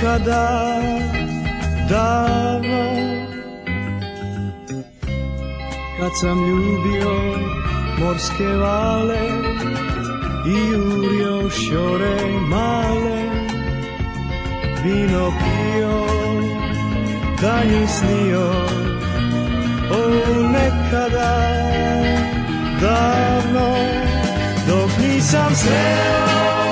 kada dava Kad sam ljubio morske vale I jurio šore male Vino pio, danju snio O nekada davno dok nisam sreo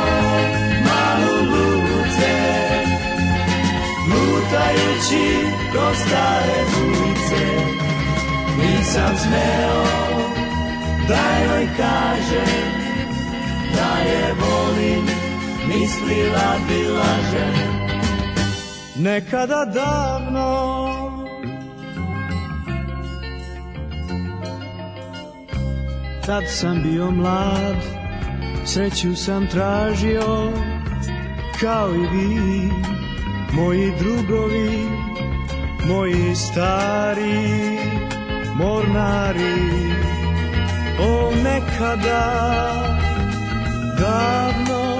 proći kroz stare ulice Nisam smeo da joj kažem Da je volim, mislila bi lažem Nekada davno Tad sam bio mlad Sreću sam tražio Kao i vi moji drugovi, moji stari mornari. O nekada, davno,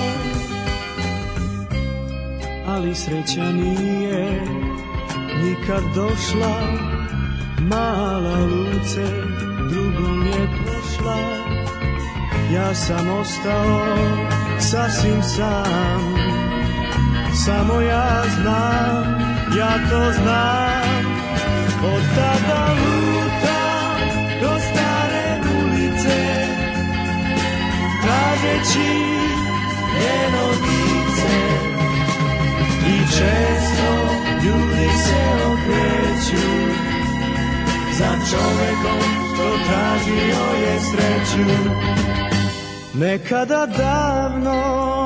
ali sreća nije nikad došla, mala luce drugom je prošla. Ja sam ostao sasvim sam, samo ja znam, ja to znam. Od tada lutam do stare ulice, tražeći njeno lice. I često ljudi se okreću, za čovekom što tražio je sreću. Nekada davno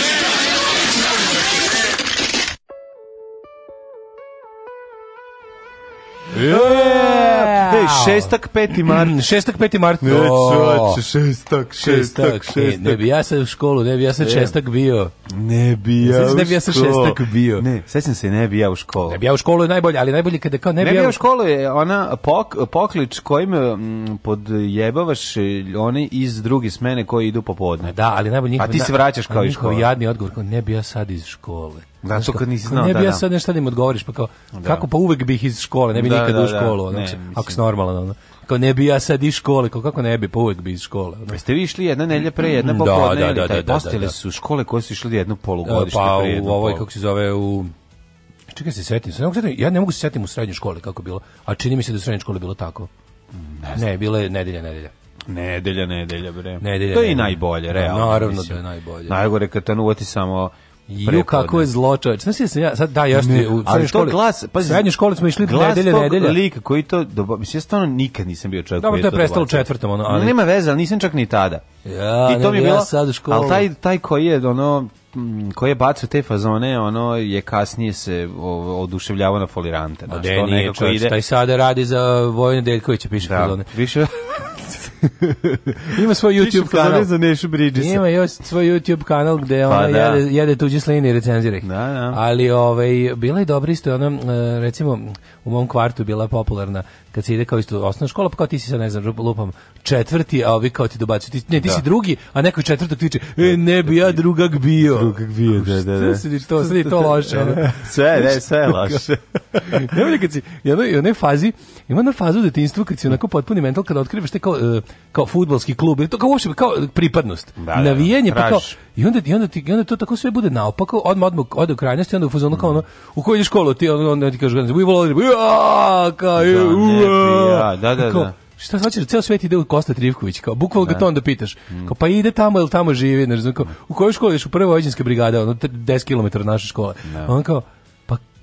Ej, šestak, peti mart. šestak, peti mart. Neću, čovače, šestak, šestak, šestak. E, ne bi ja sad u školu, ne bi ja sad šestak bio. Ne bi ja u školu. Da ne bi ja sad šestak bio. Ne, sećam se, ne bi ja u školu. Ne bi ja u školu je najbolje, ali najbolje kada kao ne bi ja u školu. je ona poklič kojim mm, podjebavaš e, oni iz druge smene koji idu popodne. Da, ali najbolje A ti se vraćaš kao iz škole. Jadni odgovor, ne bi ja sad iz škole Da, to kad nisi znao, ne bi da, ja da. sad nešto da im odgovoriš, pa kao, da. kako pa uvek bih iz škole, ne bi da, nikad da, u da. školu, znači, ne, ako si normalan, ono. Kao ne bi ja sad iz škole, kao kako ne bi, pa uvek bi iz škole. Ono. Pa ste vi išli jedna nelja pre, jedna mm, popodne, da, da, da, da, postale su škole koje su išli jednu polugodišnju pa, pre. Pa u ovoj, kako se zove, u Čekaj se setim, se ne mogu setim, ja ne mogu se setim u srednjoj školi kako bilo, a čini mi se da u srednjoj školi bilo tako. Ne, ne bilo je nedelja, nedelja. Nedelja, nedelja, bre. Nedelja, to je i najbolje, realno. Naravno da je najbolje. Najgore kad te samo Ju kako je zlo čovjek. Znaš da se ja sad da ja ste u srednjoj školi. Glas, pa srednjoj školi smo išli glas nedelje nedelje. Lik koji to doba, mislim ja stvarno nikad nisam bio čovjek. Dobro, to je prestalo u četvrtom ono, ali nema veze, al nisam čak ni tada. Ja, I to mi je bilo ja sad u školi. Al taj taj koji je ono mm, koji je bacio te fazone, ono je kasnije se oduševljavao na folirante. Da, što znači, nekako čovječ, ide. Taj sada radi za Vojne Deljkovića, piše da, fazone. Više Ima svoj YouTube kanal. za Nešu Ima još svoj YouTube kanal gde ona pa, da. jede, jede tuđe sline i recenzira ih. Da, da. Ali ovaj, bila je dobra isto ona, e, recimo, u mom kvartu bila popularna kad se ide kao isto osnovna škola, pa kao ti si sad, ne znam, lupam, četvrti, a ovi kao ti dobacuju, ti, ne, ti da. si drugi, a neko četvrtog tiče, e, da, ne bi ja da, da. drugak bio. Drugak bio, da, da, da. Sve to, sve to loše. Sve, ne, sve je loše. Nemoj kad si, jednoj, jednoj fazi, ima na fazu u detinjstvu kad si onako potpuni mental, kada otkriveš te kao, uh, kao futbolski klub, to kao uopšte, kao pripadnost, da, navijenje, pa kao, i onda, i, onda ti, i onda to tako sve bude naopako, odmah, odmah, ode u krajnosti, onda u fazonu kao ono, u kojoj školu ti, onda, onda ti kažu, onda ti kažu, ja, kao, je, da, da, da, da šta hoćeš, ceo svet ide u Kosta Trivković, kao bukvalno ga to onda pitaš. Kao pa ide tamo ili tamo živi, ne znam, kao, u kojoj školi ješ u prvoj vojinske brigade, ono 10 km od naše škole. Ne. On kao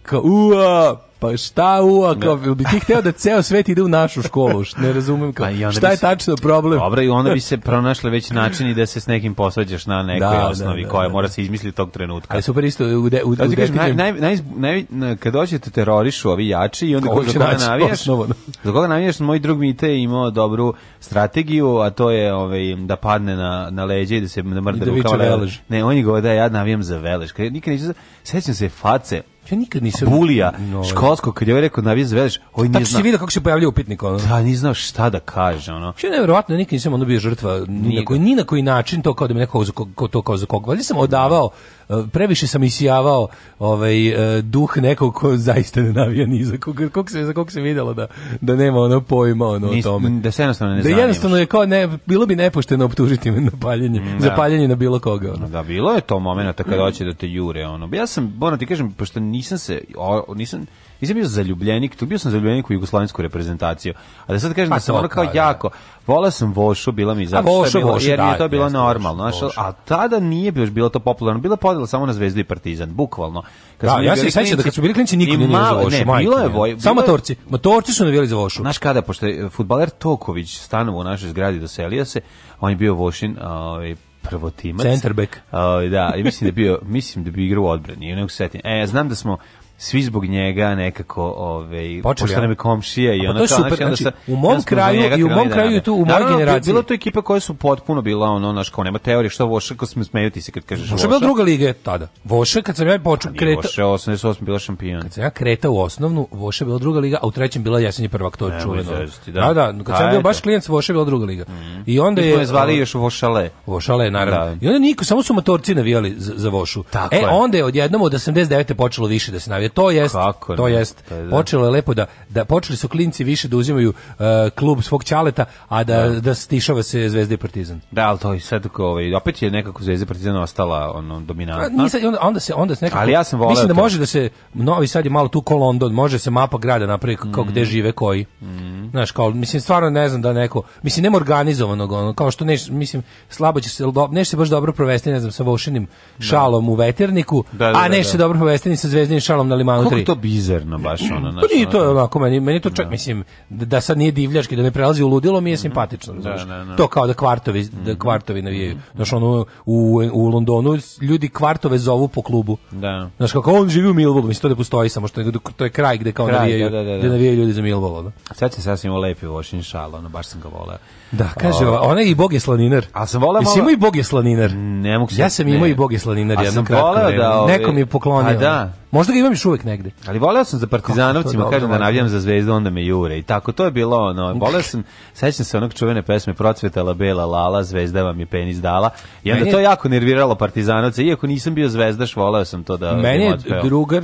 kao, ua, pa šta ua, kao, da. bi ti hteo da ceo svet ide u našu školu, ne razumem kao, pa šta je se, tačno problem? Dobro, i onda bi se pronašli već načini da se s nekim posvađaš na nekoj da, da osnovi da, da, koja mora da. se izmisliti tog trenutka. Ali super isto, u, de, u, u kažem, naj, naj, naj, naj, naj, kad dođete terorišu ovi jači i onda koga, za koga navijaš, za koga navijaš, moj drug Mite je imao dobru strategiju, a to je ovaj, da padne na, na leđe i da se namrde rukava. Ne, on je govorio da ja navijam za velež. Nikad neću, sećam se face, Ja nikad nisam bulija no, školskog kad je ovaj rekao na vizu veliš, oj nije znao. Tako kako se pojavljuje upitnik ono. Da, ni znao šta da kaže ono. Što je neverovatno, nikad nisam ono bio žrtva ni na koji ni na koji način to kao da me neko ko to kao za kog. Valjda sam odavao Eh, previše sam isijavao ovaj, eh, duh nekog ko zaista ne navija ni za koga, kog se, za kog se videlo da, da nema ono pojma ono, Nis, o tome. Da se jednostavno ne Da jednostavno je kao ne, bilo bi nepošteno optužiti me na paljenje, mm, da. za paljenje na bilo koga. Ono. Da, bilo je to momenta kada hoće da te jure. Ono. Ja sam, moram ti kažem, pošto nisam se, o, nisam, Nisam bio zaljubljenik, tu bio sam zaljubljenik u jugoslovensku reprezentaciju. A da sad kažem pa da sam ono kao pa da. jako, volao sam Vošu, bila mi zato što je bilo, vošu, jer da, je to bilo normalno. Vošu. a tada nije još bilo to popularno, bila podela samo na Zvezdu i Partizan, bukvalno. Kad da, ja se sećam da kad su bili klinci niko nije za Vošu, ne, majke, bilo je voj, bilo samo torci. motorci su navijali za Vošu. Znaš kada, pošto je futbaler Toković stanovao u našoj zgradi, doselio se, on je bio Vošin, ovaj, prvotimac. Centerbek. Uh, ovaj, da, i mislim da bio, mislim da bi igrao u odbrani, ja ne mogu setim. E, znam da smo svi zbog njega nekako ovaj počela nam je komšija i pa ona kao znači, super, znači, znači, znači, u mom kraju i u mom kraju tu u mojoj generaciji bilo to ekipa koja su potpuno bila ono naš kao nema teorije što voše ko sme smejati se kad kažeš voše. bila druga liga tada. Voše kad sam ja počeo kreta. Voše 88 bila šampion. Kad sam ja kreta u osnovnu, voše bila druga liga, a u trećem bila jesenji prvak to čuveno. Da. da, da, kad sam bio baš klijent voše bila druga liga. Mhm. I onda je zvali ovaj, još vošale. Vošale naravno. Da. I onda niko samo su motorci navijali za vošu. E onda je odjednom od 89 počelo više da se navija to jest, Kako to jest. To pa je, da. Počelo je lepo da da počeli su klinci više da uzimaju uh, klub svog ćaleta, a da da, da stišava se Zvezda i Partizan. Da, al to i sad ovaj opet je nekako Zvezda i Partizan ostala ono dominantna. Pa, nisam, onda, onda se onda se nekako Ali ja sam voleo Mislim da može da se Novi Sad je malo tu ko London, može se mapa grada napravi kako mm. gde žive koji. Mm. Znaš, kao mislim stvarno ne znam da neko, mislim nema organizovanog ono, kao što ne mislim slabo će se neće se baš dobro provesti, ne znam, sa Vošinim da. šalom da. u veterniku, da, da, a da, neće se dobro provesti ni sa Zvezdinim šalom na Limanu 3. Kako to bizarno baš ono. Naš, pa nije to onako, meni, meni to čak, da. mislim, da sad nije divljački, da ne prelazi u ludilo, mi je mhm. simpatično. Da, da, da. To kao da kvartovi, da mhm. kvartovi navijaju. Mhm. Znaš, ono, u, u Londonu ljudi kvartove zovu po klubu. Da. Znaš, kako on živi u Millwallu, mislim, to ne postoji samo što to je kraj gde kao kraj, navijaju, da, da, da. Gde da. navijaju ljudi za Millwall. Da. Sad se sasvim lepi Vošin šal, ono, baš sam ga voleo. Da, kaže, ova, ona je i bog je slaninar. A sam voleo malo... imao i bog je slaninar? Ne mogu se... Ja sam imao i bog je slaninar jedno kratko vreme. Da, ove... Neko mi je poklonio. A da. Možda ga imam još uvek negde. Ali voleo sam za Partizanovcima, kažem da navijam za Zvezdu, onda me jure. I tako, to je bilo ono. Voleo sam, sećam se onog čuvene pesme Procvetala bela lala, Zvezda vam je penis dala. I onda meni... to jako nerviralo Partizanovce. Iako nisam bio zvezdaš, voleo sam to da... Meni je drugar...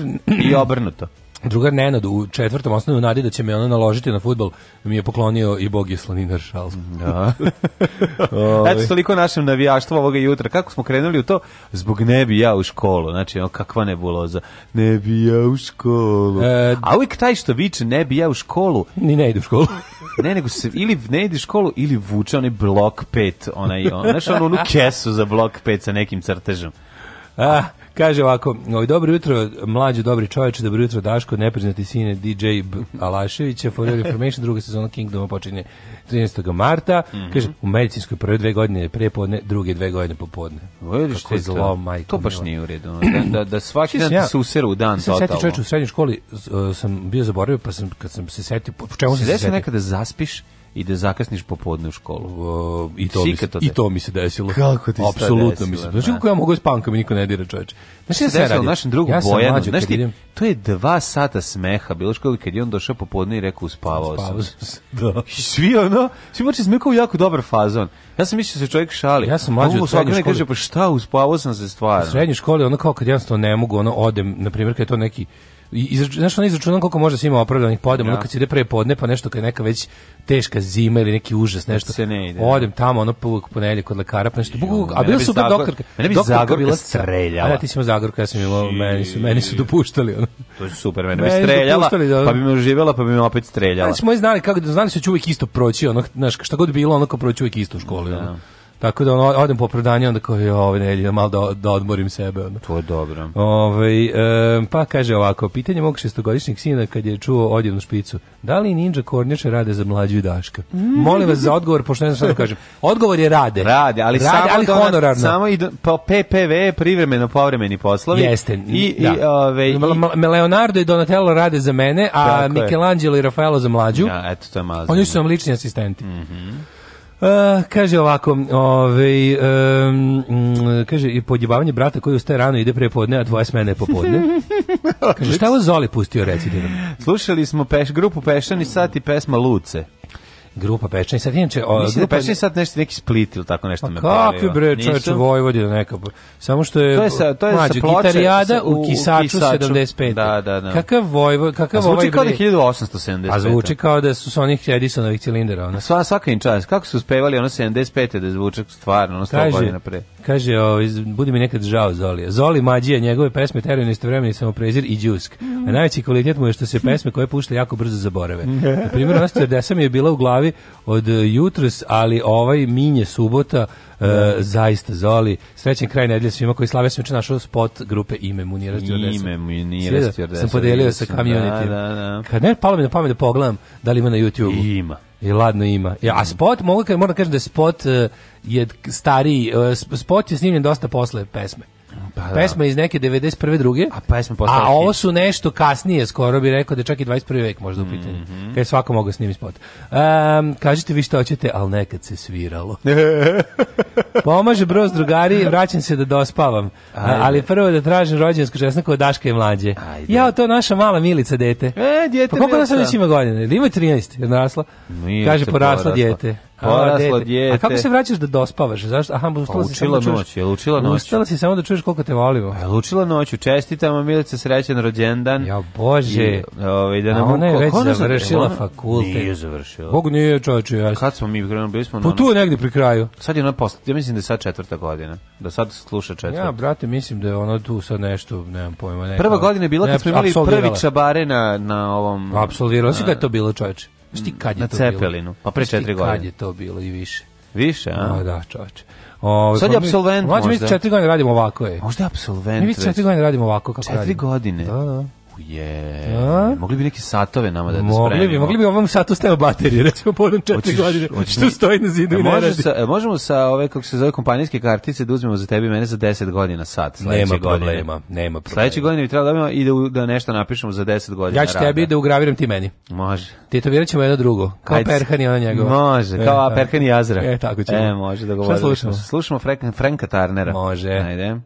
I obrnuto drugar Nenad u četvrtom osnovu nadi da će me ona naložiti na futbol mi je poklonio i Bog je slaninar šal. Da. Ovaj. Eto toliko našem navijaštvu ovoga jutra. Kako smo krenuli u to? Zbog ne bi ja u školu. Znači, ono, kakva nebuloza. Ne bi ja u školu. E, A uvijek taj što viče ne bi ja u školu. Ni ne ide u školu. ne, nego se ili ne ide u školu ili vuče onaj blok 5. Onaj, on, znaš, ono, onu kesu za blok 5 sa nekim crtežom. Ah, Kaže ovako, oj, dobro jutro, mlađi dobri čoveče, dobro jutro Daško, nepriznati sine DJ B. Alaševića, For Your Information, druga sezona Kingdoma počinje 13. marta. Mm -hmm. Kaže, u medicinskoj prve dve godine prepodne, druge dve godine popodne. Vidiš što je zlo, to? majko. To baš nije u redu. Da, da, da svaki dan ja, se usere u dan totalno. Sjeti čoveče, u srednjoj školi uh, sam bio zaboravio, pa sam, kad sam se setio, po čemu se, se, se nekada da zaspiš i da zakasniš popodne u školu. O, i, to mi, se, I to mi se desilo. Kako ti Apsolutno mi se desilo. Znači, kako ja mogu s pankom i niko ne dira čoveče. Znaš, ja se radim. našem drugu ja Bojanu. Znaš ti, idem... to je dva sata smeha bilo školi kad je on došao popodne i rekao uspavao, sam. Se. da. Svi ono, svi moći smekao jako dobar fazon. Ja sam mislio da se čovjek šali. Ja sam mlađi pa od srednje kaže, pa šta, uspavao sam se stvarno. U srednjoj školi, ono kao kad jednostavno ne mogu, ono, odem, na primjer, kad je to neki izrač, znaš, ono izračunam koliko može se ima opravdanih podem, ja. Da. ono kad se ide pre podne, pa nešto kad je neka već teška zima ili neki užas, nešto. Se ne ide, da. Odem tamo, ono uvek ponelje kod lekara, pa nešto. Bugu, a bila su Zagor, doktorka. Mene bi doktorka Zagorka bila streljala. A ja ti si Zagorka, ja sam imao, meni su, meni su dopuštali. Ono. To je super, mene, mene bi streljala, da, pa bi me uživjela, pa bi me opet streljala. Znači, moji znali, kako, znali su da ću uvijek isto proći, ono, znaš, šta god bilo, ono kao proći uvijek isto u školi. Ono. Tako da ono, odem po prodanje, onda kao, ove nedelje, malo da, da odmorim sebe. Onda. To je dobro. Ove, ovaj, e, pa kaže ovako, pitanje mog šestogodišnjeg sina kad je čuo odjevnu špicu, da li ninja kornjače rade za mlađu i daška? Mm. Molim vas za odgovor, pošto ne znam što da kažem. Odgovor je rade. Rade, ali, rade, samo, ali honorarno. Samo i do, pa PPV, privremeno povremeni poslovi. Jeste. I, da. Ovaj, i, ove, i, Leonardo i Donatello rade za mene, a Michelangelo i Raffaello za mlađu. Ja, eto, to je malo Oni su nam lični asistenti. Mm Uh, kaže ovako, ovaj, um, kaže, i podjebavanje brata koji ustaje rano ide prepodne, a tvoja smene popodne. kaže, šta ovo Zoli pustio reci? Slušali smo peš, grupu Pešani sati pesma Luce. Grupa Pečani sad inače o, da grupa da Pečani sad nešto neki Split ili tako nešto me pali. Kakvi bre čoveče Vojvodina neka. Samo što je To je sa to je mlađe, sa ploče gitarijada u, u Kisaču, Kisaču 75. Da, da, da. Kakav Vojvod kakav ovaj Zvuči kao da 1875. A zvuči kao da su sa onih Edisonovih cilindera ona. Sva svaka im čast. Kako su uspevali ona 75 da zvuči stvarno ono 100 godina pre. Kaže, o, ovaj, budi mi nekad žao Zolija. Zoli Mađija, njegove pesme teraju istovremeni samo prezir i džusk. A najveći kvalitet mu je što se pesme koje pušta jako brzo zaborave. Na primjer, ona stvar da je bila u glavi glavi od e, jutros, ali ovaj minje subota Uh, zaista Zoli. Srećan kraj nedelje svima koji slave svečan našao spot grupe Ime Munira 10. Ime Munira da 10. Sam podelio sa community. Da, da, da. Kad ne, palo mi na pamet da pogledam da li ima na YouTube. I ima. I e, ladno ima. a spot, mogu, moram da kažem da je spot je stariji, spot je snimljen dosta posle pesme. Pa, da. Pesma iz neke 91. druge. A pesma A ovo su nešto kasnije, skoro bi rekao da čak i 21. vek možda u pitanju. Mm -hmm. Kad je svako mogao snimiti spot. Um, kažete vi što hoćete, ali nekad se sviralo. Pomaže broz drugari, vraćam se da dospavam. Ajde. Ali prvo da tražim rođensku česnaku od Daška i mlađe. Ajde. Ja, to naša mala milica dete. E, djete pa koliko nas već ima godine? Ili ima 13? Je narasla? Nije Kaže, porasla, porasla. djete. Poraslo dijete. A kako se vraćaš da dospavaš? Zašto? Aha, ustala si pa, samo da čuješ. Noć, je učila noć. Ustala si samo da čuješ koliko te volimo. Pa, je učila noć, čestitamo Milice srećan rođendan. Ja bože. I, ovaj da nam ona je već završila fakultet. Nije završila. Bog nije čoveče, ja. Kad smo mi krenuli, bili smo na. Pa tu negde pri kraju. Sad je ona posle, ja mislim da je sad četvrta godina. Da sad sluša četvrta. Ja, brate, mislim da je ona tu sad nešto, nemam pojma, neka. Prva godina je bila kad smo imali prvi čabare na na ovom. Apsolvirao se kad to bilo čoveče. Znaš kad je na to Cepelinu? Bilo? Pa pre 4 godine. Kad je to bilo i više. Više, a? No, da, čoveče. O, Sad je absolvent pa možda. Možda mi četiri godine radimo ovako, je. Možda je absolvent. Mi četiri godine radimo ovako kako četiri radimo. Četiri godine? Da, da. Je. A? Mogli bi neki satove nama da, da spremimo. Mogli bi, mogli bi ovom satu stavio baterije, recimo povodom četiri godine, što stoji na zidu i e, ne radi. Sa, e, možemo sa ove, kako se zove, kompanijske kartice da uzmemo za i mene za 10 godina sat. Nema godine. problema, nema problema. Sledeće godine bi trebalo da i da, da nešto napišemo za 10 godina Ja ću rada. tebi da ugraviram ti meni. Može. Ti to ćemo jedno drugo, kao Ajde. Perhan i ona njegova. Može, e, kao e, Perhan i Azra. E, tako ćemo. E, može, dogovorili. Da Šta slušamo? Slušamo Franka, Franka Tarnera. Može. Ajde.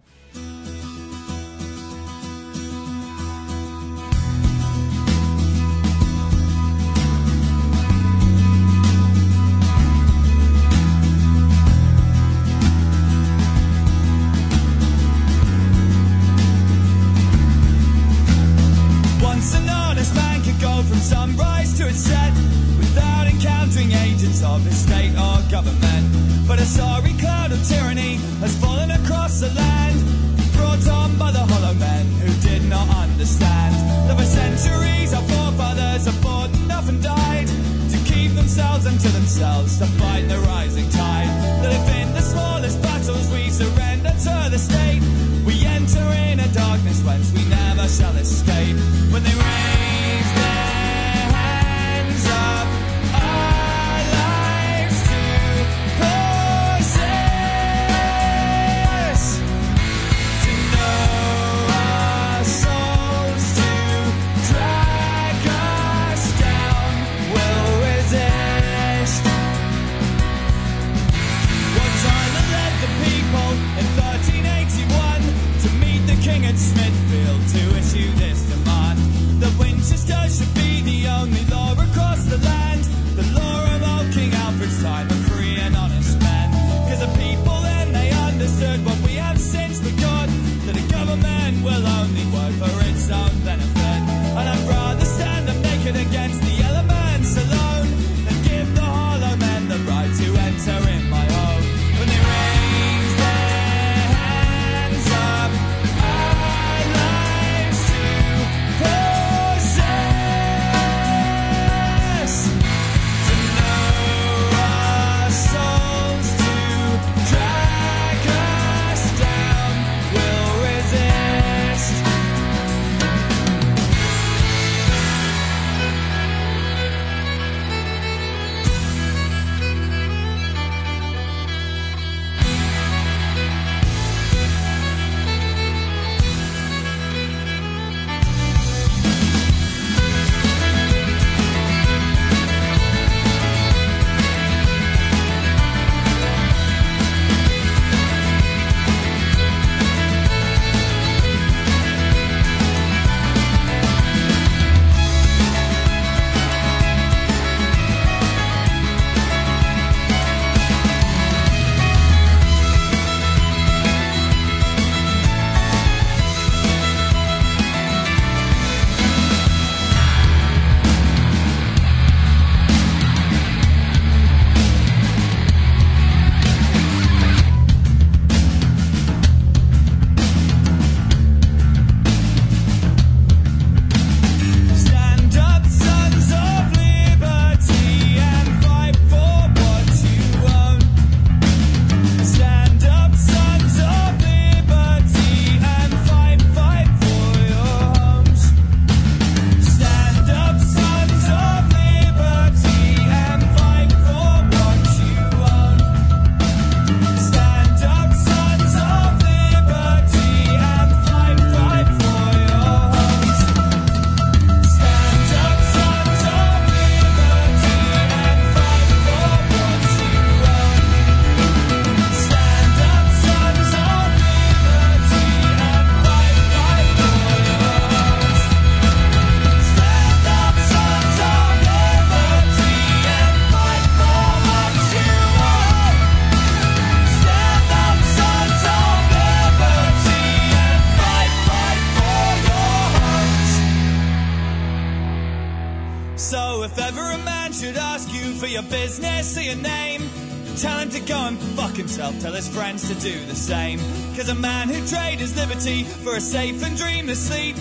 Are safe and dreamless sleep.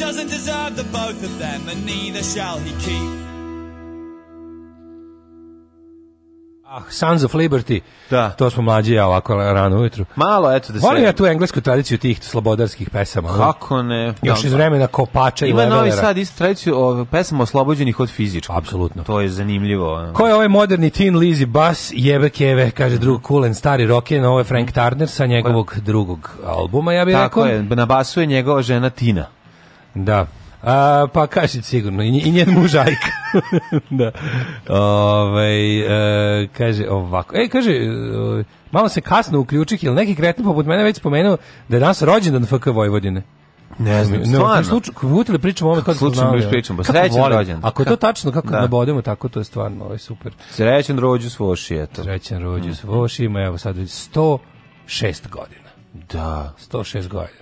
Doesn't deserve the both of them, and neither shall he keep. Sons of Liberty. Da. To smo mlađi ja ovako rano ujutru. Malo eto da se. Volim ja tu englesku tradiciju tih slobodarskih pesama. Kako ne? Još iz da. vremena Kopača i Levelera. Ima Novi Sad isto tradiciju o pesama oslobođenih od fizičkog. Apsolutno. To je zanimljivo. Ko je ovaj moderni teen Lizzy Bass jebe keve, kaže drug Kulen, stari roken, ovo je Frank Turner sa njegovog Koja? Da. drugog albuma, ja bih rekao. Tako je, na basu je njegova žena Tina. Da. A, pa kaži sigurno, i njen muž da. Ove, ovaj, e, kaže ovako. E, kaže, e, malo se kasno uključih, ili neki kretni poput mene već spomenuo da je danas rođendan FK Vojvodine. Ne znam, ne, stvarno. Slučaj, utili pričamo ovome kako slučaj mi pričamo. Srećan rođendan. Ako je to tačno kako da. nabodemo da tako to je stvarno ovaj super. Srećan rođu svoši eto. Srećan rođu mm. svoši, ima evo sad 106 godina. Da, 106 godina.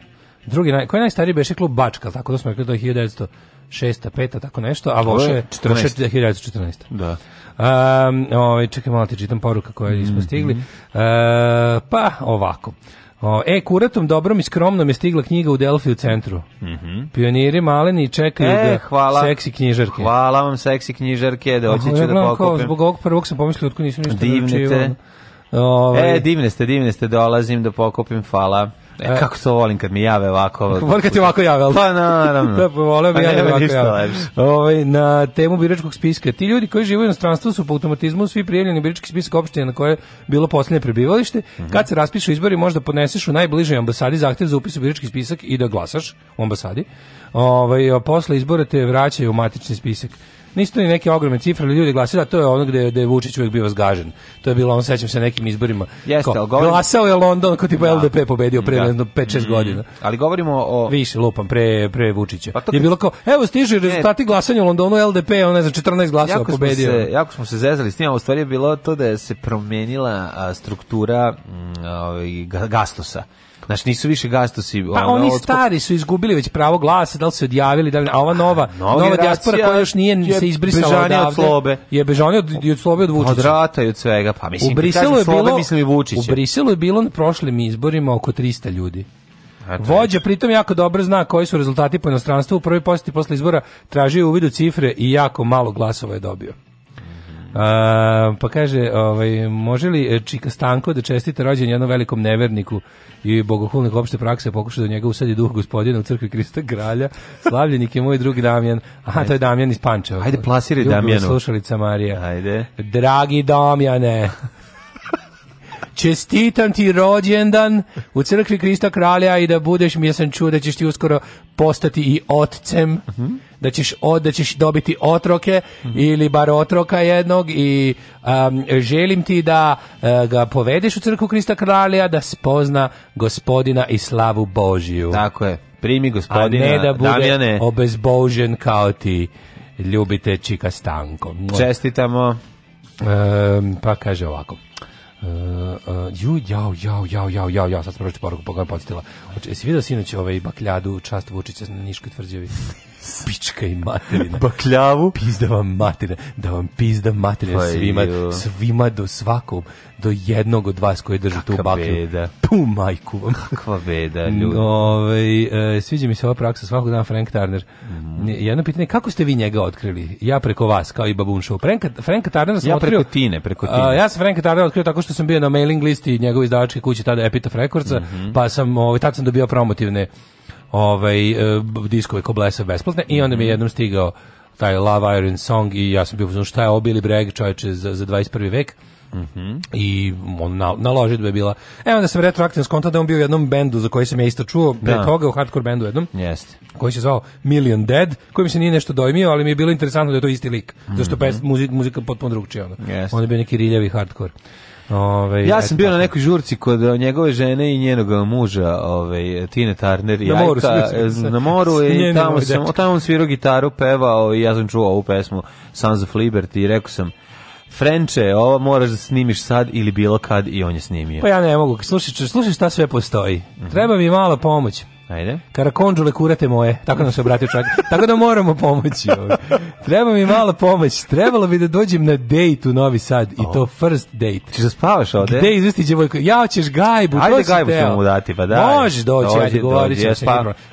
Drugi koji je najstariji beše klub Bačka, tako da smo rekli da je 1900 šesta, peta, tako nešto, a Voše je 2014. Da. Um, ovaj, čekaj malo ti čitam poruka koja je ispastigli. Mhm. Mm -hmm. uh, pa ovako. e, kuratom dobrom i skromnom je stigla knjiga u Delfi u centru. Mm -hmm. Pioniri maleni čekaju e, da hvala, seksi knjižarke. Hvala vam seksi knjižarke, da hoćeću ću da pokupim. Kao, zbog ovog prvog sam pomislio otko nisam ništa Divnite. Ovaj. E, divne ste, divne ste, dolazim da pokupim, hvala. E, kako to volim kad mi jave ovako. Volim kad ti ovako jave, ali? Pa naravno. da, pa volio bi jave ovako jave. Ove, ovaj, na temu biračkog spiska. Ti ljudi koji žive u inostranstvu su po automatizmu svi prijavljeni birački spisak opštine na koje bilo posljednje prebivalište. Mm -hmm. Kad se raspišu izbori, možda podneseš u najbližoj ambasadi zahtjev za upis u birački spisak i da glasaš u ambasadi. Ove, ovaj, posle izbora te vraćaju u matični spisak nisu to ni neke ogromne cifre, ali ljudi glasaju, da to je ono gde, gde je Vučić uvijek bio zgažen. To je bilo, on sećam se nekim izborima. Jeste, Ko, govorim... Glasao je London, kao tipa da. LDP pobedio pre da. 5-6 mm. godina. Ali govorimo o... Više, lupam, pre, pre Vučića. Pa to... Je bilo kao, evo stižu rezultati glasanja u Londonu, LDP, on ne znam, 14 glasova jako pobedio. Smo se, jako smo se zezali s tim, a u stvari je bilo to da se promenila struktura m, mm, ovaj, gastosa. Znači nisu više gastosi. Pa ono, oni stari su izgubili već pravo glasa, da li se odjavili, da li, a ova nova, nova, nova dijaspora koja još nije se izbrisala odavde. Od slobe. Je bežanje od, od slobe od pa Vučića. Od rata i od svega, pa mislim, u Briselu je bilo, mislim i Vučića. U Briselu je bilo na prošlim izborima oko 300 ljudi. Vođa pritom jako dobro zna koji su rezultati po inostranstvu. U prvoj posjeti posle izbora tražio uvid u cifre i jako malo glasova je dobio. A, pa kaže, ovaj, može li e, Čika Stanko da čestite rođen jednom velikom neverniku i bogohulnik opšte prakse pokuša da njega usadi duh gospodina u crkvi Krista Kralja. Slavljenik je moj drug Damjan. Aha, Ajde. to je Damjan iz Pančeva. Ajde, plasiraj Damjanu. Slušalica Marija. Ajde. Dragi Damjane. čestitam ti rođendan u crkvi Krista Kralja i da budeš, mi sam čuo da ćeš ti uskoro postati i otcem. Uh mhm. -huh da ćeš od, da ćeš dobiti otroke mm -hmm. ili bar otroka jednog i um, želim ti da uh, ga povedeš u crkvu Krista Kralja da spozna gospodina i slavu Božiju. Tako je. Primi gospodina A ne da bude Damjane. obezbožen kao ti ljubite Čika Stanko. Čestitamo. Um, pa kaže ovako. Uh, uh, ju, jau, jau, jau, jau, jao, jao, sad sam pročito poruku, pogledam pa podstila. Jesi vidio sinoć ovaj bakljadu čast Vučića na Niškoj tvrđavi? Pička i materina. Bakljavu. Pizda vam materina. Da vam pizda materina pa svima, jo. svima do svakog, do jednog od vas koji drži tu baklju. Beda. Tu majku vam. Kakva beda, ljudi. Ove, ovaj, e, sviđa mi se ova praksa svakog dana Frank Turner. Mm. Jedno pitanje, kako ste vi njega otkrili? Ja preko vas, kao i Babun Show. Frank, Franka Turnera sam ja otkrio... Ja preko Tine, preko Tine. A, ja sam Franka Turnera otkrio tako što sam bio na mailing listi njegove izdavačke kuće tada Epitaph Records, mm -hmm. pa sam, ovaj, tad sam dobio promotivne ovaj, e, diskove ko blesa besplatne i onda mi je mhm. jednom stigao taj Love Iron Song i ja sam bio znači šta je obili breg čovječe za, za 21. vek Mm i on na, naložitba da je bila evo da sam retroaktivno skonto da on bio u jednom bendu za koji sam ja isto čuo, pre da. toga u hardcore bendu jednom, Jeste. koji se zvao Million Dead, koji mi se nije nešto dojmio, ali mi je bilo interesantno da je to isti lik, mm -hmm. zašto mhm. pa muzika, muzika potpuno drugačija onda. Yes. on je bio neki riljavi hardcore Ove, ja sam bio na nekoj žurci kod njegove žene i njenog muža, ove, Tine Turner i na moru, Ajka, na moru i tamo sam, tamo svirao gitaru, pevao i ja sam čuo ovu pesmu Sons of Liberty i rekao sam Frenče, ovo moraš da snimiš sad ili bilo kad i on je snimio. Pa ja ne mogu, slušaj, slušaj šta sve postoji. Treba mi malo pomoći. Ajde. Karakonđule kurate moje. Tako nam se obratio čovjek. Tako da moramo pomoći. Treba mi mala pomoć. Trebalo bi da dođem na dejt u Novi Sad. I to first date. Ti da spavaš ovde? Gde izvesti djevojko? Ja ćeš gajbu. Ajde gajbu ćemo mu dati. Pa da. Možeš doći. ajde, dođi, govorit ćemo se.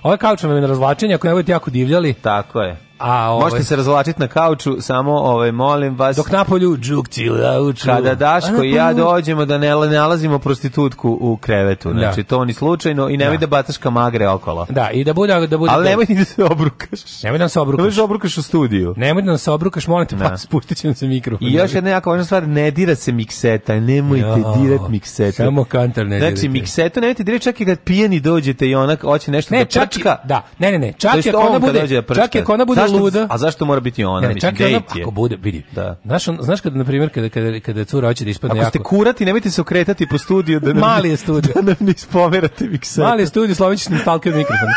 Ovo je kauč nam je na razvlačenje. Ako ne budete jako divljali. Tako je. A, ove, ovaj- Možete se razvlačiti na kauču, samo ovaj, molim vas... Dok napolju džukci lauču. Kada Daško i ja dođemo da ne nalazimo prostitutku u krevetu. Da. Znači, da. to ni slučajno i nemoj da, da bataš kamagre okolo. Da, i da bude... Da bude Ali nemoj ni da se obrukaš. Nemoj da se obrukaš. Nemoj da se obrukaš u studiju. Nemoj da se obrukaš, molim te, da. pa spustit će nam se mikrofon. I još jedna jako važna stvar, ne dira se mikseta, nemojte jo, dirat mikseta. Samo kantar ne dirate. Znači, mikseta nemojte dirati čak i kad pijeni dođete i onak hoće nešto ne, da čačka. Da, ne, ne, ne, čak i da ako ona bude, čak i ako ona bude zašto, luda. A zašto mora biti ona? Ne, čak Mislim, ono, ako bude, vidi. Da. Znaš, znaš kada, na primjer, kada, kada, kada cura hoće da ispadne ako jako... Ako ste kurati, nemojte se okretati po studiju da Mali je studiju. Da nam ne ispomerate mikseta. Mali je studiju, slovenčić nam stalkaju mikrofon.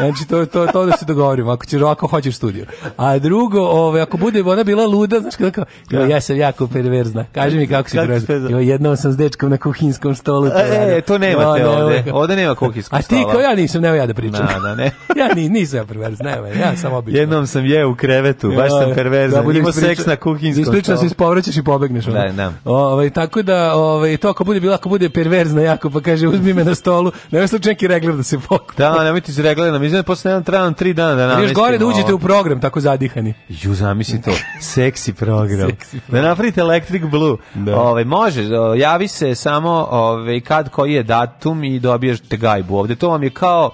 Znači, to, to, to da se dogovorimo, ako, ćeš, ako hoćeš studiju. A drugo, ove, ovaj, ako bude ona bila luda, znaš kada kao, ja. ja sam jako perverzna. Kaži mi kako si perverzna. Jo, jednom sam s dečkom na kuhinskom stolu. To, e, e, e, to nemate jo, ovde. Ovde, ovde nema kuhinskog stola. A ti kao ja nisam, nema ja da pričam. Na, da, ne. ja ni, nisam ja perverzna, nema, ja sam obično. Jednom Jednom sam je u krevetu, baš sam da perverzan. Da, Imao seks na kuhinjskom. Ispričao se, ispovraćaš i pobegneš. Da, da. Ovaj tako da, ovaj to ako bude bila, ako bude perverzna jako, pa kaže uzmi me na stolu, nema slučaj neki regler da se pok. Da, nemojte se regler na mizan, da posle jedan trebam 3 dana da namestimo. Još gore da uđete u program tako zadihani. Ju zamisli to, seksi program. seksi program. Da napravite Electric Blue. Da. Ovaj može, javi se samo ovaj kad koji je datum i dobiješ te gajbu. Ovde to vam je kao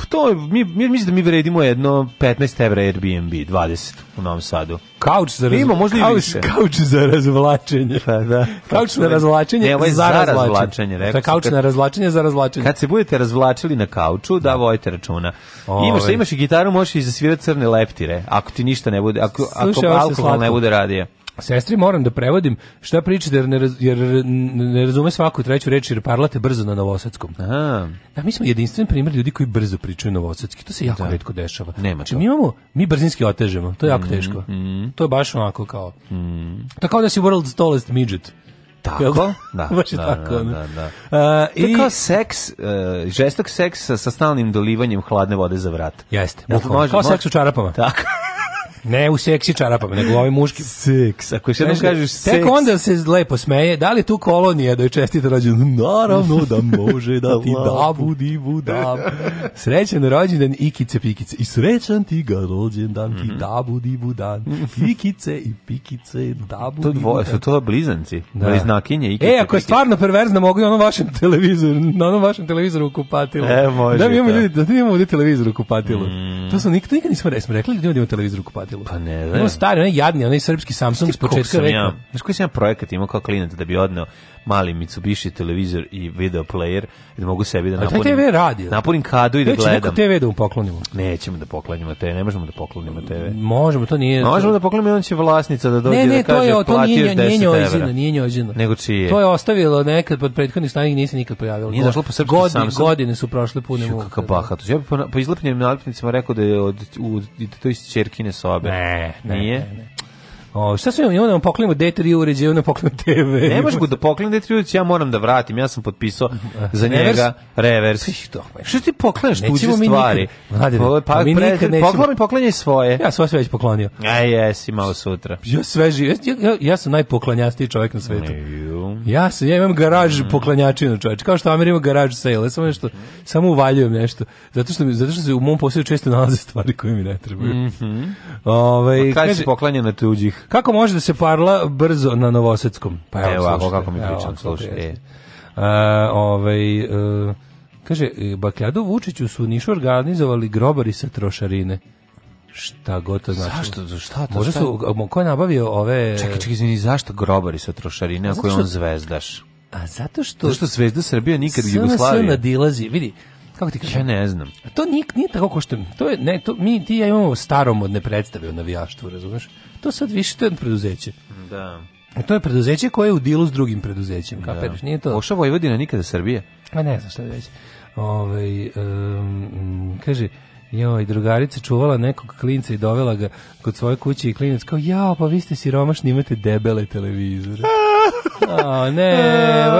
Pa to mi mi mislim da mi vredimo jedno 15 evra Airbnb, 20 u Novom Sadu. Kauč za raz... Ima možda i više. Kauč za razvlačenje. Pa da. Kauč na razvlačenje ne, ovaj za, za razvlačenje. razvlačenje rekao. Kauč na razvlačenje za razvlačenje. Kad se budete razvlačili na kauču, da vojte računa. Ove. Imaš, imaš i gitaru, možeš i zasvirati crne leptire. Ako ti ništa ne bude, ako, Slušaj, ako alkohol ne bude radio. Sestri moram da prevodim šta pričate jer ne, raz, jer ne razume svaku treću reč jer parlate brzo na novosadskom. Aha. Da, mi smo jedinstven primjer ljudi koji brzo pričaju novosadski. To se jako da. redko dešava. Nema znači, to. mi imamo, mi brzinski otežemo. To je jako mm, teško. Mm. To je baš onako kao... Mm. To kao da si world's tallest midget. Tako, da, Baš da, tako, da, da, da. A, uh, to i... kao seks, uh, žestok seks sa, sa stalnim dolivanjem hladne vode za vrat. Jeste, dakle, može, kao može... seks u čarapama. Tako. Ne u seksi čarapama, nego u ovim muškim. Seks, ako još jednom kažeš seks. Tek onda se lepo smeje, da li tu kolonija da je čestita rođendan? Naravno da može da, da ti da budi budam. Srećan rođendan Ikice Pikice. I srećan ti ga rođendan, ti mhm. da budi budan. Pikice i Pikice, da budi To dvoje, su to blizanci, da. bliznakinje Ikice. E, ako je stvarno perverzno, mogu i onom vašem televizoru, na onom vašem televizoru u kupatilu. E, može. Da mi imamo ljudi, da mi imamo ljudi televizor u kupatilu. Mm. To su nikad, nikad nismo rekli, da ljudi imamo televizor u kupatilu krokodilu. Pa ne, ne. Ono stari, onaj jadni, onaj srpski Samsung s početka veka. Ja, znaš koji sam ja projekat imao kao klinac da bi odneo mali Mitsubishi televizor i video player i da mogu sebi da napunim. A TV radi. Napunim kadu i da Neće gledam. Neće TV da mu poklonimo. Nećemo da poklonimo TV, ne možemo da poklonimo TV. Možemo, to nije. Možemo da poklonimo, on će vlasnica da dođe ne, da ne, da kaže to je, to nije, nije njođina, nije njođina. Nego čije? To je ostavilo nekad pod prethodni stanik, nisi nikad pojavilo. Nije došlo po srpski godine, Samsung. Godine su prošle pune muke. Kako bahat. Ja bi po, po izlepljenim nalepnicama rekao da je od, u, da to iz Čerkine sobe. Ne, ne, nije. Ne, ne. O, šta su imamo, imamo da poklimo D3 uređaj, onda poklimo TV. Ne možeš da poklijem D3 uređaj, ja moram da vratim, ja sam potpisao za njega revers. Što ti poklenjaš tuđe stvari? Mlade, pa, pa, pa mi nikad nećemo. Poklon mi poklenjaj svoje. Ja svoje sve već poklonio. A e, jesi, malo sutra. Ja sveži, ja, ja, ja sam najpoklanjastiji čovjek na svetu. Ja sam, ja imam garaž mm. poklanjačina čovječ, kao što Amer ima garaž sale, ja samo nešto, samo uvaljujem nešto, zato što, mi, zato što se u mom posjedu često nalaze stvari koje mi ne trebaju. Mm -hmm. Ove, ovaj, kada si poklanja na tuđih? Kako može da se parla brzo na Novosetskom? Pa evo, evo ovako kako mi pričam, slušaj. Uh, e, ovaj, uh, kaže, e, Bakljadu Vučiću su u Nišu organizovali grobari sa trošarine. Šta god znači. Zašto? Šta to? Možda su, ko je nabavio ove... Čekaj, čekaj, izvini, zašto grobari sa trošarine ako je on zvezdaš? A zato što... Zašto zvezda Srbija nikad u Jugoslaviji? Sve dilazi, vidi, kako ti kažem? Ja ne znam. to nik nije tako ko što, to je, ne, to, mi ti ja imamo staromodne predstave o navijaštvu, razumeš? To sad više to je preduzeće. Da. A e, to je preduzeće koje je u dilu s drugim preduzećem, kapiraš, da. nije to. Pošao Vojvodina nikada Srbije. Pa ne znam šta da već. Ove, ovaj, um, kaže, Joj, drugarica čuvala nekog klinca i dovela ga kod svoje kuće i klinac kao, jao, pa vi ste siromašni, imate debele televizore. oh, ne,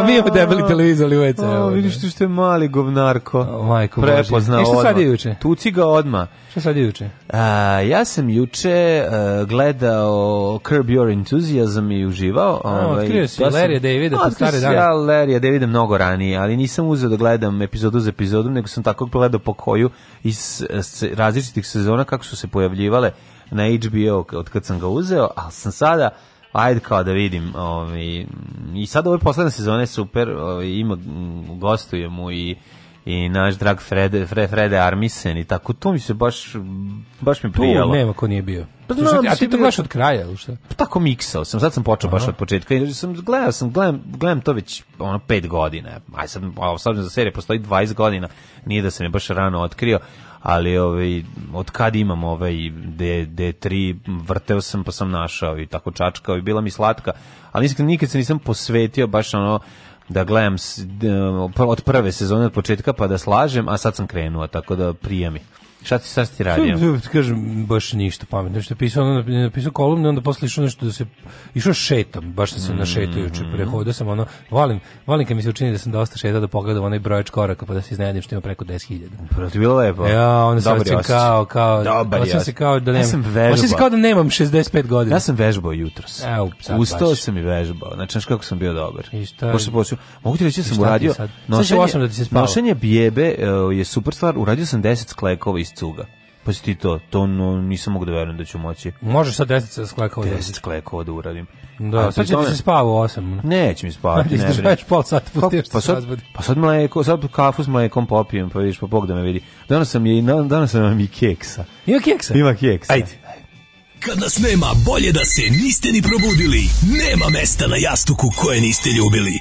pa mi imamo debeli televizor ali uveca. Oh, vidiš tu što je mali govnarko. Oh, majko Prepoznao Bože. Šta sad je juče? Tuci ga odma. Šta sad je juče? A, ja sam juče uh, gledao Curb Your Enthusiasm i uživao. Oh, ovaj, otkrio si ja Larry Davida po stare dane. Ja Larry Davida mnogo ranije, ali nisam uzeo da gledam epizodu za epizodom, nego sam tako gledao po koju iz različitih sezona kako su se pojavljivale na HBO od kad sam ga uzeo, ali sam sada Ajde kao da vidim. Ovaj, I sad ove poslednje sezone super, ovaj, ima, gostujemo i i naš drag Frede, Fre, Frede Armisen i tako, to mi se baš baš mi prijalo. Tu nema ko nije bio. Pa znam, a ti to gledaš od kraja ili šta? Pa tako miksao sam, sad sam počeo Aha. baš od početka i sam gledao sam, gledam, gledam to već ono pet godina, aj sad, a osobno za serije postoji 20 godina, nije da sam je baš rano otkrio, ali ovaj, od kad imam ovaj D, D3, vrteo sam pa sam našao i tako čačkao i bila mi slatka, ali iskreno nikad se nisam posvetio baš ono da gledam od prve sezone od početka pa da slažem, a sad sam krenuo, tako da prijemi. Šta ti sad ti radio? Kažem, baš ništa pametno. Nešto pisao, onda napisao kolumne, onda posle išao nešto da se... Išao šetam, baš sam se mm -hmm. našetio Prehodao sam ono, Valim, valim kad mi se učini da sam dosta šetao da pogledam onaj brojač koraka, pa da se iznenadim što ima preko 10.000. Proti pa, bilo lepo. Ja, onda sam se kao, kao, Dobar da osjećam se kao da nemam, ja sam vežbao. se kao da nemam 65 godina. Ja sam vežbao jutros. Evo, sad Ustao baš. sam i vežbao. Znači, znaš kako sam bio dobar. I šta? Pošto, pošto, mogu ti reći da sam uradio... Nošenje, da ti se nošenje bijebe e, je super stvar, uradio sam 10 sklekova iz cuga. Pa si ti to, to no, nisam mogu da verujem da ću moći. Možeš sad 10 sklekova da uradim. sklekova da uradim. Da, sad će tome... ti se spavu 8. Neće mi spavati. Ne, već pol sata, pustiš pa, pa sad, razbudi. Pa sad, mleko, sad kafu s mlekom popijem, pa vidiš, pa Bog da me vidi. Danas sam je, danas sam i keksa. Ima keksa? Ima keksa. Ajde. Kad nas nema, bolje da se niste ni probudili. Nema mesta na jastuku koje niste ljubili.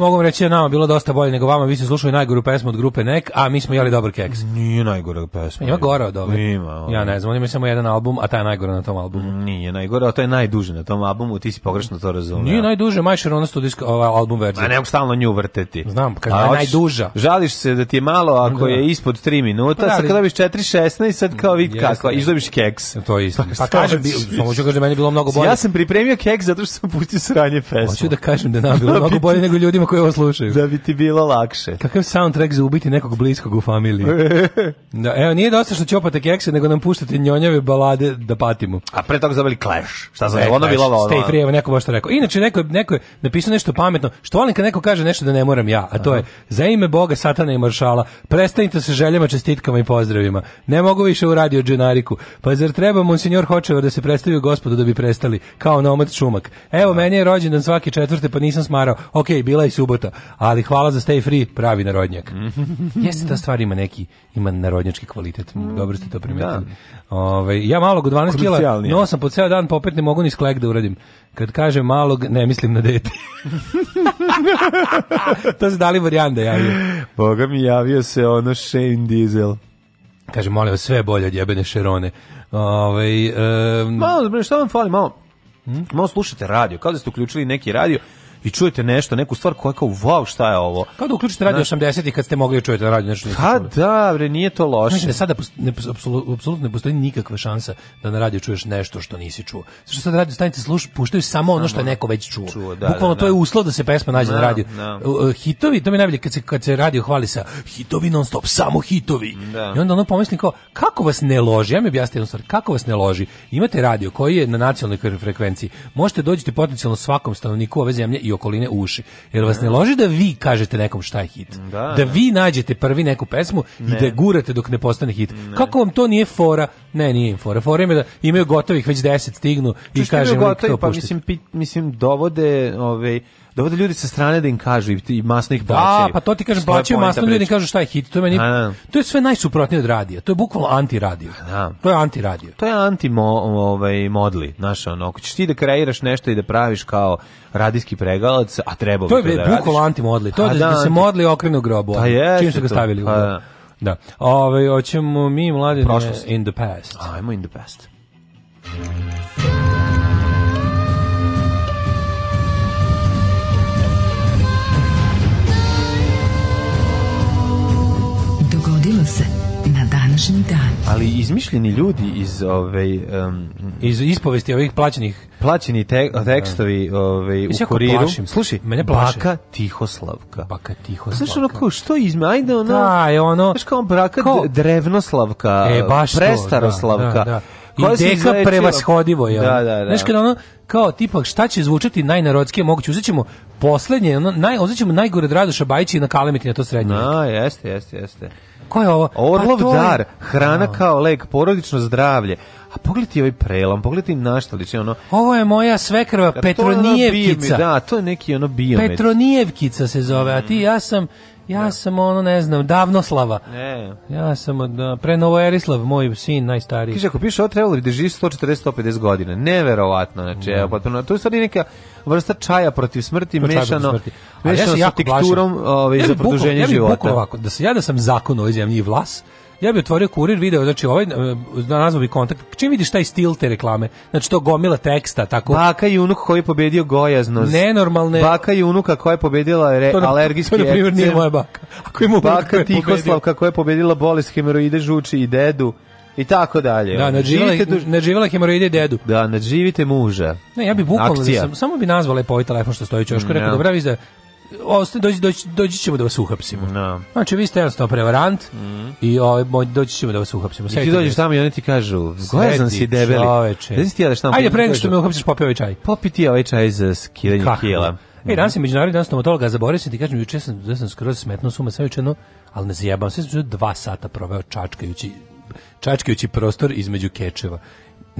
Mogu vam reći da nama bilo dosta bolje nego vama, vi ste slušali najgoru pesmu od grupe Nek, a mi smo jeli dobar keks najgora pesma. Ima gora od ove. Ima. Ove. Ja ne znam, on ima samo jedan album, a ta je najgora na tom albumu. Nije najgora, a to je najduže na tom albumu, ti si pogrešno to razumio. Nije najduže, majšer ono studijsko ovaj album verzija. A ne mogu stalno nju vrteti. Znam, kaže je najduža. Žališ se da ti je malo ako da. je ispod 3 minuta, pa, da, sad kad dobiš 4.16, sad kao vidi mm, kakva, i keks. E, to je isto. Pa, pa kažem, samo ću da kažem, meni bilo mnogo bolje. Ja sam pripremio keks zato što sam pustio sranje pesmu. Hoću da kažem da nam bilo da mnogo bolje nego ljudima koji ovo slušaju. Da bi ti bilo lakše. Kakav soundtrack za ubiti nekog bliskog u familiji? Da, evo, nije dosta što ćopate kekse, nego nam puštate njonjave balade da patimo. A pre toga zabili Clash. Šta za e, ono bilo ono? Stay free, evo neko baš to rekao. Inače, neko, neko je napisao nešto pametno, što volim kad neko kaže nešto da ne moram ja, a to Aha. je, za ime Boga, satana i maršala, prestanite se željama, čestitkama i pozdravima. Ne mogu više u radio dženariku. Pa zar treba monsignor Hočevar da se predstavio gospodu da bi prestali, kao nomad čumak. Evo, Aha. Da. meni je rođendan svaki četvrte, pa nisam smarao. Ok, bila je subota, ali hvala za stay free, pravi narodnjak. Mhm. Jeste, ta stvar ima neki, ima narodnjački kvalitet. Mm. Dobro ste to da. primetili. Da. Ove, ovaj, ja malog od 12 kila nosam po ceo dan, pa opet ne mogu ni sklek da uradim. Kad kažem malog, ne mislim na dete. to se dali varijanda javio. Boga mi javio se ono Shane Diesel. Kaže, molim vas, sve bolje od jebene Šerone. Ove, ovaj, um... Malo, što vam fali, malo, Hmm? Malo slušate radio, kao da ste uključili neki radio i čujete nešto, neku stvar koja kao, wow, šta je ovo? Kao da uključite radio 80 ih kad ste mogli da čujete na radio nešto. Ha, pa da, bre, nije to loše. Znači da sada ne, apsolutno ne postoji nikakva šansa da na radio čuješ nešto što nisi čuo. Zato što sad radio stanice sluš, puštaju samo ono što je neko već čuo. čuo da, da Bukvalno da, da. to je uslov da se pesma nađe na da, radiju. E, hitovi, to mi najbolje kad se, kad se radio hvali sa hitovi non stop, samo hitovi. I onda ono pomislim kao, kako vas ne loži? Ja mi objasnite jednu stvar, kako vas ne loži? Imate radio koji je na nacionalnoj frekvenciji. Možete dođete potencijalno svakom stanovniku ove zemlje i okoline u uši. Jer vas ne loži da vi kažete nekom šta je hit. Da, da vi nađete prvi neku pesmu ne. i da gurate dok ne postane hit. Ne. Kako vam to nije fora? Ne, nije im fora. Fora ima da imaju gotovih već 10 stignu i kažem gotovi, to pa mislim, pi, mislim dovode ovaj dovode da ljudi sa strane da im kažu i, i masno ih plaćaju. Da, pa to ti kažem, plaćaju masno ljudi kažu šta je hit. To je, meni, da, da. to je sve najsuprotnije od radija. To je bukvalno anti-radio. To je anti-radio. To je anti mo, ovaj, modli. Znaš, ono, ako ćeš ti da kreiraš nešto i da praviš kao radijski pregalac, a treba to je, bi to da radiš. To je antimodli. To je da, se modli okrenu grobu. Pa Čim su ga stavili Pa, u grobu. Da. Ove, ovaj, hoćemo mi mladi in the past. Ajmo in the past. desilo se na današnji dan. Ali izmišljeni ljudi iz ove ovaj, um, iz ispovesti ovih plaćenih plaćeni te, tekstovi ove ovaj, u kuriru. Plašim. Slušaj, mene plaši. Baka Tihoslavka. Baka Tihoslavka. Znaš ono kao što izme, ajde ono. Da, je ono. Znaš kao braka kao? Drevnoslavka, e, baš prestaroslavka. Da, da, da. I deka prevashodivo je. Da, da, da. Znaš kada ono, kao tipa šta će zvučati najnarodskije moguće uzećemo poslednje ono naj uzećemo najgore Dradoša Bajića na Kalemiti na to srednje. Da, jeste, jeste, jeste ko je ovo? Pa Orlov pa dar, hrana no. Da. kao lek, porodično zdravlje. A pogledaj ovaj prelam, pogledaj im naštalić, ono... Ovo je moja svekrva, Petronijevkica. da, to je neki ono biomet. Petronijevkica se zove, a ti ja sam Ja ne. sam ono, ne znam, davno slava. Ne. Ja sam da, pre Novo Erislav, moj sin najstariji. Kaže, ako piše ovo trebalo bi drži 140-150 godina. Neverovatno, znači, ne. Da. evo, potpuno. To je stvari neka vrsta čaja protiv smrti, to mešano, smrti. mešano ja sa teksturom ove, ja za produženje života. Ja bih ovako, da se ja da sam zakon ovoj zemlji vlas, ja bih otvorio kurir video, znači ovaj e, nazvao bi kontakt. Čim vidiš taj stil te reklame, znači to gomila teksta, tako. Baka i unuk koji je pobedio gojaznost. Nenormalne. Baka i unuka koja je pobedila re, to na, alergijski to, na primjer nije moja baka. Ako ima baka Tihoslav kako je pobedila bolest hemoroide žuči i dedu i tako dalje. Da, živite, nadživjela hemoroide dedu. Da, nadživite muža. Ne, ja bih bukvalno, sam, samo bi nazvala ovaj telefon što stoji u čošku, mm, rekao, no. dobra, da osta, doći doći doći ćemo da vas uhapsimo. No. Da. Znači, vi ste jednostavno prevarant mm. i ovaj, doći ćemo da vas uhapsimo. I ti dođeš tamo i oni ti kažu, gledam si debeli. Čoveče. Da ti ja da šta Ajde, pre nego što me uhapsiš, popij ovaj čaj. Popi ti ovaj čaj za skidanje kila. Mm. E, danas mhm. je međunarodni dan stomatologa, zaboravio sam ti kažem, juče sam, da sam skroz smetno suma, sve juče, no, ali ne zajebam, sve sam dva sata proveo čačkajući, čačkajući prostor između kečeva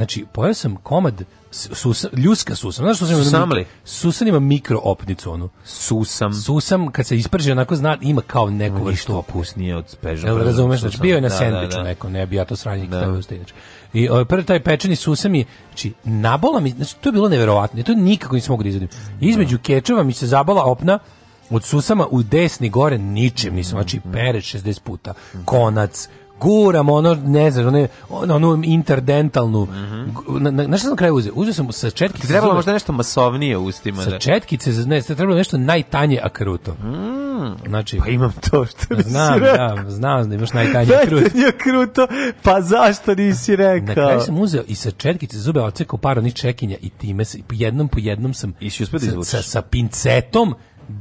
Znači, pojao sam komad susa, ljuska susam. Znaš što sam Susamli? Susan ima mikro opnicu onu. Susam. Susam kad se isprži onako zna ima kao neku vrstu. Ništa opusnije od peža. Jel razumeš? Znači, bio je na da, sandviču da, da. nekom, ne bi ja to sranjik da. stavio da stenač. I ovaj prvi taj pečeni susam i znači nabola mi, znači to je bilo neverovatno. I to nikako nisam mogu da izvedim. Da. Između kečeva mi se zabala opna od susama u desni gore ničim nisam. Znači, mhm. pere 60 puta, konac, guram ono, ne znaš, ono, ono, ono interdentalnu. Mm -hmm. na, na, na, šta sam kraj uzeo? Uzeo sam sa četkice. Trebalo možda nešto masovnije ustima. Sa da. četkice, ne, trebalo nešto najtanje akruto. Mm. Znači, pa imam to što nisi znam, rekao. Znam, da, znam da imaš najtanje akruto. Najtanje akruto, pa zašto nisi rekao? Na kraju sam uzeo i sa četkice zube ocekao par onih čekinja i time, se, jednom po jednom sam I si da sa, sa, sa pincetom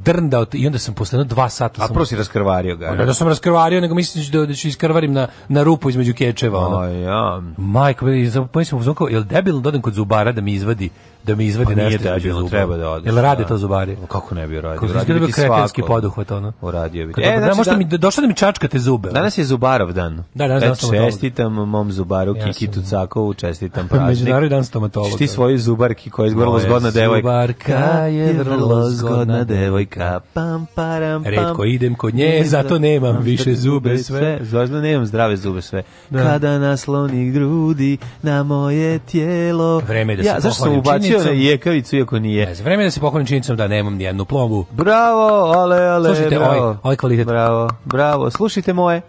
drndao i onda sam posle dva sata... sam A prvo raskrvario ga. Onda pa sam raskrvario, nego mislim da, da ću iskrvarim na, na rupu između kečeva. Ono. ja. Majko, pa sam jel debil dodam da kod zubara da mi izvadi da mi izvadi pa nešto bi zuba. treba da ode. Jel da. rade to zubari? Kako ne bi radio? Kako bi kretenski poduhvat ono. Uradio bi. E, da, možda mi da, došlo da mi čačkate zube. Danas je zubarov dan. Da, danas e, čestitam mom zubaru Kiki Tucakovu, čestitam praznik. Međunarodni dan stomatologa. Šti svoje zubarki koja je vrlo zgodna devojka. Zubarka je vrlo zgodna devojka. Pam param pam. Retko idem kod nje, zato nemam više zube sve. Zvažno da nemam zdrave zube sve. Kada nasloni grudi na moje tijelo. Vreme da se pohvalim ličio na jekavicu, iako nije. Ne, za vreme da se pohvalim činjenicom da nemam nijednu plombu. Bravo, ale, ale, Slušajte, ovaj- bravo. Ovaj, ovaj kvalitet. Bravo, bravo. Slušajte moje.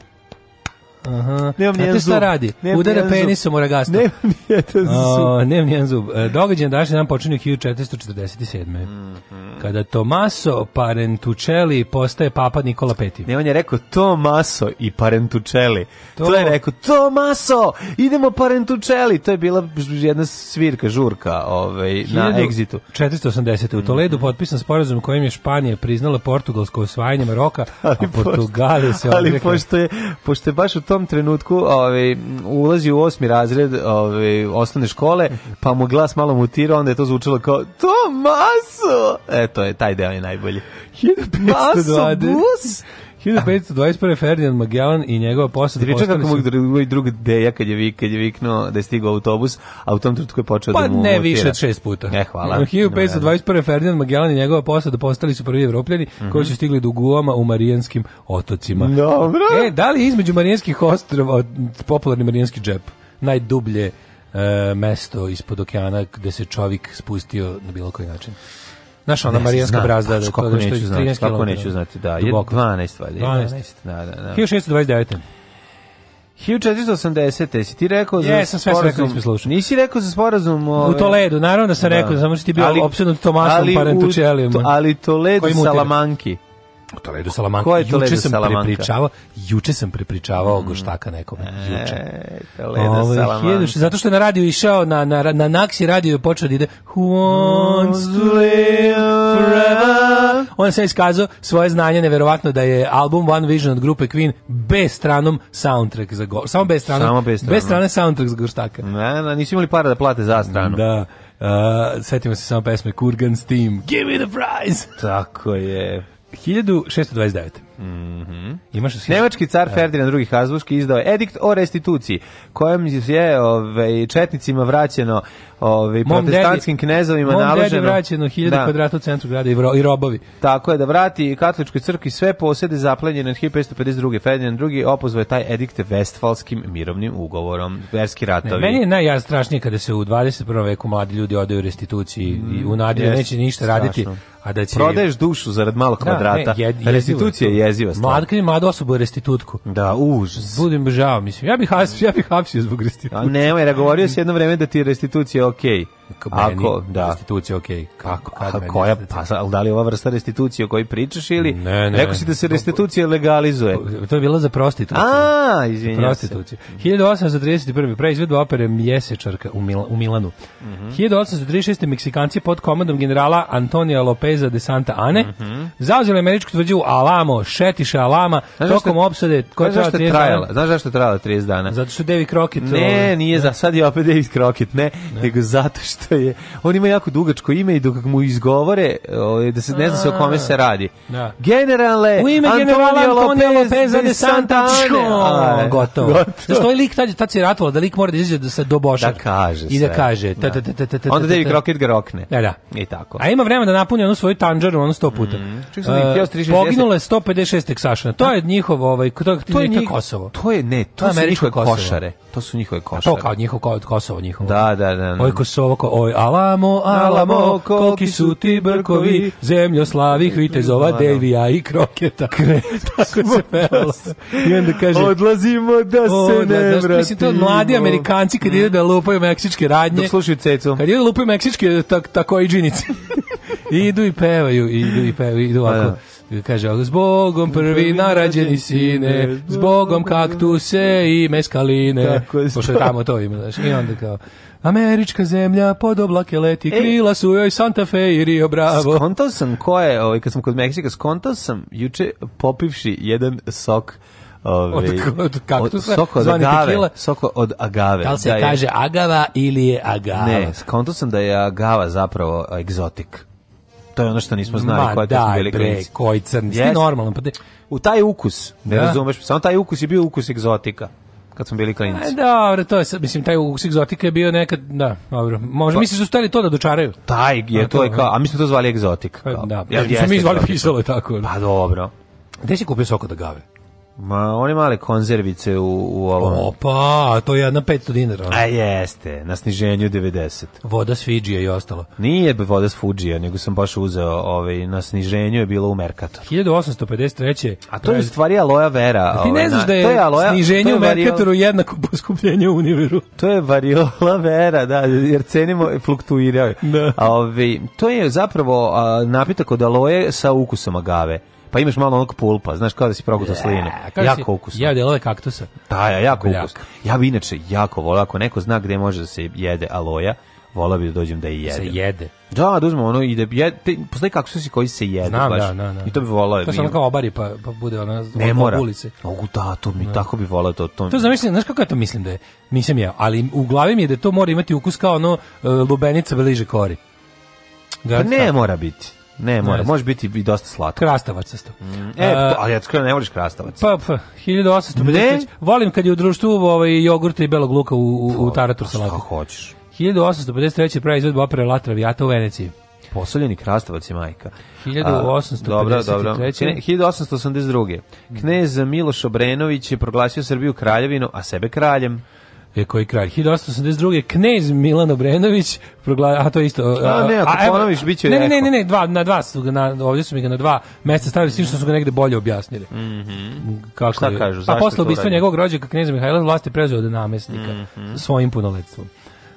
Aha. Nemam nijedan zub. šta radi? Nemam Udara penisom u ragastu. Nemam nijedan zub. O, nemam nijedan zub. Događaj na današnji dan počinju 1447. Mm -hmm. Kada Tomaso Parentucelli postaje papa Nikola V. Ne, on je rekao Tomaso i Parentucelli. To, to je rekao Tomaso, idemo Parentucelli. To je bila jedna svirka, žurka ovaj, na egzitu. 480. U mhm. Toledu potpisan sporazum kojim je Španija priznala portugalsko osvajanje Maroka, ali a Portugali se odrekla. Ali pošto je, pošto je baš tom trenutku ovaj, ulazi u osmi razred ovaj, osnovne škole, pa mu glas malo mutirao, onda je to zvučalo kao Tomaso! E, to je, taj deo je najbolji. 1520. Maso bus! 1521. Ferdinand Magellan i njegova posada Ti kako su... Moj drug deja kad je, vik, kad je viknuo da je stigao autobus, a u tom trenutku je počeo pa, da mu Pa ne mutira. više od šest puta. E, hvala. 1521. Ferdinand Magellan i njegova posada postali su prvi evropljani mm -hmm. koji su stigli do Guama u Marijanskim otocima. Dobro. E, da li između Marijanskih ostrova popularni Marijanski džep? Najdublje e, mesto ispod okeana gde se čovjek spustio na bilo koji način. Znaš ona Marijanska znam, brazda, da, kako da, da, neću znati, kako neću da. znati, da, je 12 valjda, 12. Da, da, da. 1629. 1480. Jesi ti rekao za Jesam, sve sporazum? Rekao, Nisi rekao za sporazum... Ove... U ovaj- Toledu, naravno da sam da. rekao, samo što ti bio opsednut Tomasom Parentučelijom. Ali u, to, ali Toledu Salamanki. Toledo Salamanca. Ko je Toledo juče sam Salamanca? prepričavao, juče sam prepričavao mm. goštaka nekome. E, juče. E, Toledo Ove, Salamanca. zato što je na radio išao, na, na, na Naxi radio je počeo da ide Who wants to live forever? On se iskazao svoje znanje, neverovatno da je album One Vision od grupe Queen bez stranom soundtrack za go, samo bez stranom, samo bez stranom. Bez strane soundtrack za goštaka. Ne, ne, nisu imali para da plate za stranu. Da. Uh, setimo se samo pesme Kurgan Steam. Give me the prize! Tako je. 1629. Mhm. Imaš Nemački car da. Ferdinand II Habsburgski izdao je edikt o restituciji kojem je ovaj četnicima vraćeno ovaj protestantskim knezovima mom naloženo vraćeno 1000 da. kvadrata u centru grada i, vro, i robovi. Tako je da vrati katoličkoj crkvi sve posede zaplenjene od 1552. Ferdinand II opozvao taj edikt Vestfalskim mirovnim ugovorom. Verski ratovi. Ne, meni je najstrašnije kada se u 21. veku mladi ljudi odaju restituciji mm, i u nadi da neće ništa strašno. raditi, a da će Prodaješ dušu zarad malog da, kvadrata. Da, ne, jed, Restitucija je jeziva stvar. Matkini mlada osoba je restitutku. Da, užas. Budem žao, mislim. Ja bih, ja bih hapsio zbog restitucije. A nemoj, ja govorio si jedno vreme da ti je okej. Okay ako, da. restitucija, ok. Kako, kad meni koja, pa, ali da li ova vrsta restitucije o kojoj pričaš ili ne, ne, rekao si da se restitucija legalizuje? To je bilo za prostituciju. A, izvinjam prostituciju. 1831. preizvedba opere Mjesečarka u, Mil u Milanu. Mm -hmm. 1836. Meksikanci pod komandom generala Antonija Lopeza de Santa Ane mm -hmm. zauzeli američku tvrđu Alamo, šetiše Alama, znaš tokom što, opsade koja je trajala Znaš zašto je trajala 30 dana? Zato što David Crockett... Ne, ovaj, nije, ne. za sad je opet David Crockett, ne, ne. nego zato što što je on ima jako dugačko ime i dok mu izgovore o, ovaj, da se ne zna se o kome se radi. Da. Generale, u ime generala Antonio Lopez de Santa Ana. Gotovo. gotovo. Zašto je ovaj lik tad, tad se ratovalo da lik mora da izađe da se dobošak Da kaže I da kaže. Da. Ta, ta, ta, ta, ta, Onda David Crockett ga rokne. Da, da. I tako. A ima vremena da napuni onu svoju tanđaru, ono sto puta. Mm. Uh, poginulo je 156 teksašana. To da. je njihovo ovaj, to, to je njih, Kosovo. To je, ne, to, to su njihove košare. To su njihove košare. To kao njihovo kao Kosovo njihovo. Da, da, da, da. Ovo je Kosovo, oj alamo, alamo, koliki su ti brkovi, zemlja slavih vitezova, devija i kroketa. Tako se pevalo. I onda kaže... Odlazimo da se da, da, ne vratimo. Da, mislim, to mladi amerikanci kad idu da lupaju meksičke radnje. Dok slušaju cecu. Kad idu da lupaju meksičke tak, tako i džinice. idu i pevaju, idu i pevaju, idu ovako kaže, zbogom prvi narađeni sine, zbogom kaktuse i meskaline, pošto je tamo to ima, znaš, i onda kao, Američka zemlja pod oblake leti, e, krila su joj Santa Fe i Rio Bravo. Skontao sam ko je, ovaj, kad sam kod Meksika, skontao sam juče popivši jedan sok Ove, ovaj, od, od kaktusa, zvani sok od Sok od agave. Da li se da kaže je, agava ili je agava? Ne, skonto sam da je agava zapravo egzotik. To je ono što nismo znali. Ma koja daj bili bre, klinici. koji crni, yes. normalan. Pa de... U taj ukus, ne da. razumeš, samo taj ukus je bio ukus egzotika kad smo bili klinci. E, dobro, to je, mislim, taj uks egzotika je bio nekad, da, dobro. Može, pa, misliš da su stali to da dočaraju? Taj je, a to, je kao, a mi smo da to zvali egzotik. Pa, kao. Da, ja, mi smo mi zvali pisalo tako. Da. Pa dobro. Gde si kupio soko da gave? Ma, one male konzervice u, u ovom. Opa, to je jedna 500 dinara. A jeste, na sniženju 90. Voda s Fidžija i ostalo. Nije voda s Fudžija, nego sam baš uzeo ovaj, na sniženju je bilo u Merkatoru. 1853. A to je u stvari aloja vera. A ti ne ovaj, znaš da je, je aloja, sniženje je u Merkatoru vario... jednako poskupljenje u univeru. To je variola vera, da, jer cenimo fluktuiraju. Da. A, ovaj, to je zapravo a, napitak od aloje sa ukusom agave pa imaš malo onog pulpa, znaš, kao da si progutao yeah, sline. Da jako si, ukusno. Ja ove kaktusa. Da, ja, jako Bljak. ukusno. Ja bi inače jako volao, ako neko zna gde može da se jede aloja, volao bi da dođem da je jedem. Se jede. Da, da uzmem ono i da jede, postoji kaktusi koji se jede. Znam, baš. Da, da, da. I to bi volao. To samo kao obari pa, pa bude ona ne mora. ulice. Mogu da, to mi, da. tako bi volao to. To, to zamišljam, znaš kako ja to mislim da je? Nisam ja, ali u glavi mi je da to mora imati ukus kao ono e, lubenica bliže kori. Da, pa ne tako. mora biti. Ne, mora, može biti i dosta slatko. Krastavac sasto. Mhm. E, uh, ali ja skoro ne voliš krastavac. Pa, pa 1853. Volim kad je u društvu ovaj jogurt i belog luka u, u, u pa, tarator salatu. Šta hoćeš? 1853. pravi izvedba opere La Traviata u Veneciji. Posoljeni krastavac i majka. 1853. Dobro, dobro. 1882. Knez Miloš Obrenović je proglasio Srbiju kraljevinu, a sebe kraljem je koji kralj. 1882. Knez Milan Obrenović, progla... a to je isto... A, ne, a Trifunović biće Ne, ne, ne, ne, dva, na dva su ga, na, ovdje su mi ga na dva mesta stavili, s što su ga negde bolje objasnili. Mm -hmm. Kako Šta je? kažu? Pa posle ubistva njegovog rođaka knjeza Mihajla vlasti je prezeo od namestnika mm -hmm. svojim punoletstvom.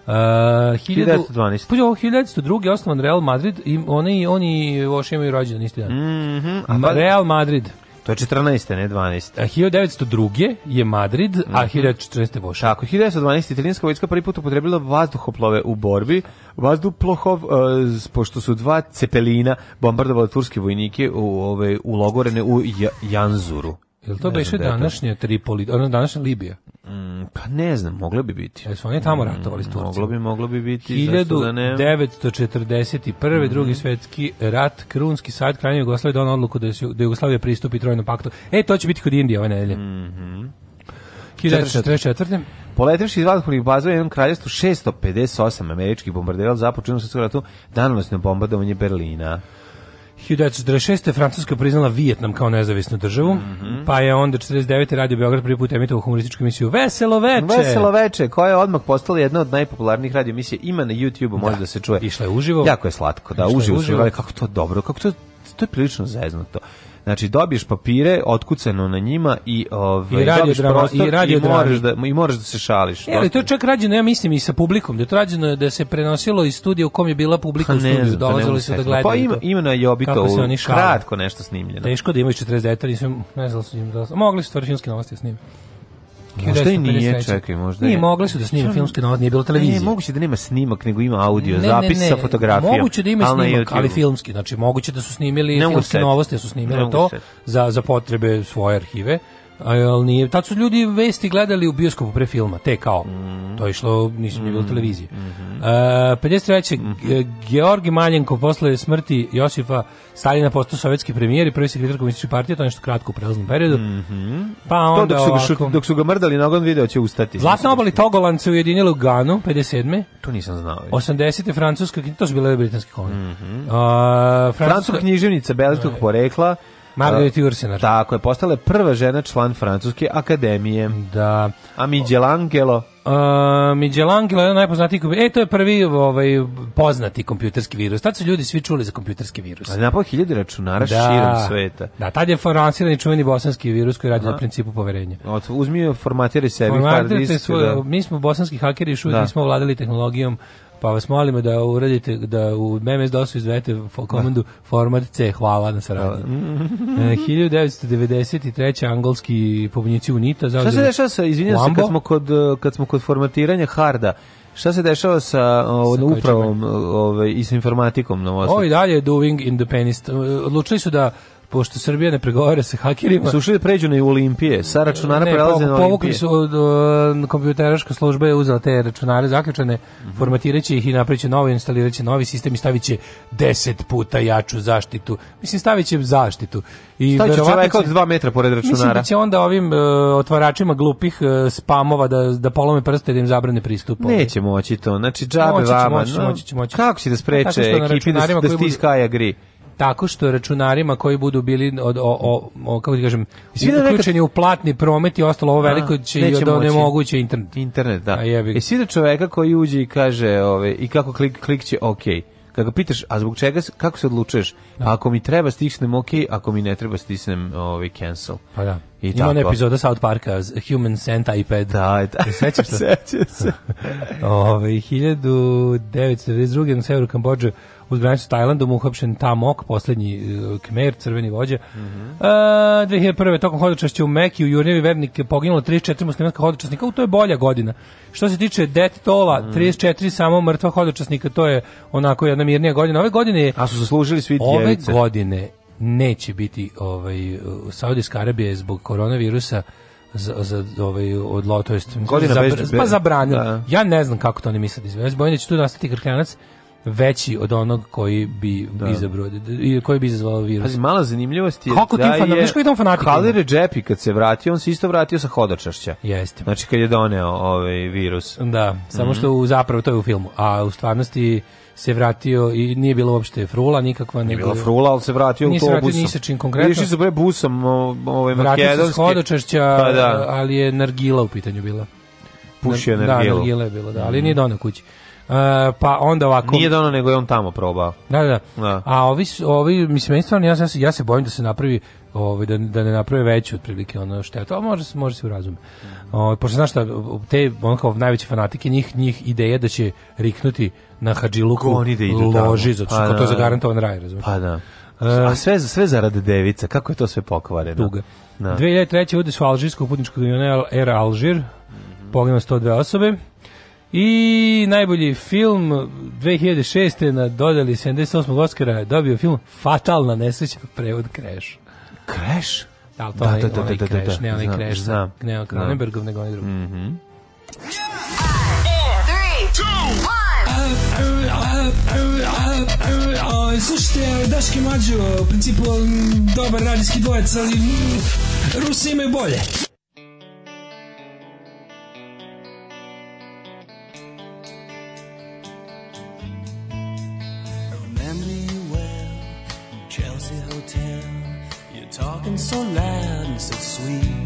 Uh, 1912. Puđe ovo 1902. osnovan Real Madrid i oni, oni još imaju rođendan isti dan. Mm -hmm. Real Madrid. To je 14. ne 12. A 1902. je Madrid, mm -hmm. a 1914. Mhm. Voša. Tako, 1912. italijanska vojska prvi put upotrebila vazduhoplove u borbi. Vazduhoplohov, uh, pošto su dva cepelina bombardovala turske vojnike u, ove, u Logorene u Janzuru. Je li to beše današnje Tripoli, ono današnja Libija? Mm, pa ne znam, moglo bi biti. Jel Jesu oni tamo ratovali s mm, Turcima? Moglo bi, moglo bi biti. 1941. Mm -hmm. drugi mhm. svetski rat, Krunski sad, krajnje Jugoslavije dono da odluku da, da je, da Jugoslavija pristupi trojnom paktu. E, to će biti kod Indije ove nedelje. Mm -hmm. 1944. Poletevši iz vazdušnih baza u jednom kraljestvu 658 američkih bombardera započinuli se ratu danonosno bombardovanje Berlina. 1946. Francuska priznala Vijetnam kao nezavisnu državu, mm -hmm. pa je onda 49. radio Beograd prvi put emitovao humorističku emisiju Veselo veče. Veselo veče, koja je odmah postala jedna od najpopularnijih radio emisija. Ima na YouTubeu, može da, da se čuje. Išla je uživo. Jako je slatko, da, uživo, uživo. Kako to dobro, kako to to je prilično zeznuto. Znači dobiješ papire otkucano na njima i ovaj I radio i radio i možeš da i moraš da se šališ. E, ali to je čak rađeno ja mislim i sa publikom, da je rađeno da se prenosilo iz studija u kom je bila publika ha, pa ne, u studiju, znam, dolazili su da gledaju. Pa ima ima na Jobito kratko nešto snimljeno. Teško da imaju 40 detara, nisam ne znam su im da. Mogli su to filmske novosti da snimiti. Možda i nije, čekaj, možda Nije, mogli su da snime filmski novac, nije bilo televizije. Ne, moguće da nema snimak, nego ima audio, ne, zapis ne, ne. sa fotografijom. Moguće da ima ali snimak, ali filmski. Znači, moguće da su snimili, ne filmske novosti da su snimili to za, za potrebe svoje arhive ali nije, tad su ljudi vesti gledali u bioskopu pre filma, te kao. Mm. To je išlo, nisu mm. bilo mhm. televizije. Mm -hmm. uh, 53. Mm -hmm. Georgi Maljenko posle smrti Josifa Stalina postao sovjetski premijer i prvi sekretar komunističke partije, to je nešto kratko u prelaznom periodu. Mm -hmm. Pa onda dok su, ovako, dok su ga mrdali nogon video će ustati. Zlatna obali Togolan ujedinili ujedinila u Ganu, 57. To nisam znao. 80. Francuska, to su bile britanske kolonije. Mm -hmm. uh, Francuska, Francuska književnica belgijskog e. porekla Margaret Ursenar. Tako je, postala je prva žena član Francuske akademije. Da. A Michelangelo Uh, Michelangelo je najpoznatiji kompjuter. E, to je prvi ovaj, poznati kompjuterski virus. Tad su ljudi svi čuli za kompjuterski virus. Ali napao hiljade računara da, širom sveta. Da, tad je formansiran i čuveni bosanski virus koji radi na principu poverenja. Ot, uzmi formatiraj sebi hard disk. Da. Mi smo bosanski hakeri, još da. smo ovladali tehnologijom Pa vas molimo da uradite, da u MMS DOS-u izvedete komandu da. format C, hvala na saradnji. 1993. E, angolski pobunjici UNITA. Šta se dešava sa, izvinjam se, kad smo, kod, kad smo kod formatiranja harda, Šta se dešava sa, o, sa upravom ove, ovaj, i sa informatikom na Ovo i dalje doing in the penis. Odlučili su da pošto Srbija ne pregovara sa hakerima. Su ušli da pređu na Olimpije, sa računara ne, prelaze na Olimpije. Su, uh, kompjuteraška služba je uzela te računare zaključane, mm -hmm. formatiraće ih i napraviće novo, instaliraće novi sistem i stavit će deset puta jaču zaštitu. Mislim, stavit će zaštitu. I stavit će čoveka od dva metra pored računara. Mislim da će onda ovim uh, otvaračima glupih uh, spamova da, da polome prste da im zabrane pristup. Neće moći to, znači džabe moći vama. Moći, no, moći će, moći. Kako će da spreče ekipi da, da stiska i agri? tako što računarima koji budu bili od, o, o, o kako ti kažem, da uključeni u platni promet i ostalo ovo veliko će i od onemoguće internet. Internet, da. A jebi. Jesi da čoveka koji uđe i kaže ove, i kako klik, klik će ok. Kada ga pitaš, a zbog čega, kako se odlučuješ? Da. Ako mi treba stisnem ok, ako mi ne treba stisnem ovaj, cancel. Pa da. I Ima ona epizoda South Parka, Human Sent iPad. Da, e, da. E, sećaš se? Sećaš se. Ove, 1992. na severu Kambođe uz granicu s Tajlandom uhapšen Tamok, poslednji uh, Khmer, crveni vođa. Mm -hmm. uh, 2001. tokom hodočašća u Mekiju, Jurjevi vernik je poginulo 34 muslimanska hodočasnika, u to je bolja godina. Što se tiče Det Tola, mm. 34 samo mrtva hodočasnika, to je onako jedna mirnija godina. Ove godine je... A su zaslužili svi djevice. Ove godine neće biti ovaj, Saudijska Arabija zbog koronavirusa za, za ovaj odlo, to jest godina zabra, bez, pa zabranio. Da. Ja ne znam kako to oni misle da izvesti. Bojne će tu nastati krkljanac veći od onog koji bi da. izabrao i koji bi izazvao virus. Pazi, mala zanimljivost je Kako da fan, je koji fanatik. Kalir Džepi kad se vratio, on se isto vratio sa hodočašća. Jeste. Znači kad je doneo ovaj virus. Da, mm -hmm. samo što u zapravo to je u filmu, a u stvarnosti se vratio i nije bilo uopšte frula nikakva nego nije bila frula ali se vratio nije autobusom. Nije se čim konkretno. Išli su bre busom ovaj makedonski. se hodočašća, pa, da. ali je nargila u pitanju bila. Pušio da, nargilu. Da, nargila je bilo, da, ali mm. nije doneo kući. E, pa onda ovako... Nije da ono, nego je on tamo probao. Da, da. da. da. A ovi, ovi mislim, stvarno, ja, se, ja se bojim da se napravi ovaj da, da ne naprave veće otprilike ono što štetu, a može se može se razume. Ovaj pošto znaš da te on kao najveći fanatike njih njih ideja da će riknuti na Hadžiluku oni da idu loži zato što pa, to da. garantovan raj, razumiješ? Pa da. E, a sve, sve zarade devica, kako je to sve pokvareno? Tuga. Da. 2003. udes u Alžirskog putničkog aviona Air Alžir, poginulo 102 osobe. I najbolji film 2006. na dodeli 78. Oscara je dobio film Fatalna nesreća, prevod Crash. Crash? Da, to da da, da, da, da, da, da, da, ne onaj znam, Crash, znam, ne onaj Cronenbergov, da. nego onaj drugi. Mm -hmm. Slušajte, Daški Mađo, u principu mm, dobar radijski dvojec, ali mm, Rusi imaju bolje. talking so loud and so sweet.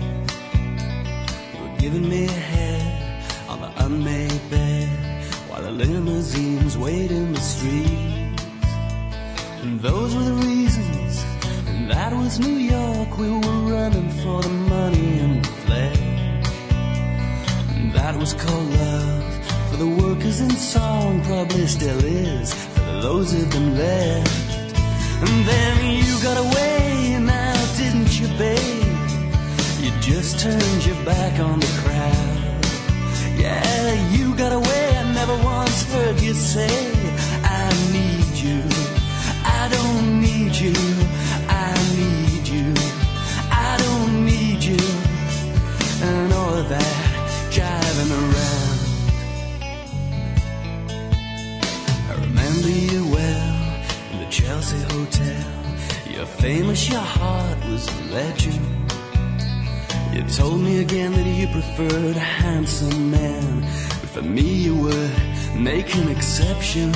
You were giving me a head on the unmade bed while the limousines wait in the streets. And those were the reasons, and that was New York. We were running for the money and the flesh. And that was called love for the workers in song, probably still is for the those of them left. And then you got away you, babe. You just turned your back on the crowd. Yeah, you got away. I never once heard you say, I need you. I don't need you. famous your heart was a legend. You told me again that you preferred a handsome man. But for me, you were making exception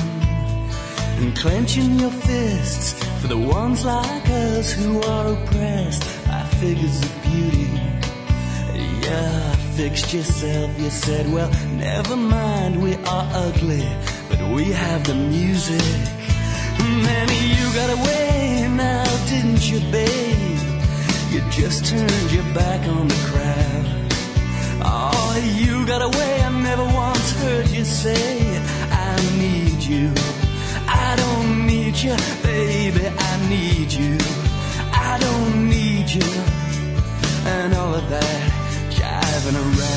and clenching your fists for the ones like us who are oppressed by figures of beauty. Yeah, fixed yourself, you said, well, never mind, we are ugly, but we have the music. And you got away now, didn't you, babe? You just turned your back on the crowd. Oh, you got away, I never once heard you say, I need you. I don't need you, baby, I need you. I don't need you. And all of that jiving around.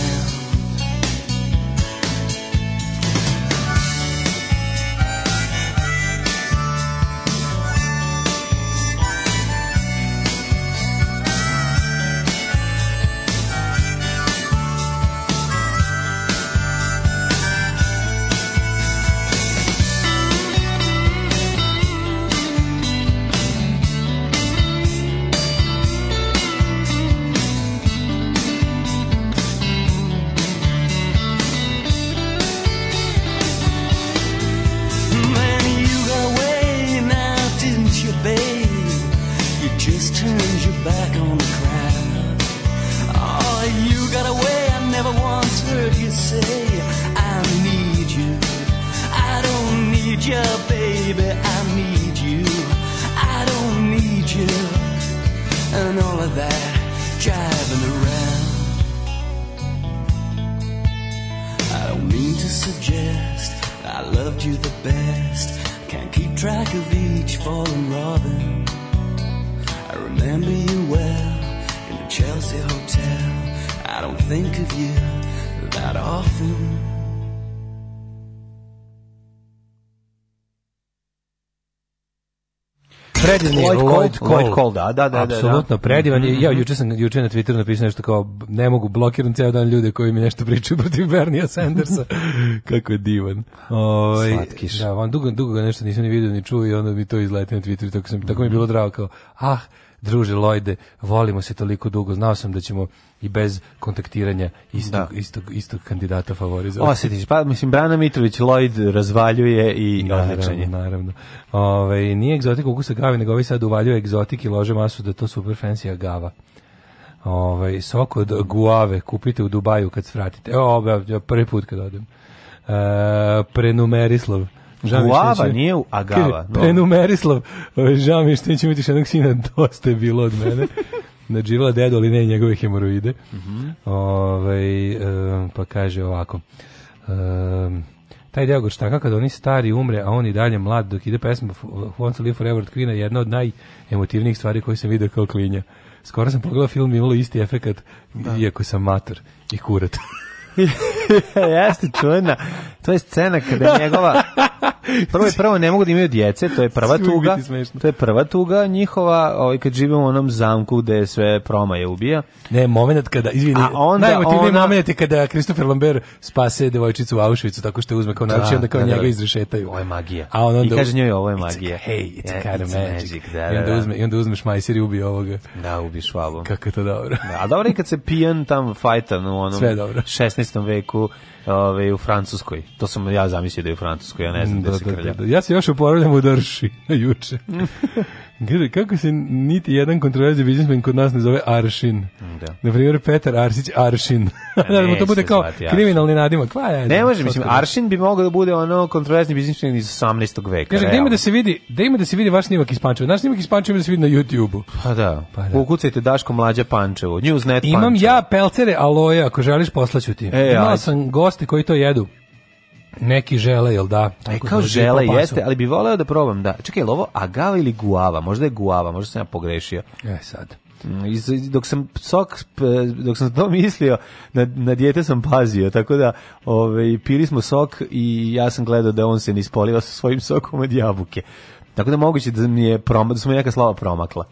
White Call. White Call, da da, da, da, da. Apsolutno, da, da. predivan. Mm -hmm. Ja mhm. juče sam juče na Twitteru napisao nešto kao, ne mogu, blokiram ceo dan ljude koji mi nešto pričaju protiv Bernija Sandersa. Kako je divan. Oj, ovaj, Slatkiš. Da, on dugo, dugo ga nešto nisam ni vidio, ni čuo i onda mi to izlete na Twitteru, tako, sam, tako mi je bilo drago kao, ah, druže Lojde, volimo se toliko dugo, znao sam da ćemo i bez kontaktiranja istog, da. istog, istog kandidata favorizovati. Osjetiš, pa mislim, Brana Mitrović Lloyd razvaljuje i naravno, odličan je. Naravno, Ove, ovaj, nije egzotik ukusa gavi, nego ovi sad uvaljuje egzotik i lože masu da to super fancy gava. Ove, ovaj, sok od guave kupite u Dubaju kad svratite. Evo, prvi put kad odem. E, prenumerislov. Guava nije agava. No. Enumerislav, žao mi što neću imati jednog sina, dosta je bilo od mene. Nadživala dedo, ali ne njegove hemoroide. Mm -hmm. Ove, e, pa kaže ovako. Um, taj deo gorštaka kada oni stari umre, a oni dalje mlad dok ide pesma Once Live Forever od Queen je jedna od najemotivnijih stvari koje sam video kao klinja. Skoro sam pogledao film i imalo isti efekat, da. iako sam mator i kurat. Jeste čujna To je scena kada njegova prvo prvo ne mogu da imaju djece, to je prva tuga. To je prva tuga njihova, ovaj kad živimo u onom zamku gde sve promaje ubija. Ne, momenat kada izvini, najemotivniji ona... momenat je kada Christopher Lambert spase devojčicu u Auschwitzu tako što je uzme kao da, naručio, onda kao da, da, njega da, izrešetaju. Ovo je magija. A on onda I kaže njoj ovo je magija. Hey, it's, kind of magic. magic da, I onda da, uzme i onda uzmeš majsir i ubije ovoga. Da, ubi švabu. Kako je to dobro. Da, a dobro je kad se pijan tam fajta u onom 16. veku ovaj u Francuskoj. To sam ja zamislio da je u Francuskoj, ja ne znam da, da se da, da, da, Ja se još oporavljam u Drši, juče. Gledaj, kako se niti jedan kontroverzni biznismen kod nas ne zove Aršin. Da. Na primjer, Petar Arsić Aršin. da, to bude kao kriminalni nadimak. Kva je? Ne može, mislim, Aršin bi mogao da bude ono kontroverzni biznismen iz 18. veka. Kaže, gde ima da se vidi, da ima da se vidi vaš snimak iz Pančeva. Naš snimak iz Pančeva da se vidi na YouTubeu. Pa da. Pa da. Ukucajte Daško mlađa Pančevo, Newsnet Pančevo. Imam ja pelcere aloje, ako želiš poslaću ti. E, Imala sam goste koji to jedu. Neki žele, jel da? Tako e, kao žele, jeste, ali bi voleo da probam, da. Čekaj, je ovo agava ili guava? Možda je guava, možda sam ja pogrešio. E, sad. Mm, iz, dok sam sok dok sam to mislio na na dijete sam pazio tako da ovaj pili smo sok i ja sam gledao da on se ne ispoliva sa svojim sokom od jabuke tako da moguće da mi je prom da smo mi neka slava promakla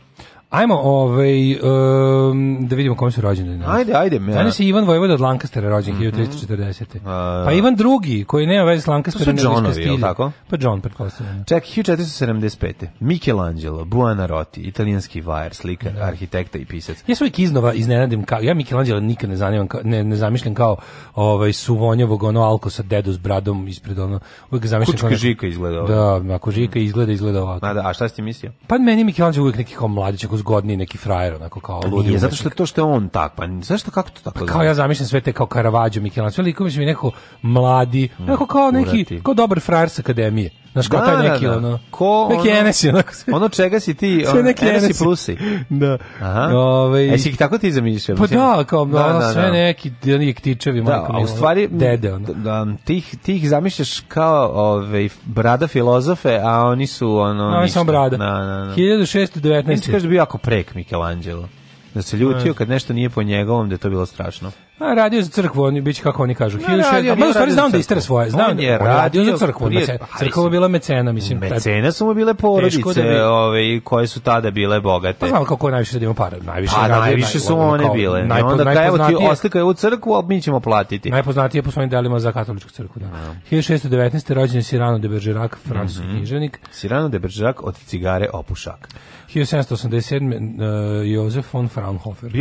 Ajmo ovaj, um, da vidimo kome su rođeni danas. Ajde, ajde. Ja. Danas je Ivan Vojvoda od Lancastera rođen, mm -hmm. 1340. A, pa Ivan drugi, koji nema veze s Lancasterom. To su Johnovi, je li tako? Pa John, pretpostavljam. Ček, 1475. Michelangelo, Buonarroti, italijanski vajer, slikar, da. arhitekta i pisac. Ja se uvijek iznova iznenadim, kao, ja Michelangelo nikad ne, zanimam, ne, ne zamišljam kao ovaj, suvonjovog, ono, alko sa dedu s bradom ispred ono, uvijek zamišljam. Kučka kao, žika izgleda. Ovaj. Da, ako žika mhm. izgleda, izgleda ovako. A, da, a šta ste ti mislio? Pa meni Michelangelo uvijek neki kao mladić, ako zgodni neki frajer, onako kao pa ludi. Nije, umetnik. zato što je to što je on tak, pa zašto kako to tako? Pa kao ja zamišljam sve te kao Caravaggio, Michelangelo, sve likovi mi nekako mladi, mm, onako kao neki, urati. kao dobar frajer sa akademije. Znaš, kao da, taj da, neki, da, ono... neki enesi, onako. Sve. Ono čega si ti, sve neki enesi, enesi plusi. da. Aha. Ove, ovaj- e, si ih tako ti zamišljao? Pa da, kao da, ono, da, sve da. neki, neki ktičevi, da, majko, a u stvari, dede, ono. Da, da tih, tih zamišljaš kao ove, brada filozofe, a oni su, ono, no, Oni samo brada. Na, na, na. 1619. Mislim, kaže, bio jako prek Michelangelo. Da se ljutio kad nešto nije po njegovom, da je to bilo strašno. A radio za crkvu, oni biće kako oni kažu. Ne, radio, ma, stvari znam da istera svoje, znam. On je da- radio, za crkvu, prije, da pa crkva bila mecena, mislim. Mecena su mu bile da porodice, da ove, koje su tada bile bogate. Pa znam kako najviše da ima para, najviše pa, radio, najviše su one bile. Najpo, onda kao evo ti oslika u crkvu, ali mi ćemo platiti. Najpoznatije po svojim delima za katoličku crkvu, da. 1619. rođen je Sirano de Bergerac, francuski mhm. književnik. Sirano de Bergerac od cigare opušak. 1787. E, Josef von Fraunhofer.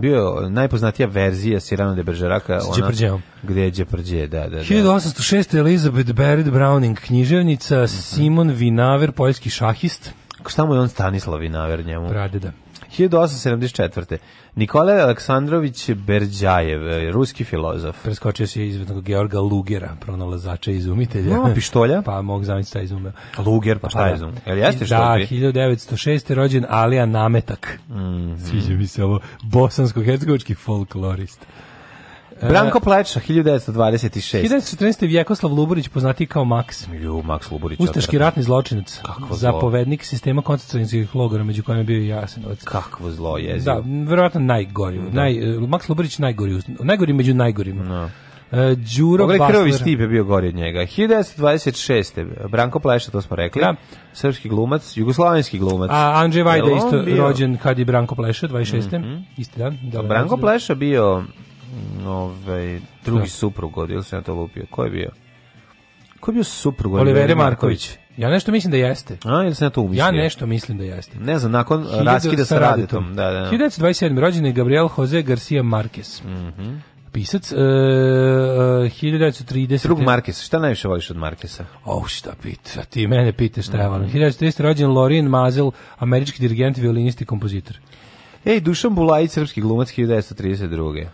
Bio je najpoznatija verzija Cyrano Bertrana de Bergeraka, ona, gde je Đeprđe, da, da, da. 1806. Elizabeth Barrett Browning, književnica, mm -hmm. Simon Vinaver, poljski šahist. Šta mu je on Stanislav Vinaver njemu? da. 1874. Nikolaj Aleksandrović Berđajev, e, ruski filozof. Preskočio se izvednog Georga Lugera, pronalazača i izumitelja. No, pištolja. pa mog zamisliti taj Luger, pa šta pa je da. izumio? Jel jeste što Da, 1906. rođen Alija Nametak. Mm -hmm. Sviđa mi se ovo bosansko-hercegovički folklorist. E, Branko Pleša, 1926. 1914. Vjekoslav Luburić, poznati kao Maks. Ju, Maks Luburić. Ustaški ratni zločinac. Kakvo zapovednik sistema koncentracijskih logora, među kojima je bio i Jasenovac. Kakvo zlo je. Da, verovatno najgori. Da. Naj, e, Maks Luburić najgori, najgori među najgorima. Da. Uh, Đuro Pogledaj, krvavi Stip je bio gori od njega. 1926. Branko Pleša, to smo rekli. Da. Srpski glumac, jugoslavenski glumac. A Andrzej Vajda isto bio? rođen kad je Branko Pleša, 26. Mm -hmm. Isti dan. Da Branko Pleša bio nove, mm, ovaj, drugi da. suprug od, ili se na to lupio? Ko je bio? Ko je bio suprug? Olivera Marković. Ja nešto mislim da jeste. A, ili se na to umislio? Ja nešto mislim da jeste. Ne znam, nakon raskida sa Radetom. Da, da. 1927. Da. rođen je Gabriel Jose Garcia Marquez. Mhm. Mm pisac. E, 1930. E, Drug Markesa. Šta najviše voliš od Markesa? Oh, šta pita? Ti mene pitaš šta ja volim. 1930. rođen Lorin Mazel, američki dirigent, violinist i kompozitor. Ej, Dušan Bulajić, srpski glumac, 1932.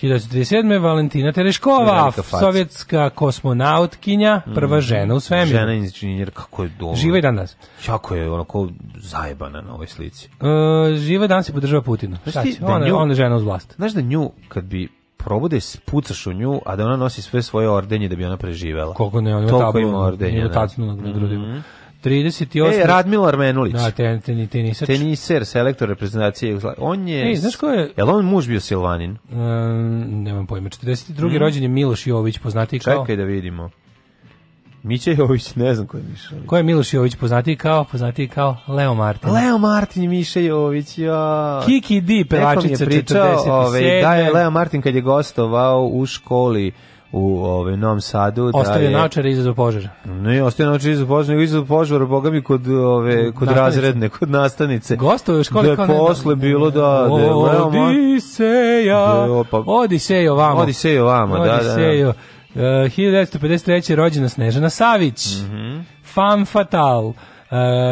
1937. Valentina Tereškova, sovjetska kosmonautkinja, prva mhm. žena u svemiru. Žena inženjer, kako je dobro. Živa i danas. Jako je onako zajebana na ovoj slici. E, živa danas i podržava Putina. Šta će? Da ona, ona je žena uz vlast. Znaš da nju, kad bi probude, pucaš u nju, a da ona nosi sve svoje ordenje da bi ona preživela. Koliko ne, ona ima tablu, ordenje, ima da. tacnu na grudima. Mm -hmm. 38. E, Radmilo Armenulić. Da, ten, ten, tenisač. Teniser, selektor reprezentacije On je... Ej, znaš ko je... Jel on muž bio Silvanin? Um, nemam pojma. 42. Mm. rođen je Miloš Jović, poznati kao... Čekaj da vidimo. Miće Jović, ne znam ko je Miša. Ko je Miloš Jović, poznati kao, poznati kao Leo Martin. Leo Martin i Miša Jović, ja. Kiki Di, pevačica, 47. Ove, ovaj, da je Leo Martin kad je gostovao u školi u ovaj Novom Sadu da ostavio je naočare izazvao požar. Ne, ostavio naočare izazvao požara, nego požara bogami kod ove kod Nastanice. razredne, kod nastanice. Gostovao da je školi kao posle bilo da da Odiseja. Da Odiseja ovamo. Odiseja ovamo, da, da. da. Odiseja. E, uh, 1953. rođena Snežana Savić. Mhm. Mm Fatal. fatale.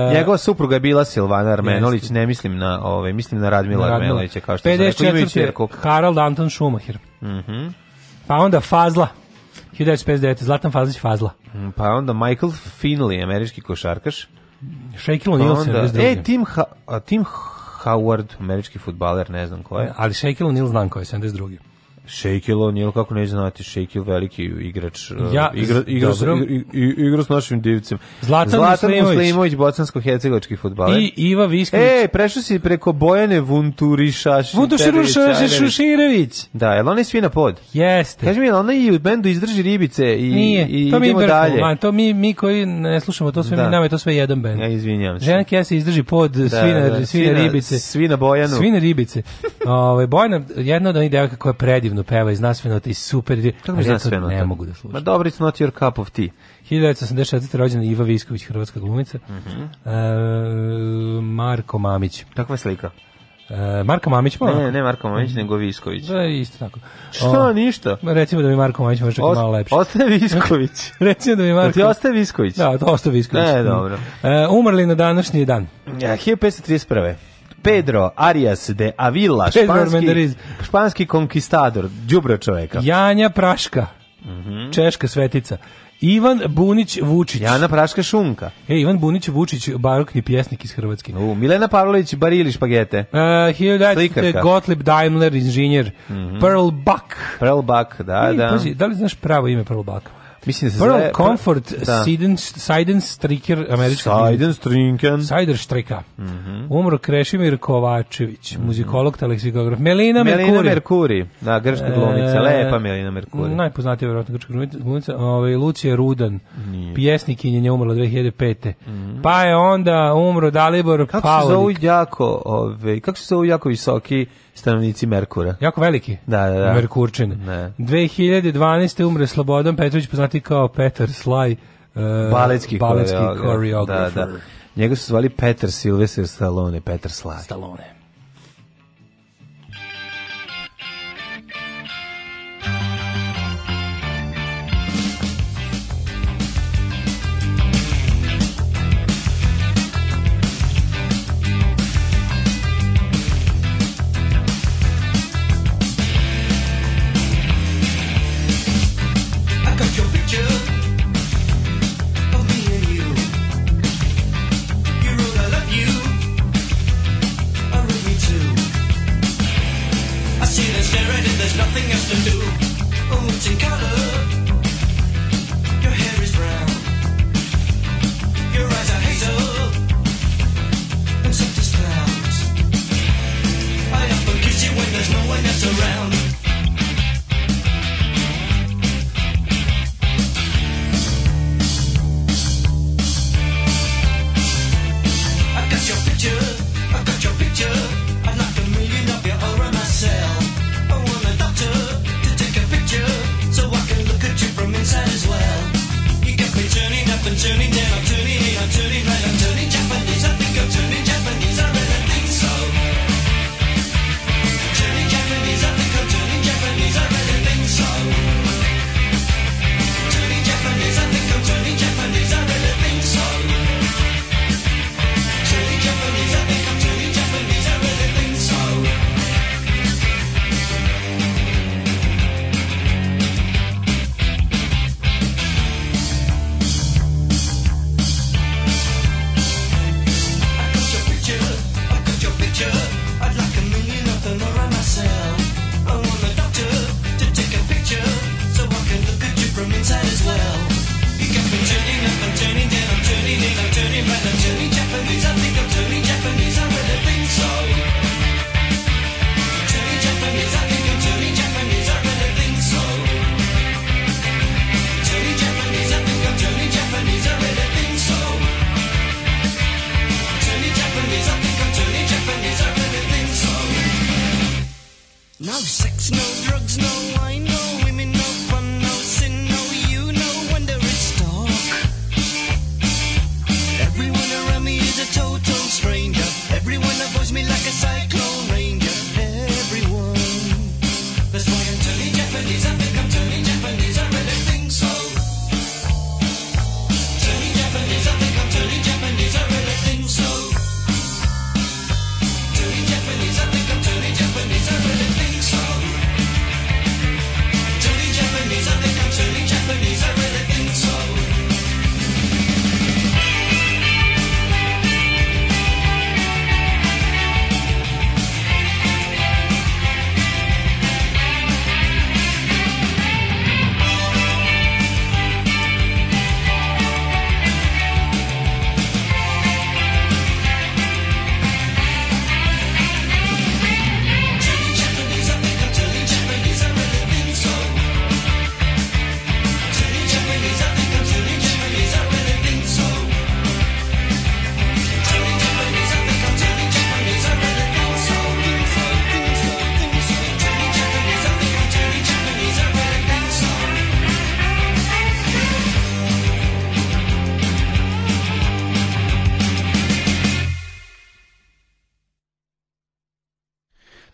Uh, Njegova supruga je bila Silvana Armenolić, ne mislim na, ove, ovaj, mislim na Radmila, Radmila. Armenolića kao što 54. Rekao, Harald Anton Schumacher. Mhm. Mm Pa onda Fazla. 1959. Zlatan Fazlić Fazla. Mm, pa onda Michael Finley, američki košarkaš. Shaquille pa O'Neal pa se E, Tim, ha, Tim Howard, američki futbaler, ne znam ko je. Ali Shaquille O'Neal znam ko je, 72. Shaquille O'Neal, kako ne znate, Shaquille veliki igrač, ja, uh, igra, igra, igra, s našim divcem. Zlatan, Zlatan Muslimović, bosansko-hercegovački futbaler. I Iva Visković. E, prešao si preko Bojane Vunturišaš. Vunturišaš Da, jel ona je svi na pod? Jeste. Kaži mi, jel ona i u bendu izdrži ribice i, Nije, i to idemo mi dalje. Man, to mi, mi koji ne slušamo, to sve da. mi nama je to sve jedan bend. Ja izvinjam se. ja se izdrži pod, da, svina, da, da, svi, na ribice. Svina na Bojanu. Svi ribice. Ove, ovaj, Bojana, jedna od onih devaka koja je predivno divno da peva i zna sve note i super. Kako mi zna sve note? Ne mogu da slušam. Ma dobro, it's not your cup of tea. 1984. rođena Iva Visković, hrvatska glumica. Mm -hmm. e, Marko Mamić. Kakva je slika. E, Marko Mamić, pa? Ne, ne Marko Mamić, mm. nego Visković. Da, isto tako. Šta, o, ništa? Recimo da mi Marko Mamić može čak malo lepše. Ostaje Visković. recimo da mi Marko... Da ti ostaje Visković? Da, ostaje Visković. Ne, dobro. E, umrli na današnji dan. E, ja, 1531. Pedro Arias de Avila, španski, španski konkistador, đubro čoveka. Janja Praška, mm -hmm. češka svetica. Ivan Bunić Vučić. Jana Praška Šunka. E, Ivan Bunić Vučić, barokni pjesnik iz Hrvatske. U, Milena Pavlović, barili špagete. Uh, e, 1900. Gottlieb Daimler, inženjer. Mm -hmm. Pearl Buck. Pearl Buck, da, I, e, da. Pazi, da li znaš pravo ime Pearl Bucka? Mislim da se Pearl zove... Comfort da. Siden, Siden Striker, američka Siden Striker. Sider Striker. Mm -hmm. Umro Krešimir Kovačević, mm -hmm. muzikolog, teleksikograf. Melina, Melina Merkuri. da, grčka glumica, e, lepa Melina Merkuri. Najpoznatija verovatno grčka glumica, ovaj, Lucija Rudan, Nije. pjesnikinja je umrla 2005. Mm -hmm. Pa je onda umro Dalibor Paulik. Kako se zove jako, ovaj, kako se zove jako visoki stanovnici Merkura. Jako veliki? Da, da, da. Merkurčine. Ne. 2012. umre Slobodan Petrović, poznati kao Petar Slaj, uh, e, baletski, baletski koreograf. Da, da. Njega su zvali Petar Silvester Stallone, Petar Slaj. Stallone.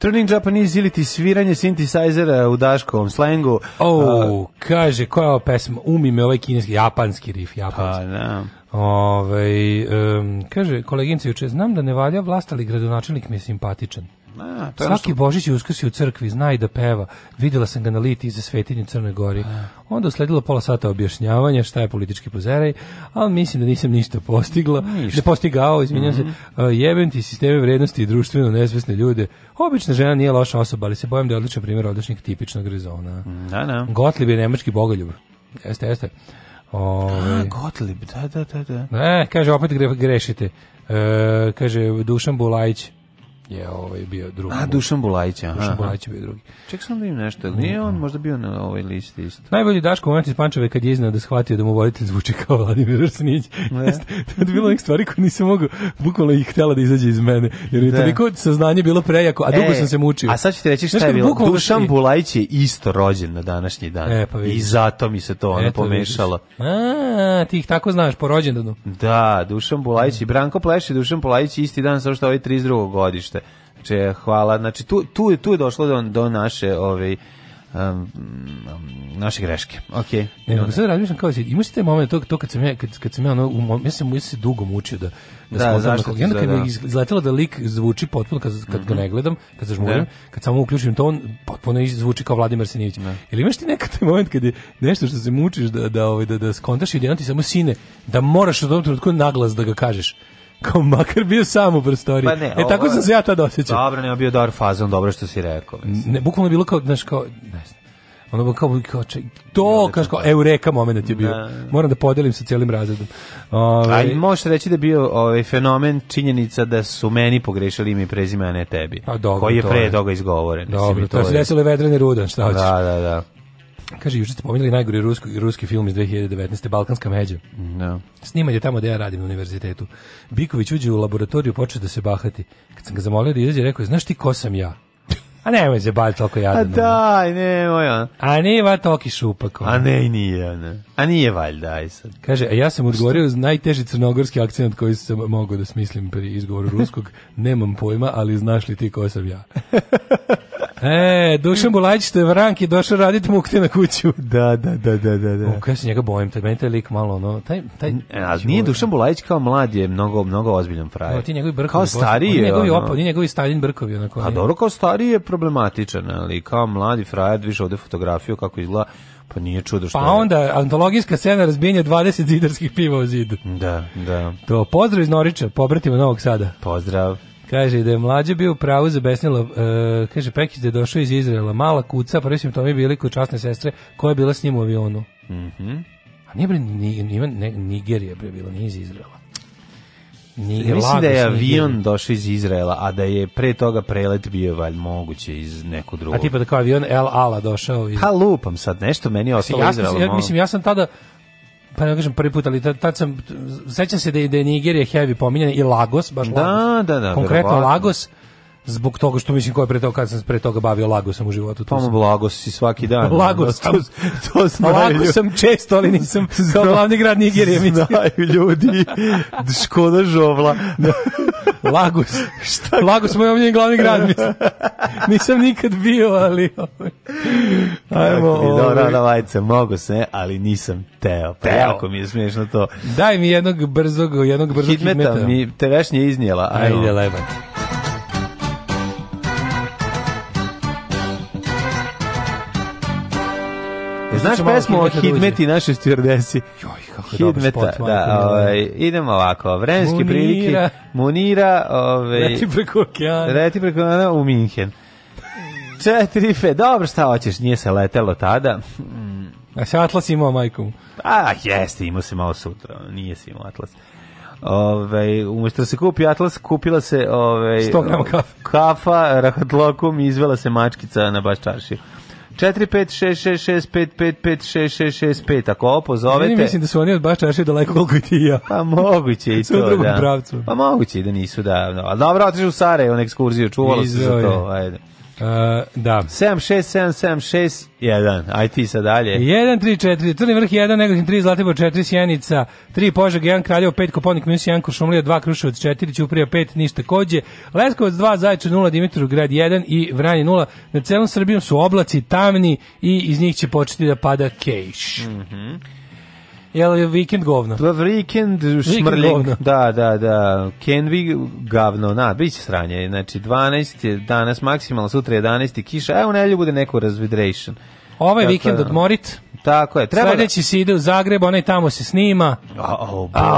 Turning Japanese ili ti sviranje sintisajzera u daškovom slengu. Oh, uh, kaže, koja je ova pesma? Umi me ovaj kineski, japanski rif, japanski. Pa, da. Ove, ovaj, um, kaže, koleginci, juče, znam da ne valja vlast, ali gradonačelnik mi je simpatičan. A, to je Svaki što... Božić i Uskrs u crkvi, zna i da peva. Videla sam ga na liti iza svetinje Crne Gori. Onda usledilo pola sata objašnjavanja šta je politički pozeraj, ali mislim da nisam ništa postigla. Ništa. Ne postigao, izvinjam mm -hmm. se. Mhm. Jebem ti sisteme vrednosti i društveno nesvesne ljude. Obična žena nije loša osoba, ali se bojim da je odličan primjer odličnih tipičnog rezona. Da, da. Gotlib je nemački bogoljub. Jeste, jeste. Ove... Ovaj. A, Gotlib, da, da, da, da. E, kaže, opet grešite. E, kaže, Dušan Bulajić, je ovaj bio drugi. A Dušan Bulajić, aha. Dušan Bulajić bio drugi. Ček sam da im nešto, nije on možda bio na ovoj listi isto. Najbolji Daško iz Pančeva kad je iznao da shvatio da mu voditelj zvuči kao Vladimir Arsenić. to je bilo neke stvari koje nisam mogu, bukvalno ih htela da izađe iz mene, jer je da. toliko saznanje bilo prejako, a dugo e, sam se mučio. A sad ćete reći šta je bilo. Dušan Bulajić je isto rođen na današnji dan. E, pa I zato mi se to ono pomešalo. A, ti ih tako znaš po rođendanu. Da, Dušan Bulajić i Branko Pleši, Dušan Bulajić isti dan, sa što ovaj 32. godište Čoveče, hvala. Znači, tu, tu, je, tu je došlo do, do naše... Ovaj, um, um, naše greške. Okej. Okay. Ne, nego sad razmišljam kao imaš taj moment to, to kad sam ja kad, kad sam ja ono u, ja sam ja se dugo mučio da da, da zašto i onda kad mi da. izletelo da lik zvuči potpuno kad kad mm -hmm. ga mhm. ne gledam, kad se žmurim, ne. kad samo uključim ton, potpuno zvuči kao Vladimir Sinijević. Ili imaš ti nekad taj moment kad je nešto što se mučiš da da ovaj da da skontaš i da ti samo sine da moraš u tom trenutku naglas da ga kažeš. kao makar bio sam u prostoriji. Pa ne, e, tako ovo... sam se ja tad osjećao. Dobro, nema bio dobar fazon, dobro što si rekao. Mislim. Ne, bukvalno je bilo kao, znaš, kao, ne znam, ono kao, kao če, to, kaš kao, eureka moment je bio. Ne. Da. Moram da podelim sa cijelim razredom. Ove, ovaj- A možeš reći da je bio ovaj fenomen činjenica da su meni pogrešali ime prezime, a ne tebi. A dobro, koji je pre je. toga izgovoren. Dobro, to, to je. se desilo je vedrene rudan, šta hoćeš. Da, da, da. Kaže, juče ste pominjali najgori ruski, ruski film iz 2019. Balkanska međa. No. Da. Sniman je tamo gde ja radim na univerzitetu. Biković uđe u laboratoriju, počeo da se bahati. Kad sam ga zamolio da izađe, rekao je, znaš ti ko sam ja? A nemoj se baviti toliko jadno. A daj, nemoj. A, a nije va toki šupak. A ne, nije. Ne. A nije valjda, aj sad. Kaže, a ja sam odgovorio uz najteži crnogorski akcent koji sam mogao da smislim pri izgovoru ruskog. Nemam pojma, ali znaš li ti ko sam ja? E, Dušan Bulajić što je Vranki došao raditi mukte na kuću. Da, da, da, da, da. da. ja se njega bojim, taj meni taj lik malo ono, taj taj a nije Dušan Bulajić kao mlad je mnogo mnogo ozbiljan frajer. No, ti njegovi brkovi, kao stariji je, njegovi ono, opa, njegovi Stalin brkovi onako. A dobro kao stariji je problematičan, ali kao mladi frajer više ovde fotografiju kako izgleda pa nije čudo što. Pa onda antologijska scena razbijenja 20 zidarskih piva u zidu. Da, da. To pozdrav iz Norića, pobratima Novog Sada. Pozdrav. Kaže da je mlađe bio pravo zabesnila, uh, e, kaže Pekić da je došao iz Izraela, mala kuca, prvi simptomi bili kod časne sestre koja je bila s njim u avionu. Mhm. Mm A nije bre, ni, ni, ne, Nigerija bre bila, nije iz Izraela. Nije Mislim da je avion došao iz Izraela, a da je pre toga prelet bio valj moguće iz neko drugo. A tipa da kao avion El Ala došao iz... Pa lupam sad, nešto meni je ostalo ja, Izraela. Ja, mislim, ja sam tada Pa ne kažem prvi put, ali tad, sam, sećam se da je, da je Nigerija heavy pominjena i Lagos, baš da, Lagos. Da, da, da, Konkretno verovatno. Lagos, zbog toga što mislim ko je pre toga kad sam pre toga bavio Lagosom u životu. Tu pa sam Lagos i svaki dan. Lagos, da, to, to znaju. Lagos sam često, ali nisam kao glavni grad Nigerije. Znaju ljudi, škoda žovla. Da. Lagos. Šta? Lagos moj omljen glavni grad. Mislim. Nisam nikad bio, ali... Ovaj. Ajmo, ovaj. Dobro, na vajce, mogo se, ali nisam teo. Pa teo. jako mi je smiješno to. Daj mi jednog brzog, jednog brzog hitmeta. hitmeta. mi te vešnje iznijela. Ajde, Ajde lebat. Znaš pesmu o Hidmeti da naše stjordesi? Joj, kako je Hidmeta, spot, da, ovaj, idemo ovako, vremenske prilike, Munira, ovaj, leti preko okeana, leti preko okeana u Minhen. Četiri fe, dobro, šta hoćeš, nije se letelo tada. A se Atlas imao majku? A, jeste, imao se malo sutra, nije se imao Atlas. Ove, ovaj, umjesto da se kupi Atlas, kupila se ove, ovaj, 100 grama kafe. kafa, rahatlokom izvela se mačkica na baš čaršiju. 4 5 6 6 6 5 5 5 6 6 6 5 ako ovo pozovete ja mislim da su oni od baš čaše daleko koliko i ti ja pa moguće i to da pravcu. pa moguće i da nisu da no. Da, a dobro otišu u Sarajevo na ekskurziju čuvalo se za to ajde Uh, da. 767761, aj ti sad dalje. 134, Crni vrh 1, Negotin 3, Zlatibor 4, Sjenica 3, Požeg 1, Kraljevo 5, Koponik minus 1, Košumlija 2, Kruševac 4, Ćuprija 5, Niš takođe, Leskovac 2, Zaječar 0, Dimitrov grad 1 i Vranje 0. Na celom Srbijom su oblaci tamni i iz njih će početi da pada kejš. Mhm. Mm Jel vikend govno? Pa vikend šmrling. Da, da, da. Can we govno? Na, bit će sranje. Znači, 12 je danas maksimalno, sutra 11 je kiša. Evo, nelju bude neko razvidration. Ovaj Tako vikend odmorit. Tako je. Treba da- Sledeći da... se ide u Zagreb, onaj tamo se snima. A,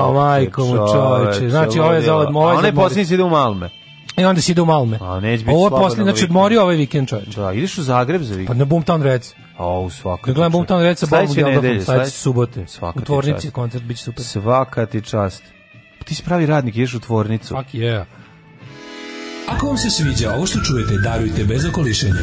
oh, majko mu čoveče. Znači, ovaj ovo je za odmor. A ovaj onaj posljednji se ide u Malme. I onda si ide u Malme. A neće biti Ovo posle, znači da odmorio ovaj vikend čovječ. Da, ideš u Zagreb za vikend. Pa na Boomtown Reds. A, u svaka. Da gledam Boomtown Reds sa Bobom Geldofom, sledeće subote. Svaka u tvornici koncert, biće super. Svaka ti čast. Ti si pravi radnik, ideš u tvornicu. Fuck yeah. Ako vam se sviđa ovo što čujete, darujte bez okolišenja.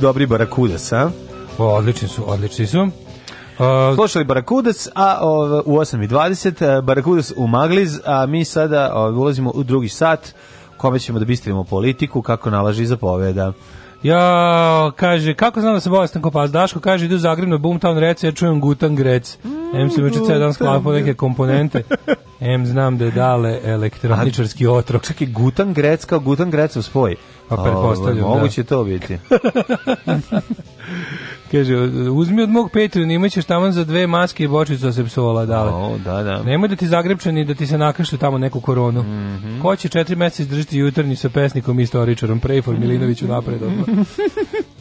dobri Barakudas, a? O, odlični su, odlični su. Uh, Slušali Barakudas, a o, u 8.20 e, Barakudas u Magliz, a mi sada o, ulazimo u drugi sat kome ćemo da bistrimo politiku kako nalaži zapoveda. Ja, kaže, kako znam da se bolestan ko pas? Daško kaže, idu u Zagreb na Boomtown reci, ja čujem Gutan Grec. Mm, em se već jedan sklapao neke komponente. em znam da je dale elektroničarski otrok. Čak i Gutan Grec kao Gutan Grec u spoj. Pa pretpostavljam, da. Moguće to biti. Kaže, uzmi od mog Patreon, imaćeš tamo za dve maske i bočicu da se psovala dale. O, da, da. Nemoj da ti zagrepčani da ti se nakašlju tamo neku koronu. Mm -hmm. Ko će četiri meseca izdržati jutarnji sa pesnikom i istoričarom? Prefor Milinoviću napred.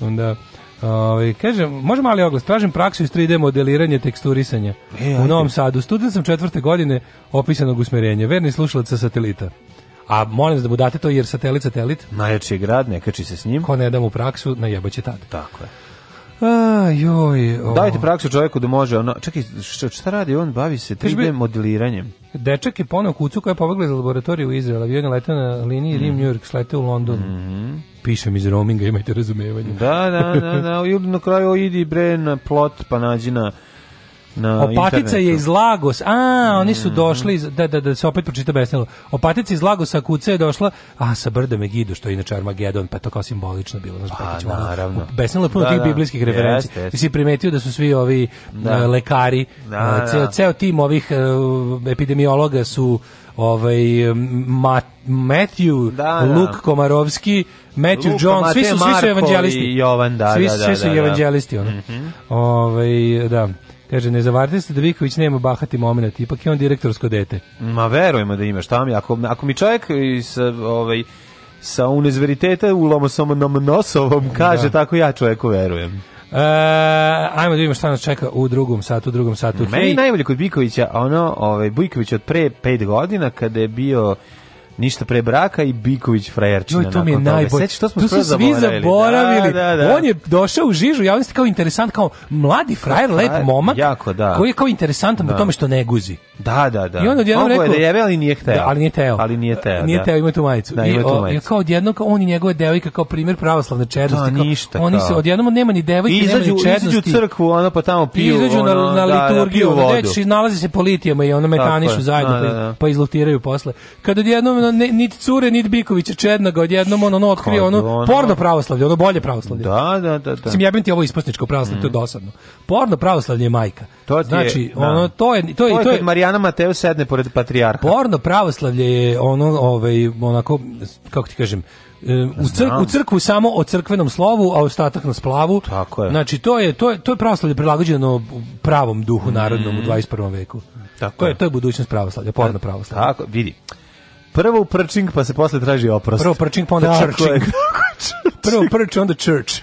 Onda... Ove, ovaj, kaže, može mali oglas, tražim praksu iz 3D modeliranja teksturisanja e, u Novom Sadu. Student sam četvrte godine opisanog usmerenja, verni slušalac sa satelita. A molim da mu date to jer satelit, satelit. Najjači grad, ne kači se s njim. Ko ne da mu praksu, najebaće tad. Tako je. A, joj. O. Dajte praksu čovjeku da može ono. Čekaj, šta, šta radi on? Bavi se 3D bi, modeliranjem. Dečak je poneo kucu koja je pobegla iz laboratorije u Izrael. Avion je letao na liniji mm. Rim New York, slete u London. Mm -hmm. Pišem iz roaminga, imajte razumevanje. Da, da, da, da. na kraju idi bre na plot pa nađi na na Opatica internetu. je iz Lagos. A, oni su došli iz, da da da se opet pročita besnilo. Opatica iz Lagosa kuca je došla, a sa brda Megido što je inače Armagedon, pa to kao simbolično bilo, znači pa naravno. Besnilo je puno da, tih da, biblijskih referenci. Ti si primetio da su svi ovi da. uh, lekari, da, uh, ceo, ceo tim ovih uh, epidemiologa su ovaj Ma, Matthew, da, da. Luke da. Komarovski, Matthew Luka, Jones, Matej, svi su svi su evanđelisti. Jovan, da, svi, da, da, svi su da, da. evanđelisti, ono. Mm -hmm. ovaj, da. Kaže, ne zavarite se da Viković nema bahati moment, ipak je on direktorsko dete. Ma verujemo da ima, šta mi, ako, ako mi čovjek iz, ovaj, sa unezveriteta u lomosom nosovom kaže, da. tako ja čovjeku verujem. E, ajmo da vidimo šta nas čeka u drugom satu, u drugom satu. Meni najbolje kod Bikovića, ono, ovaj, Bujković od pre pet godina, kada je bio ništa pre braka i Biković frajerčina. No, to mi je najbolje. što smo to su svi zaboravili. Da, da, da. On je došao u žižu ja vam javnosti kao interesant, kao mladi frajer, lep momak, jako, da. koji je kao interesantan po da. tome što ne guzi. Da, da, da. I on odjednom rekao... je da jebe, ali nije hteo. Da, ali nije teo. Ali nije teo, Nije da. teo, ima tu majicu. Da, ima tu majicu. I, kao odjednom, kao on i njegova devojka, kao primjer pravoslavne čednosti. Da, ništa. Kao, oni se odjednom, nema ni devojke, nema ni čednosti. Izađu u crkvu, ono, pa tamo piju. Izađu na, na liturgiju, da, da, nalaze se po litijama i ono metanišu zajedno, da, pa, pa izlutiraju posle. Kad odjednom, ono ne, nit cure nit Bikovića Čednaga odjednom ono, ono otkrio ono, ono porno pravoslavlje, ono bolje pravoslavlje. Da, da, da, da. Mislim jebem ti ovo isposničko pravoslavlje, mm. to je mm. dosadno. Porno pravoslavlje je majka. To ti znači, je, da. ono to je to je to je, to je, to je Marijana Mateo sedne pored patrijarha. Porno pravoslavlje je ono ovaj onako kako ti kažem e, u, crkvu, u crkvu samo o crkvenom slovu, a ostatak na splavu. Tako je. Znači, to je, to je, to je pravoslavlje prilagođeno pravom duhu narodnom mm. u 21. veku. Tako to je, je. To je budućnost pravoslavlja, porno e, pravoslavlja. Tako, vidi. Prvo prčing, pa se posle traži oprost. Prvo prčing, pa onda črčing. Prvo prč, onda church.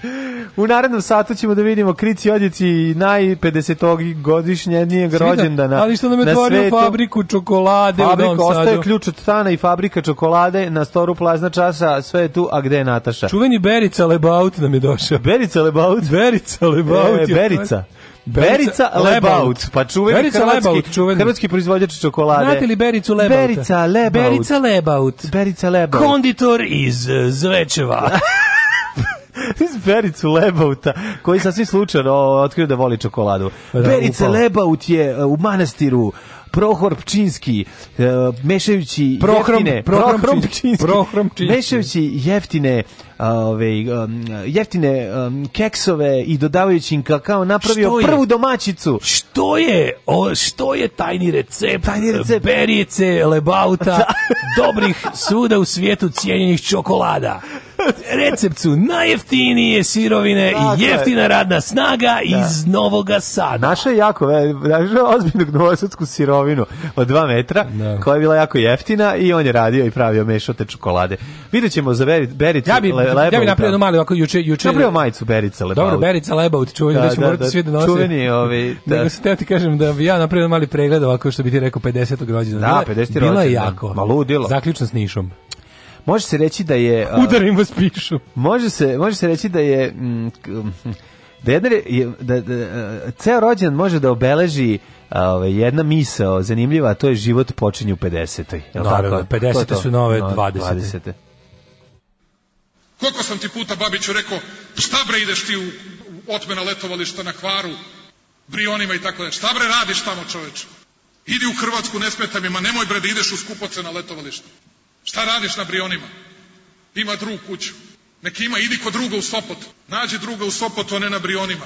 U narednom satu ćemo da vidimo Krici Odjeci naj 50. godišnje nije da, rođendana. Ali što nam je otvorio fabriku čokolade Fabrika u Novom Sadu. ostaje ključ od stana i fabrika čokolade na storu plazna časa, sve je tu, a gde je Nataša? Čuveni Berica Lebaut nam je došao. Berica Lebaut? Berica Lebaut. E, Berica. Berica Lebaut, pa čuveni Berica hrvatski, Lebaut, čuveni. hrvatski proizvođač čokolade. Znate li Bericu Lebaut? Berica Lebaut. Berica Lebaut. Berica Lebaut. Konditor iz e, Zvečeva. iz Bericu Lebauta, koji sasvim slučajno otkrio da voli čokoladu. Pa da, Berica Lebaut je e, u manastiru Prohor Pčinski, uh, mešajući Prohrom, jeftine... Prohrom, Prohrom Pčinski. Prohrom Pčinski. Mešajući jeftine ove, um, jeftine um, keksove i dodavajući im kakao napravio što je, prvu domaćicu. Što je? O, što je tajni recept? Tajni recept. Berice, lebauta, da. dobrih svuda u svijetu cijenjenih čokolada receptu su najjeftinije sirovine i jeftina radna snaga da. iz Novoga Sada. Naša je jako, naša ozbiljnu novosadsku sirovinu od 2 metra, da. koja je bila jako jeftina i on je radio i pravio mešote čokolade. Vidjet ćemo za beri, bericu ja bi, le, lebaut. Ja bi napravio da. jednu malu, ovako juče... juče napravio majicu berica lebaut. Dobro, berica lebaut, čuveni, da, da ćemo da, morati da, svi da nose. Čuveni, ovi, da. Nego se teo ti kažem da bi ja napravio mali pregled, ovako što bi ti rekao 50. rođena. Da, 50. rođena. Bilo je jako. Maludilo. Zaključno s Nišom. Može se reći da je... Uh, Udarim vas pišu. Može se, može se reći da je... Mm, mm da, jedna, da, da, da, ceo rođendan može da obeleži Ove, ovaj, jedna misao zanimljiva, to je život počinje u 50. Je Naravno, tako? 50. To su nove, nove 20. 20. Koliko sam ti puta, Babiću, rekao, šta bre ideš ti u, otmena letovališta na kvaru, brionima i tako da, šta bre radiš tamo čoveče? Idi u Hrvatsku, ne smeta mi, ma nemoj bre da ideš u skupoce na letovališta. Šta radiš na Brionima? Ima drug kuću. Neki ima, idi kod druga u Sopot. Nađi druga u Sopot, a ne na Brionima.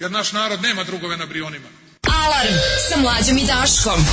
Jer naš narod nema drugove na Brionima. Alarm sa mlađom i Daškom.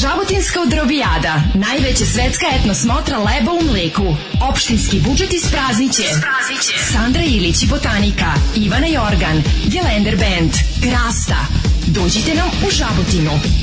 Žabotinska odrobijada, najveća svetska etno smotra leba u mleku. Opštinski budžet isprazniće. Isprazniće. Sandra Ilić i Botanika, Ivana Jorgan, Jelender Band, Krasta. Dođite nam u Žabotinu.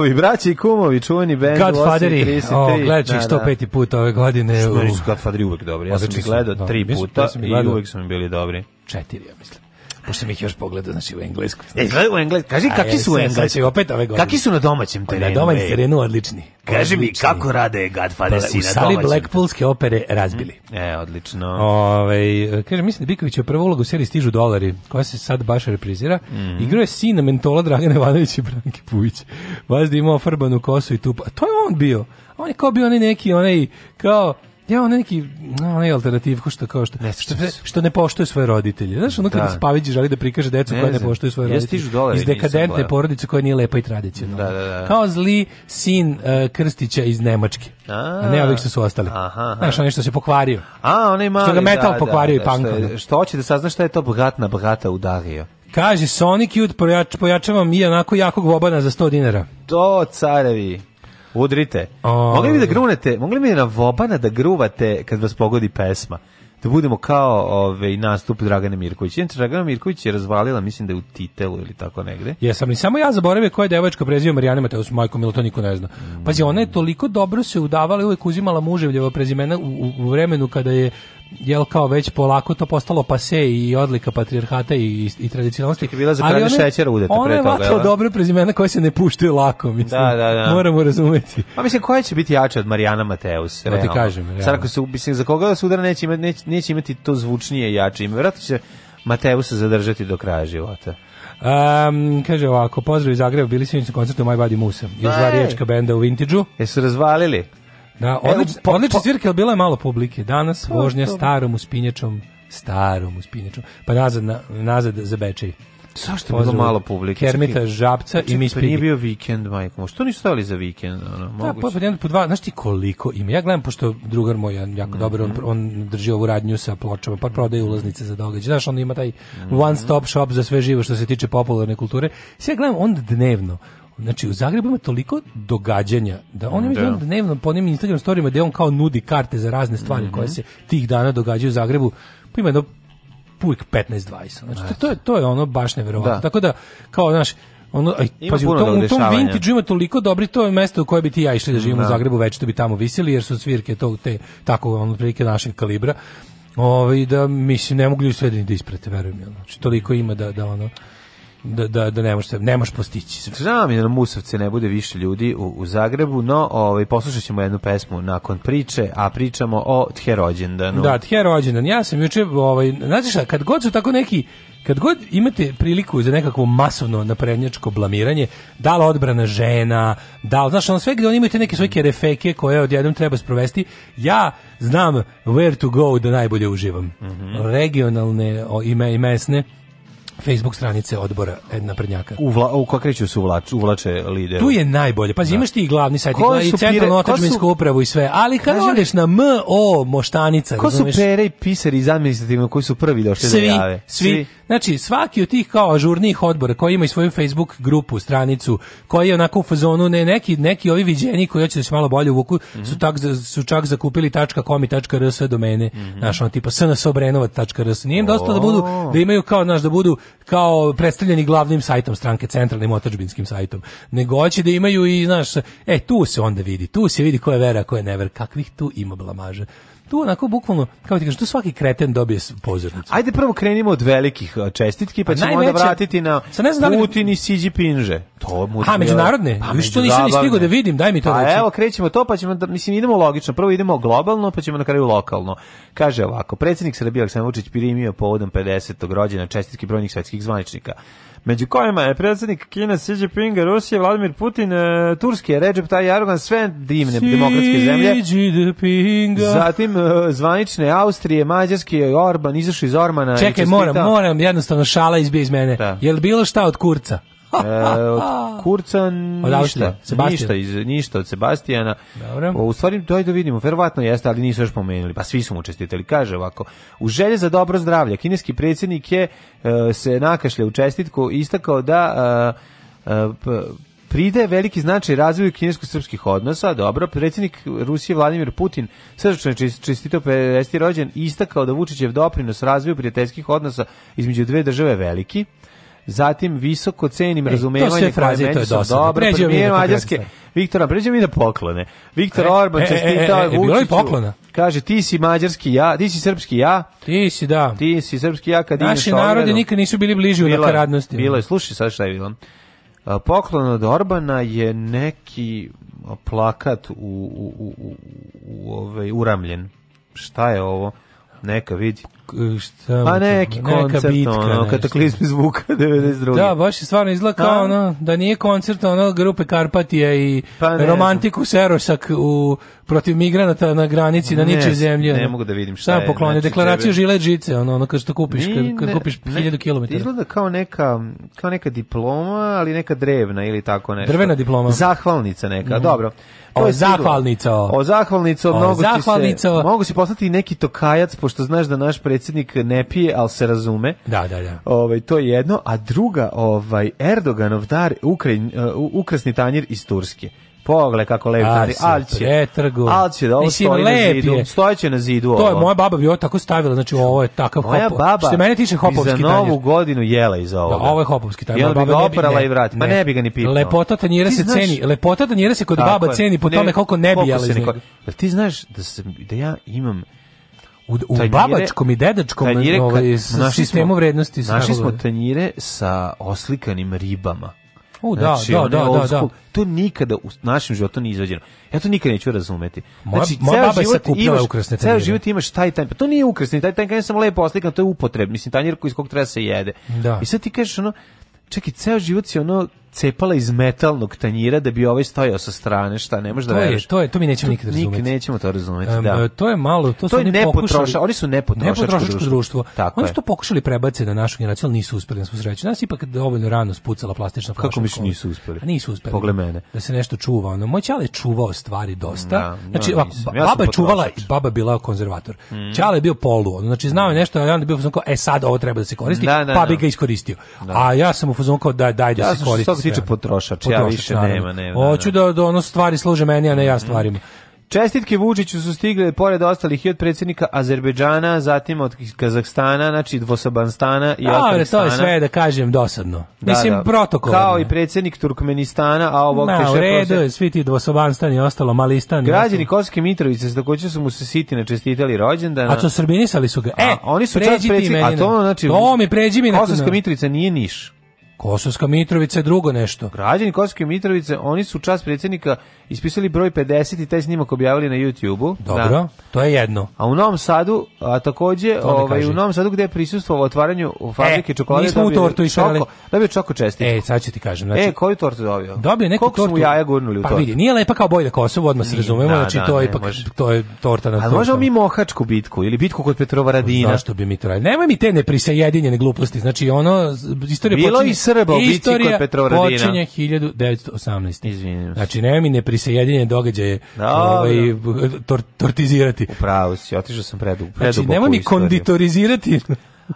kumovi, braći i kumovi, čuveni bend Godfatheri, o, gledat ću 105. put ove godine. Meni da Godfatheri uvek dobri, ja sam ih gledao 3 da. puta i uvek su mi bili dobri. 4, ja mislim pošto mi ih još pogledao znači u englesku. E, gledaj u englesku. Kaži A kakvi su u englesku opet ove godine. Kakvi su na domaćem terenu? Na domaćem terenu odlični. Kaži mi kako rade Godfather pa, si na domaćem. sali Blackpoolske opere razbili. Mhm. E, odlično. Ove, kaže, mislim da Biković je prvo ulogu seriji Stižu dolari, koja se sad baš reprizira. Mm. Igrao je sina mentola Dragane Ivanović i Branki Pujić. Vazda imao farbanu kosu i tupa. A to je on bio. On je kao bio onaj neki, onaj, kao Ja on neki, onaj alternativku što kao što što, što ne poštuje svoje roditelje. Znaš, ono kad da. Spavić želi da prikaže decu koja ne poštuju svoje roditelje. Iz dekadentne porodice koja nije lepa i tradicionalna. Da, da, da. Kao zli sin uh, Krstića iz Nemačke. A, A ne, ovih što su ostali. Aha, aha. Znaš, onaj se pokvario. A, onaj mali, Što ga da, metal da, pokvario i punk. Da, što, što hoće da sazna šta je to bogatna, bogata udario. Kaže, Sonic Youth pojač, pojačava mi onako jakog vobana za 100 dinara. To, carevi. Udrite. O... Mogli bi da grunete, mogli mi na Vobana da gruvate kad vas pogodi pesma. Da budemo kao ovaj nastup Dragane Mirković. Inače Dragana Mirković je razvalila, mislim da je u titelu ili tako negde. Jesam, i samo ja zaboravio koja je devojčka prezime Marijana Mateus, majko Milo, to niko ne zna. Pazi, ona je toliko dobro se udavala i uvek uzimala muževljevo prezimena u, u, u vremenu kada je jel kao već polako to postalo pase i odlika patrijarhata i, i tradicionalnosti. Čekaj, bila za pravi šećer udete pre toga. Ona je da? dobro prezimena koje se ne puštaju lako, mislim. Da, da, da. Moramo razumeti. A pa mislim, koja će biti jača od Marijana Mateus? Da ti kažem. Realno. Sad ako se, mislim, za koga da se udara neće, neće, neće imati to zvučnije jače ime. Vjerojatno će Mateusa zadržati do kraja života. Um, kaže ovako, pozdrav iz Zagreba, bili su na koncertu My Body Musa. Iz da, Variječka e. benda u Vintiđu. Jesu razvalili? Da, e, odlična, po, odlična svirka, ali bilo je malo publike. Danas to, pa, vožnja to. starom uspinjačom, starom uspinjačom, pa nazad, na, nazad za Bečej. Zašto je bilo malo publike? Kermita, Žabca Čekaj, i Miss Piggy. Pa nije bio vikend, majko. Što nisu stavili za vikend? Ono, da, moguće. da, pa jedan po dva. Znaš ti koliko ima? Ja gledam, pošto drugar moj jako mm -hmm. dobar, on, on drži ovu radnju sa pločama, pa prodaje ulaznice za događaj. Znaš, on ima taj mhm. one-stop shop za sve živo što se tiče popularne kulture. Sve ja gledam, on dnevno znači u Zagrebu ima toliko događanja da oni da. da. dnevno po njim Instagram storijima gde on kao nudi karte za razne stvari mm -hmm. koje se tih dana događaju u Zagrebu. Pa ima jedno uvijek 15-20. Znači, to, to, je, to je ono baš neverovatno. Da. Tako da, kao, znaš, ono, aj, pazi, u, tom, u tom vintage ima toliko dobri, to je mesto u koje bi ti ja išli da živimo da. u Zagrebu, već to da bi tamo visili, jer su svirke tog, te, tako, ono, prilike našeg kalibra. Ovaj da mislim ne mogu ljudi sve da, da isprate, verujem ja. Znači toliko ima da da ono da, da, da ne možeš da, ne možeš postići. Žao mi da na Musovce ne bude više ljudi u, u Zagrebu, no ovaj poslušaćemo jednu pesmu nakon priče, a pričamo o Tjerođendanu. Da, Tjerođendan. Ja sam juče ovaj znate šta, kad god su tako neki kad god imate priliku za nekakvo masovno naprednjačko blamiranje, da li odbrana žena, da li, znaš, ono sve gde oni imaju te neke svoje kerefeke koje odjednom treba sprovesti, ja znam where to go da najbolje uživam. Mm -hmm. Regionalne i mesne, Facebook stranice odbora naprednjaka. Uvla, u u kakreću se uvlač, uvlače lideri. Tu je najbolje. Pazi, da. imaš ti i glavni sajt i centralnu otačminsku su... upravu i sve, ali kad Znaš, odeš na MO Moštanica, Ko su pere i pisari iz administrativno koji su prvi došli da svi, da jave? Svi, svi. Znači, svaki od tih kao ažurnih odbora koji imaju i svoju Facebook grupu, stranicu, koji je onako u fazonu, ne, neki, neki ovi viđeni koji hoće da se malo bolje uvuku, mm -hmm. su, tak, su čak zakupili .com i .rs domene, mm -hmm. znaš, ono tipa snsobrenovat.rs. Nije im dosta da budu, da imaju kao, znaš, da budu kao predstavljeni glavnim sajtom stranke, centralnim otačbinskim sajtom, nego hoće da imaju i, znaš, e, tu se onda vidi, tu se vidi ko je vera, ko je never, kakvih tu ima blamaže tu onako bukvalno, kao ti kažeš, tu svaki kreten dobije pozornicu. Ajde prvo krenimo od velikih čestitki, pa ćemo najveće, onda vratiti na ne znam da Putin i Xi Jinpinge. To mu A međunarodne? Pa, pa mi što nisam stigao da vidim, daj mi to pa reći. evo krećemo to, pa ćemo da- mislim idemo logično. Prvo idemo globalno, pa ćemo na kraju lokalno. Kaže ovako, predsednik Srbije Aleksandar Vučić primio povodom 50. rođendan čestitke brojnih svetskih zvaničnika među kojima je predsednik Kina Xi Jinping, Rusije, Vladimir Putin, e, Turske, Recep Tayyip Erdogan, sve divne Xi demokratske zemlje. Jinpinga. Zatim e, zvanične Austrije, Mađarski, Orban, izašao iz Ormana. Čekaj, moram, moram, jednostavno šala izbije iz mene. Da. Jel bilo šta od kurca? E, od Kurca ništa, ništa, iz, ništa od Sebastijana. Dobro. U stvari, to da vidimo, verovatno jeste, ali nisu još pomenuli, pa svi su mu čestitali. Kaže ovako, u želje za dobro zdravlje, kineski predsjednik je e, se nakašlja u čestitku istakao da e, e, Pride veliki značaj razvoju kinesko-srpskih odnosa. Dobro, predsjednik Rusije Vladimir Putin srčno je čestito 50. rođen istakao da Vučićev doprinos razvoju prijateljskih odnosa između dve države veliki zatim visoko cenim e, razumevanje to je koje meni su dobre, premijer Mađarske, Viktora, pređe mi da poklone. Viktor e, e Orban e, čestitao e, e, e, Vučiću. poklona. Kaže, ti si mađarski ja, ti si srpski ja. Ti si, da. Ti si srpski ja kad Naši narodi nikad nisu bili bliži u nakaradnosti. Bilo je, slušaj sad šta je bilo. Poklon od Orbana je neki plakat u, u, u, u, u ovaj, uramljen. Šta je ovo? Neka vidi šta pa neki neka koncert, bitka, ono, kataklizmi zvuka 92. Da, baš je stvarno izgleda kao ono, da nije koncert ono grupe Karpatija i pa romantiku Serosak u protiv migranata na granici na ničoj zemlji. Ne mogu da vidim šta, šta je. pokloni znači, deklaracija žile žice, ono, ono kad što kupiš, kad, kad kupiš 1000 km. Izgleda kao neka kao neka diploma, ali neka drevna ili tako nešto. Drvena diploma. Zahvalnica neka, mm dobro. To o, je zahvalnica. O, zahvalnica, o, mnogo zahvalnica. si se, mogu si postati neki tokajac, pošto znaš da naš pred predsjednik ne pije, ali se razume. Da, da, da. Ovaj, to je jedno. A druga, ovaj, Erdoganov dar, Ukrajin, uh, ukrasni tanjir iz Turske pogle kako lepo ali al će pretrgu al će da ovo Mislim, stoji na zidu stojeće na zidu ovo. to je moja baba bi ovo tako stavila znači ovo je takav moja hop baba što mene tiče hopovski za novu tanjir. godinu jela iz ovoga da, ovo je hopovski tanjir moja baba bi oprala i vrati pa ne bi ga ni pipnula lepota tanjira se znaš, ceni lepota tanjira se kod tako, baba ceni po ne, tome koliko ne bi jela iz njega jel ti znaš da se, da ja imam u, u tanjire, babačkom i dedačkom tanjire, ovaj, našli sistemu smo, vrednosti. Našli smo tanjire sa oslikanim ribama. U, da, znači, da, da, da, da, To nikada u našem životu nije izvađeno. Ja to nikada neću razumeti. Moja, znači, moja baba život je imaš, ukrasne tanjire. Ceo život imaš taj tanjir. to nije ukrasni, taj tanjir sam lepo oslikan, to je upotreb. Mislim, tanjir iz kog treba se jede. Da. I sad ti kažeš ono, čekaj, ceo život si ono cepala iz metalnog tanjira da bi ovaj stojao sa strane, šta ne može da veruješ. To je, to mi nećemo nikad razumeti. Nik, nećemo to razumeti, um, da. E, to je malo, to, to su je oni nepotroša, oni su nepotrošačko, društvo. društvo. oni su to pokušali prebaciti na našu generaciju, ali nisu uspeli na svu sreću. Nas ipak dovoljno rano spucala plastična flaša. Kako misliš nisu uspeli? A nisu uspeli. Pogle mene. Da se nešto čuva. Ono, moj čale čuvao stvari dosta. Da, znači, no, ba, ja baba čuvala, baba bila konzervator. Mm. Čale je bio polu, ono, znači znao je nešto, a onda bio fuzon kao, e sad ovo treba da se koristi, da, da, pa bi da. ga iskoristio. A ja sam u fuzon kao, daj, daj da se koristi se tiče potrošač, ja više naravno. nema, nema. Hoću da da. da, da ono stvari služe meni, a ne ja mhm. stvarima. Čestitke Vučiću su stigle pored ostalih i od predsjednika Azerbejdžana, zatim od Kazahstana, znači Dvosobanstana i Dobro, to je sve da kažem dosadno. Da, Mislim da. protokol. Kao i predsjednik Turkmenistana, a ovog Na, u redu je, svi ti Dvosobanstani i ostalo, Malistan. Građani Kosovske Mitrovice, takođe su mu se sitine čestitali rođendan. A to srbinisali su ga. E, a, oni su pređi ti meni. A to, znači, to mi pređi mi na Kosovska Mitrovica nije Niš. Kosovska Mitrovica je drugo nešto. Građani Kosovske Mitrovice, oni su čas predsjednika ispisali broj 50 i taj snimak objavili na YouTubeu. Dobro, da. to je jedno. A u Novom Sadu, a takođe, ovaj u Novom Sadu gde je prisustvovao otvaranju fabrike e, čokolade, nismo dobio u tortu išali. Dobio čoko česticu. E, sad ću ti kažem, znači. E, koju tortu dobio? Dobio neku Koliko tortu. Koliko jaja gurnuli u pa tortu? Pa vidi, nije lepa kao boj da Kosovo, odmah se razumemo, da, znači da, to je ipak može. to je torta na tortu. A možemo mi mohačku bitku ili bitku kod Petrovaradina? Zašto bi mi to radili? Nemoj mi te neprisjedinjene gluposti. Znači ono istorija počinje Srba u bici kod Petrovaradina. Istorija počinje 1918. Izvinjam se. Znači, nema mi neprisejedinje događaje ovaj, tor, tortizirati. Upravo si, otišao sam predu, predu znači, nema mi konditorizirati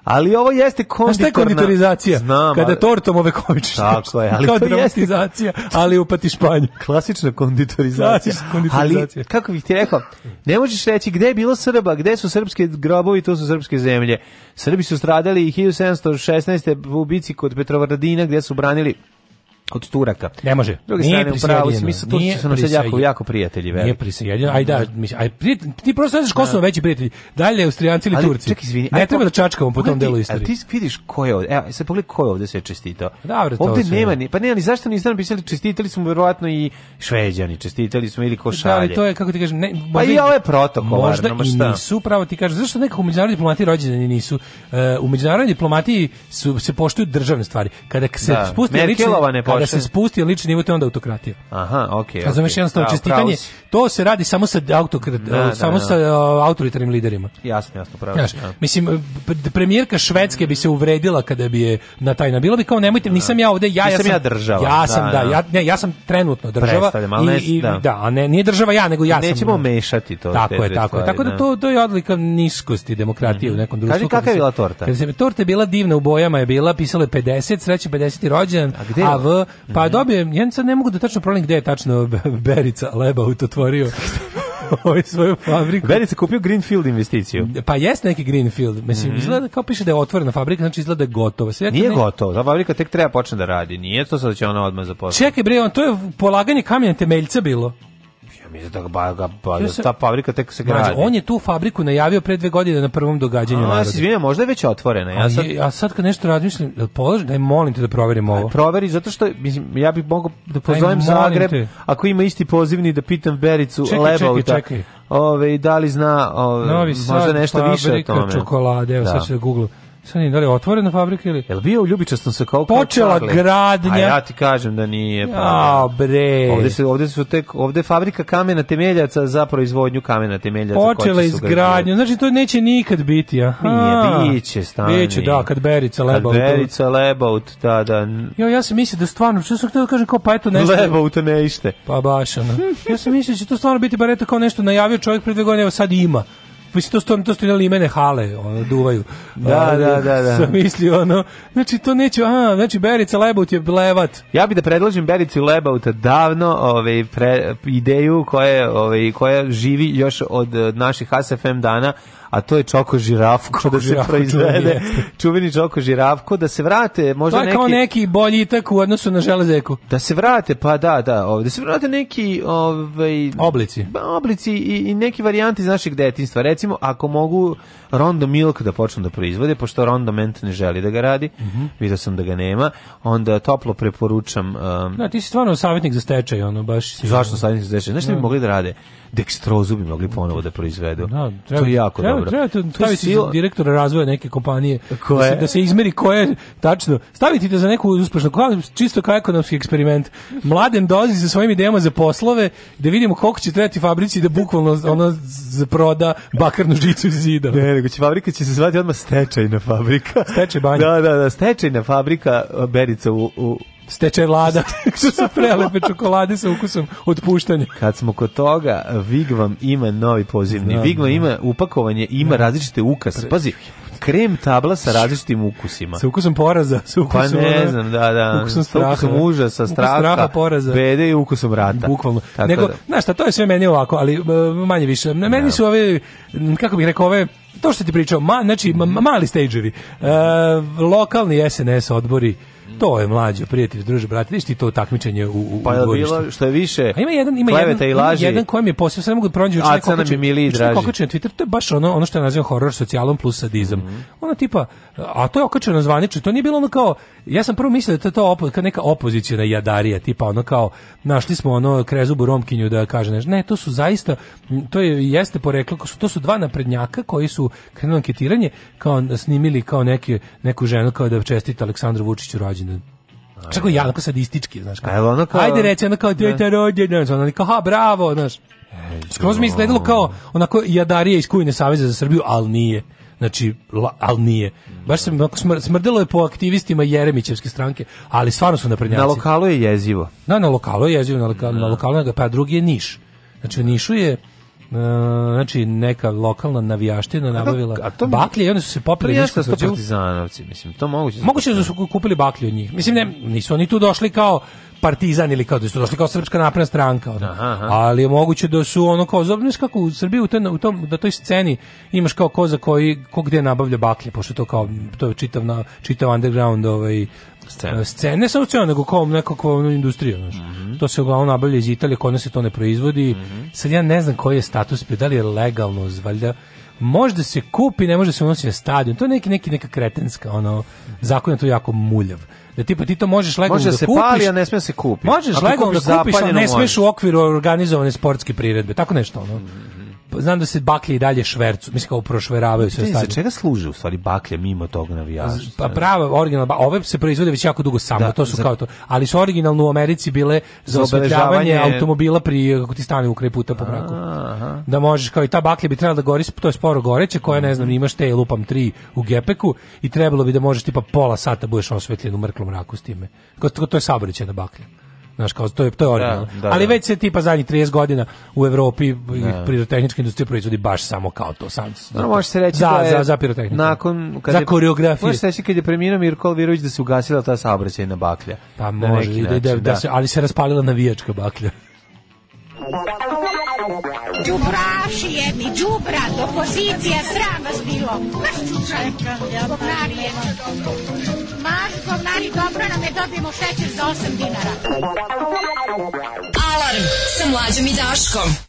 Ali ovo jeste konditorna... Znaš konditorizacija? Znam, Kada tortom ove kovičište. Tako je. Ali Kao dramatizacija, jeste... ali upati Španju. Klasična konditorizacija. Klasična konditorizacija. Ali, kako bih ti rekao, ne možeš reći gde je bilo Srba, gde su srpske grobovi, to su srpske zemlje. Srbi su stradali i 1716. u bici kod Petrovaradina, gde su branili od Turaka. Ne može. Drugi nije pravo smislu tu su nam sad jako jako prijatelji, veli. Nije prisjedinjeno. Aj da, da, mislim, aj pri, ti prosto znaš ko su da. veći prijatelji. Dalje Austrijanci ili Turci. Čekaj, izvini. Ne aj, treba da čačkamo po tom delu istorije. Ti vidiš ko je ovde. Evo, se pogledaj ko je ovde sve čestitao. Dobro, da, to. Ovde nema ni, pa ne, ali zašto niste napisali čestitali smo verovatno i Šveđani, čestitali smo ili Košalje. Da, ali to je kako ti kažeš, ne, možda, pa i ovo ovaj je protokol, možda i nisu pravo ti kažeš zašto nekako u međunarodnoj diplomatiji rođeni nisu. E, u međunarodnoj diplomatiji su se poštuju državne stvari. Kada se spusti Kada se spusti lični nivo, to je onda autokratija. Aha, okej. Okay, Razumeš, okay. jednostavno, da, čestitanje, to se radi samo sa, autokrat, da, da samo da, da. sa uh, autoritarnim liderima. Jasno, jasno, pravo. Znaš, da. Mislim, premijerka Švedske bi se uvredila kada bi je na tajna. Bilo bi kao nemojte, da. nisam ja ovde, ja, nisam ja sam... ja država. Ja sam, da, ja, ne, ja sam trenutno država. I, i, da. da, ne, nije država ja, nego ja Nećemo sam. Nećemo mešati to. Tako je, tako je. Tako da to, to je odlika niskosti demokratije u mhm. nekom društvu. Kaži kakva je bila torta? Kada se, torta je bila divna, u bojama je bila, pisalo je 50, sreće 50. rođendan, a, a v pa mm -hmm. dobijem, ja sad ne mogu da tačno prolim gde je tačno Berica Lebaut otvorio ovaj svoju fabriku. Berica kupio Greenfield investiciju. Pa jes neki Greenfield. Mislim, mm -hmm. izgleda kao piše da je otvorena fabrika, znači izgleda je gotova. Sve Nije ne... gotova, ta fabrika tek treba počne da radi. Nije to sad da će ona odmah zaposliti. Čekaj bre, on, to je polaganje kamena temeljca bilo mislim da ga, ga, ga sam, ta fabrika tek se gradi. Mlađe, on je tu fabriku najavio pre dve godine na prvom događanju. A, ja se izvinjam, možda je već otvorena. Ja sad, a, a sad kad nešto mislim, da položi, daj molim te da proverim ovo. proveri, zato što mislim, ja bih mogao da pozovem aj, Zagreb, te. ako ima isti pozivni, da pitam Bericu čekaj, Lebauta. Čekaj, čekaj. čekaj. Ove, da li zna ove, možda nešto više o tome. Novi čokolade, evo da. sad ću da googlu. Sani, nije, da li je otvorena fabrika ili... Jel bio u Ljubičastom se kao Počela kao gradnja. A ja ti kažem da nije. Pa. A, bre. Ovde, se, ovde su tek, ovde je fabrika kamena temeljaca za proizvodnju kamena temeljaca. Počela iz izgradnja. Znači, to neće nikad biti, aha. Nije, biće, stani. Biće, da, kad Berica Lebaut. Kad Berica Lebaut, da, da. Jo, ja sam mislio da stvarno, što sam htio da kažem kao pa eto nešto. Lebaut ne ište. Pa baš, ono. ja sam mislio da će to stvarno biti, bar eto kao nešto najavio čovjek pred dve godine, evo sad ima mislim to što to su na limene hale, ono duvaju. Da, o, da, da, da. Sam mislio ono, znači to neću a, znači Berica Lebaut je blevat Ja bih da predložim Berici Lebauta davno, ovaj ideju koja, ovaj koja živi još od eh, naših HSFM dana, a to je Čoko Žirafko čoko da se žirafko proizvede, čuveni Čoko Žirafko, da se vrate možda neki... To kao neki, bolji itak u odnosu na železeku. Da se vrate, pa da, da, ovde da se vrate neki... Ovaj, oblici. Oblici i, i neki varijanti iz našeg detinjstva, Recimo, ako mogu Rondo Milk da počnu da proizvode, pošto Rondo Ment ne želi da ga radi, mm -hmm. vidio sam da ga nema, onda toplo preporučam... Um, da, ti si stvarno savjetnik za stečaj, ono, baš... Si, zašto savjetnik za stečaj? Znaš što bi da. mogli da rade? Dekstrozu bi mogli ponovo da proizvedu. Da, treba, to je jako treba, dobro. Treba, treba staviti sil... direktora razvoja neke kompanije, koje? Da, se, da se izmeri koje, tačno, staviti da za neku uspešnu, kao, čisto kao ekonomski eksperiment. Mladen dolazi sa svojim idejama za poslove, da vidimo koliko će trebati fabrici da bukvalno ona proda bakarnu žicu iz zida. Ne, ne, nego će fabrika će se zvati odmah stečajna fabrika. Stečaj banja. Da, da, da, stečajna fabrika e, Berica u, u Steče vlada, što su prelepe čokolade sa ukusom otpuštanja. Kad smo kod toga, Vigvam ima novi pozivni. Vigvam ima upakovanje, ima različite ukase. Pazi, krem tabla sa različitim ukusima. Sa ukusom poraza, sa pa ukusom... Pa ne znam, da, da. Ukusom straha. Ukusom sa straha, straha poraza. bede i ukusom rata. Bukvalno. Tako Nego, da. znaš šta, to je sve meni ovako, ali e, manje više. Na meni su ove, kako bih rekao, ove to što ti pričao, ma, znači, mali stageovi, e, lokalni SNS odbori, To je mlađo, prijatelj, druže, brate, vidiš ti to takmičenje u, u Pa je bilo što je više. A ima jedan ima jedan, i Ima jedan kojem je posebno sve mogu da pronaći juče neko koči. Kako na Twitter, to je baš ono ono što je nazivam horor socijalom plus sadizam. Mm -hmm. Ono tipa, a to je okačeno zvanično, to nije bilo ono kao ja sam prvo mislio da to je to opo, neka opoziciona jadarija, tipa ono kao našli smo ono krezu buromkinju da kaže nešto. Ne, to su zaista to je jeste poreklo, to su dva naprednjaka koji su krenuli anketiranje kao snimili kao neke neku ženu kao da čestita Aleksandru Vučiću rođendan rođendan. Čako ja, onako sadistički, znaš kao. Evo, ono kao... Ajde reći, ono kao, djeta rođendan, ono kao, ha, bravo, znaš. Skroz mi izgledalo kao onako jadarije iz Kujne Saveza za Srbiju, ali nije. Znači, la, ali nije. Baš se smr, smrdilo je po aktivistima Jeremićevske stranke, ali stvarno su naprednjaci. Na lokalu je jezivo. Da, na lokalu je jezivo, na, lokalu, na da. lokalu je, pa drugi je Niš. Znači, Nišu je E, znači neka lokalna navijaština nabavila a to, baklje i oni su se popili ništa pa sa partizanovci mislim to moguće moguće da su kupili baklje od njih mislim ne nisu oni tu došli kao partizan ili kao da su došli kao srpska napredna stranka ono. aha, aha. ali je moguće da su ono kao zobno kako u Srbiji u, ten, u tom da toj sceni imaš kao koza koji ko gde nabavlja baklje pošto to kao to je čitav na čitav underground ovaj scene. E, scene, ne samo scene, nego kao nekakvu industriju, znaš. Mm -hmm. To se uglavnom nabavlja iz Italije, kod nas se to ne proizvodi. Mm -hmm. Sad ja ne znam koji je status, da li je legalno, valjda, možda se kupi, ne može se unositi na stadion. To je neki, neki, neka kretenska, ono, zakon je to jako muljav. Da tipa ti to možeš legalno može da se kupiš. Može se pali, a ne sme se kupiti. Možeš legalno da kupiš, a ne smeš u okviru organizovane sportske priredbe. Tako nešto, ono. Mm -hmm znam da se baklje i dalje švercu, mislim kao prošveravaju sve stvari. Za čega služe u stvari baklje mimo tog navijača? Pa prava originalna, ove se proizvode već jako dugo samo, da, to su za... kao to, ali su originalno u Americi bile za, obeležavanje automobila pri kako ti stane u kraj puta po mraku. Da možeš kao i ta baklja bi trebala da gori, to je sporo goreće, koja ne znam, imaš te lupam 3 u gepeku i trebalo bi da možeš tipa pola sata budeš osvetljen u mrklom mraku s time. Kao to je saobraćajna baklja. Znaš, kao, to je, to je da, originalno. Da, da, Ali već se tipa zadnjih 30 godina u Evropi da. pirotehnička industrija proizvodi baš samo kao to. Sam, no, može se reći za, da je, za, za pirotehniku. Nakon, kad za je, koreografiju. Može se reći kad je preminuo Mirko Alvirović da se ugasila ta saobraćajna baklja. Pa može, da, da, način, da, da, se, ali se raspalila navijačka baklja. Džubraši jedni, džubra, opozicija, sram vas bilo. Baš čučajka, ja, stari, dobro nam je, dobijemo šećer za 8 dinara. Alarm sa mlađom i Daškom.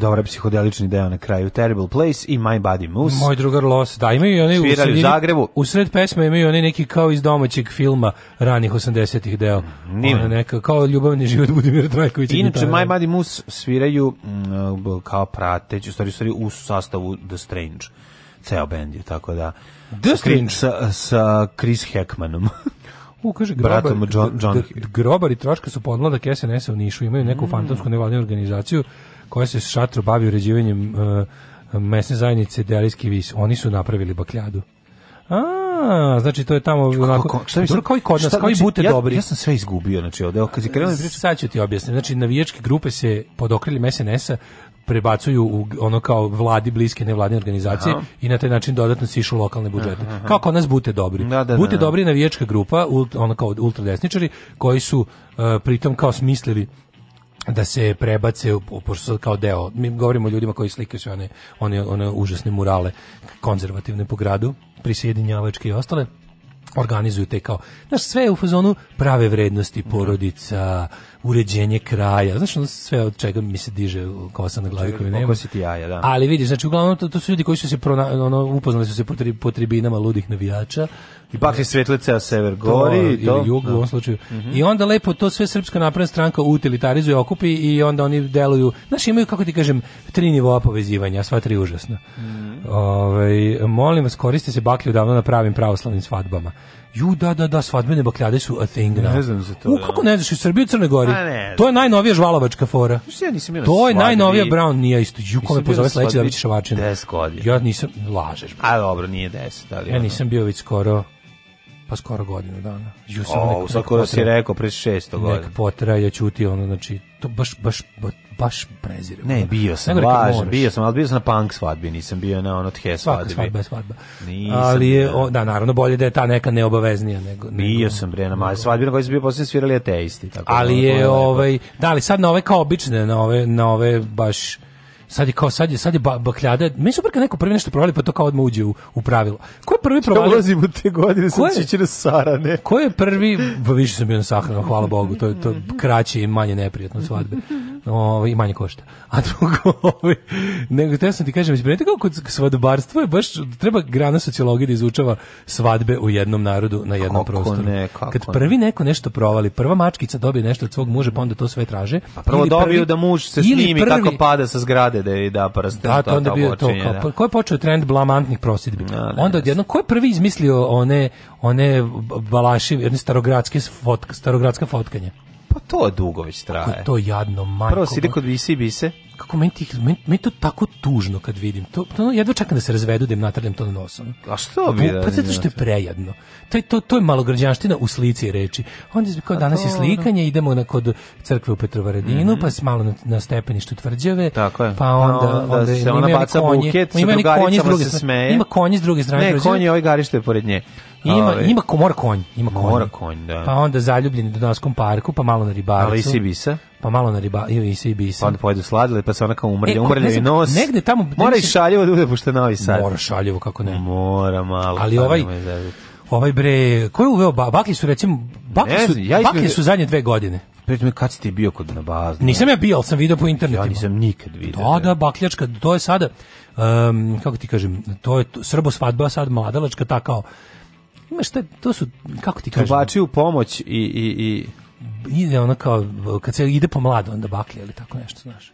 dobar psihodelični deo na kraju Terrible Place i My Body Moves. Moj drugar Los, da, imaju oni u, sredini, u Zagrebu. U sred pesme imaju oni neki kao iz domaćeg filma ranih 80-ih deo. Mm, Nima. neka kao ljubavni život Budimira Trajkovića. Inače da, My da. Body Moves sviraju m, mm, e, kao prateć, u stvari, u stvari u sastavu The Strange. Ceo bend je, tako da. The Strange sa, sa Chris Hackmanom. U, kaže, bratom grobar, John, John. Grobar i Troška su podmladak SNS-a u Nišu, imaju neku mm. fantomsku nevladnu organizaciju koja se šatro šatru bavi uređivanjem uh, mesne zajednice Delijski vis. Oni su napravili bakljadu. A, znači to je tamo onako. Kako, šta mislim, koji kod nas, koji znači, bute ja, dobri. Ja sam sve izgubio, znači ovde kad je krenula priča. Sad ću ti objasniti. Znači navijačke grupe se pod okriljem SNS-a prebacuju u ono kao vladi bliske nevladine organizacije aha. i na taj način dodatno sišu lokalne budžete. Aha, aha. nas bute dobri. Da, da, bute da, da. dobri navijačka grupa, ult, ono kao ultradesničari koji su uh, pritom kao smislili da se prebace pošto kao deo mi govorimo o ljudima koji slikaju sve one one one užasne murale konzervativne po gradu prisjedinjavačke i ostale organizuju te kao znaš sve je u fazonu prave vrednosti da. porodica mm uređenje kraja. Znaš, ono sve od čega mi se diže kosa na glavi koju nema. Kosi ti jaja, da. Ali vidiš, znači uglavnom to, to su ljudi koji su se prona, ono, upoznali su se po, tri, po tribinama ludih navijača. I bakli svetlice a sever gori. To, ili jug u ovom da. slučaju. Mm -hmm. I onda lepo to sve srpska napredna stranka utilitarizuje, okupi i onda oni deluju, znaš, imaju, kako ti kažem, tri nivoa povezivanja, sva tri užasna. Mm -hmm. Ove, ovaj, molim vas, koriste se baklje odavno na pravim pravoslavnim svadbama. Ju, da, da, da, svadbene bakljade su a thing now. Ne znam za to. U, da. kako ne znaš, u Srbiji i Crnoj Gori stvari. to je najnovija žvalovačka fora. Ja nisam to je svadbi. najnovija Brown nije isto. Juko me pozove sledeće da biće šavačin. 10 godina. Ja nisam, lažeš. Bro. A dobro, nije 10, Ja nisam bio već skoro Pa skoro godinu dana. Ju sam o, nek, skoro si rekao pred 600 godina. Nek potraja da ćuti ono znači to baš baš baš prezirem. Ne, bio sam, Nego važno, bio sam, al bio sam na punk svadbi, nisam bio na ono the svadbi. Svadba, svadba. Nisam, ali je, o, da, naravno, bolje da je ta neka neobaveznija nego... Bio sam, bre, na maj svadbi na kojoj sam bio posljedno svirali ateisti. Tako ali ono, da, je, ovaj, da, ali sad na ove kao obične, na ove, na ove baš sad je kao sad je sad je ba, bakljada. Mi super neko prvi nešto provali pa to kao odmah uđe u, u pravilo. Ko je prvi provalio? u te godine sa sara ne Ko je prvi, pa više sam bio na sahranu, hvala Bogu, to je to kraće i manje neprijatno svadbe. no, i manje košta. A drugo, ovo, ovaj, nego te sam ti kažem, već kako kod svadbarstvo je baš, treba grana sociologije da izučava svadbe u jednom narodu na jednom kako prostoru. Ne, kako Kad prvi neko nešto provali, prva mačkica dobije nešto od svog muža, pa onda to sve traže. Pa prvo dobiju prvi, da muž se snimi prvi, kako pada sa zgrade rade da, da je da prsten da, to, onda bio to kao, da. ko je počeo trend blamantnih prosidbi da, no, onda odjednom ko je prvi izmislio one one balaši jedne starogradske fotka starogradska fotkanja Pa to dugo već traje. Kako je to jadno, majko. Prvo si ide kod bise i bise. Kako meni, tih, meni, meni to tako tužno kad vidim. To, to, jedva čekam da se razvedu da im natrljam to na nosom. A što bi? Pa, da... pa zato što je prejadno. To, je, to, to je malograđanština u slici reči. Onda kao pa danas je slikanje, idemo na, kod crkve u Petrovaradinu, mm -hmm. pa s malo na, na stepeništu tvrđave. Tako je. Pa onda, pa onda, onda se ona baca konje, buket, sa drugaricama se smeje. Ima konje s druge strane. Ne, konje ove ovaj garište pored nje. Ima, Ove. ima ko mora konj, ima konj. Mora konj, da. Pa onda zaljubljeni do Dunavskom parku, pa malo na ribarcu. Ali i Sibisa. Pa malo na riba, i si Sibisa. Pa onda pojedu sladile, pa se ona kao umrlja, e, umrlja i nos. Negde tamo... Negde mora i šaljevo da bude pušte novi sad. Mora šaljevo, kako ne. Mora malo. Ali ovaj... Ovaj bre, ko je uveo ba, bakli su recimo bakli su, znam, ja bakli su zadnje dve godine. Pritom kad si ti bio kod na bazi? Nisam ja bio, ali sam video po internetu. Ja nisam nikad video. Da, da, da bakljačka, to je sada um, kako ti kažem, to je to, srbo svadba sad mladalačka ta kao ima šta, to su, kako ti kažeš? Trubači u pomoć i, i, i... Ide ono kao, kad se ide po mlado, onda baklje ili tako nešto, znaš.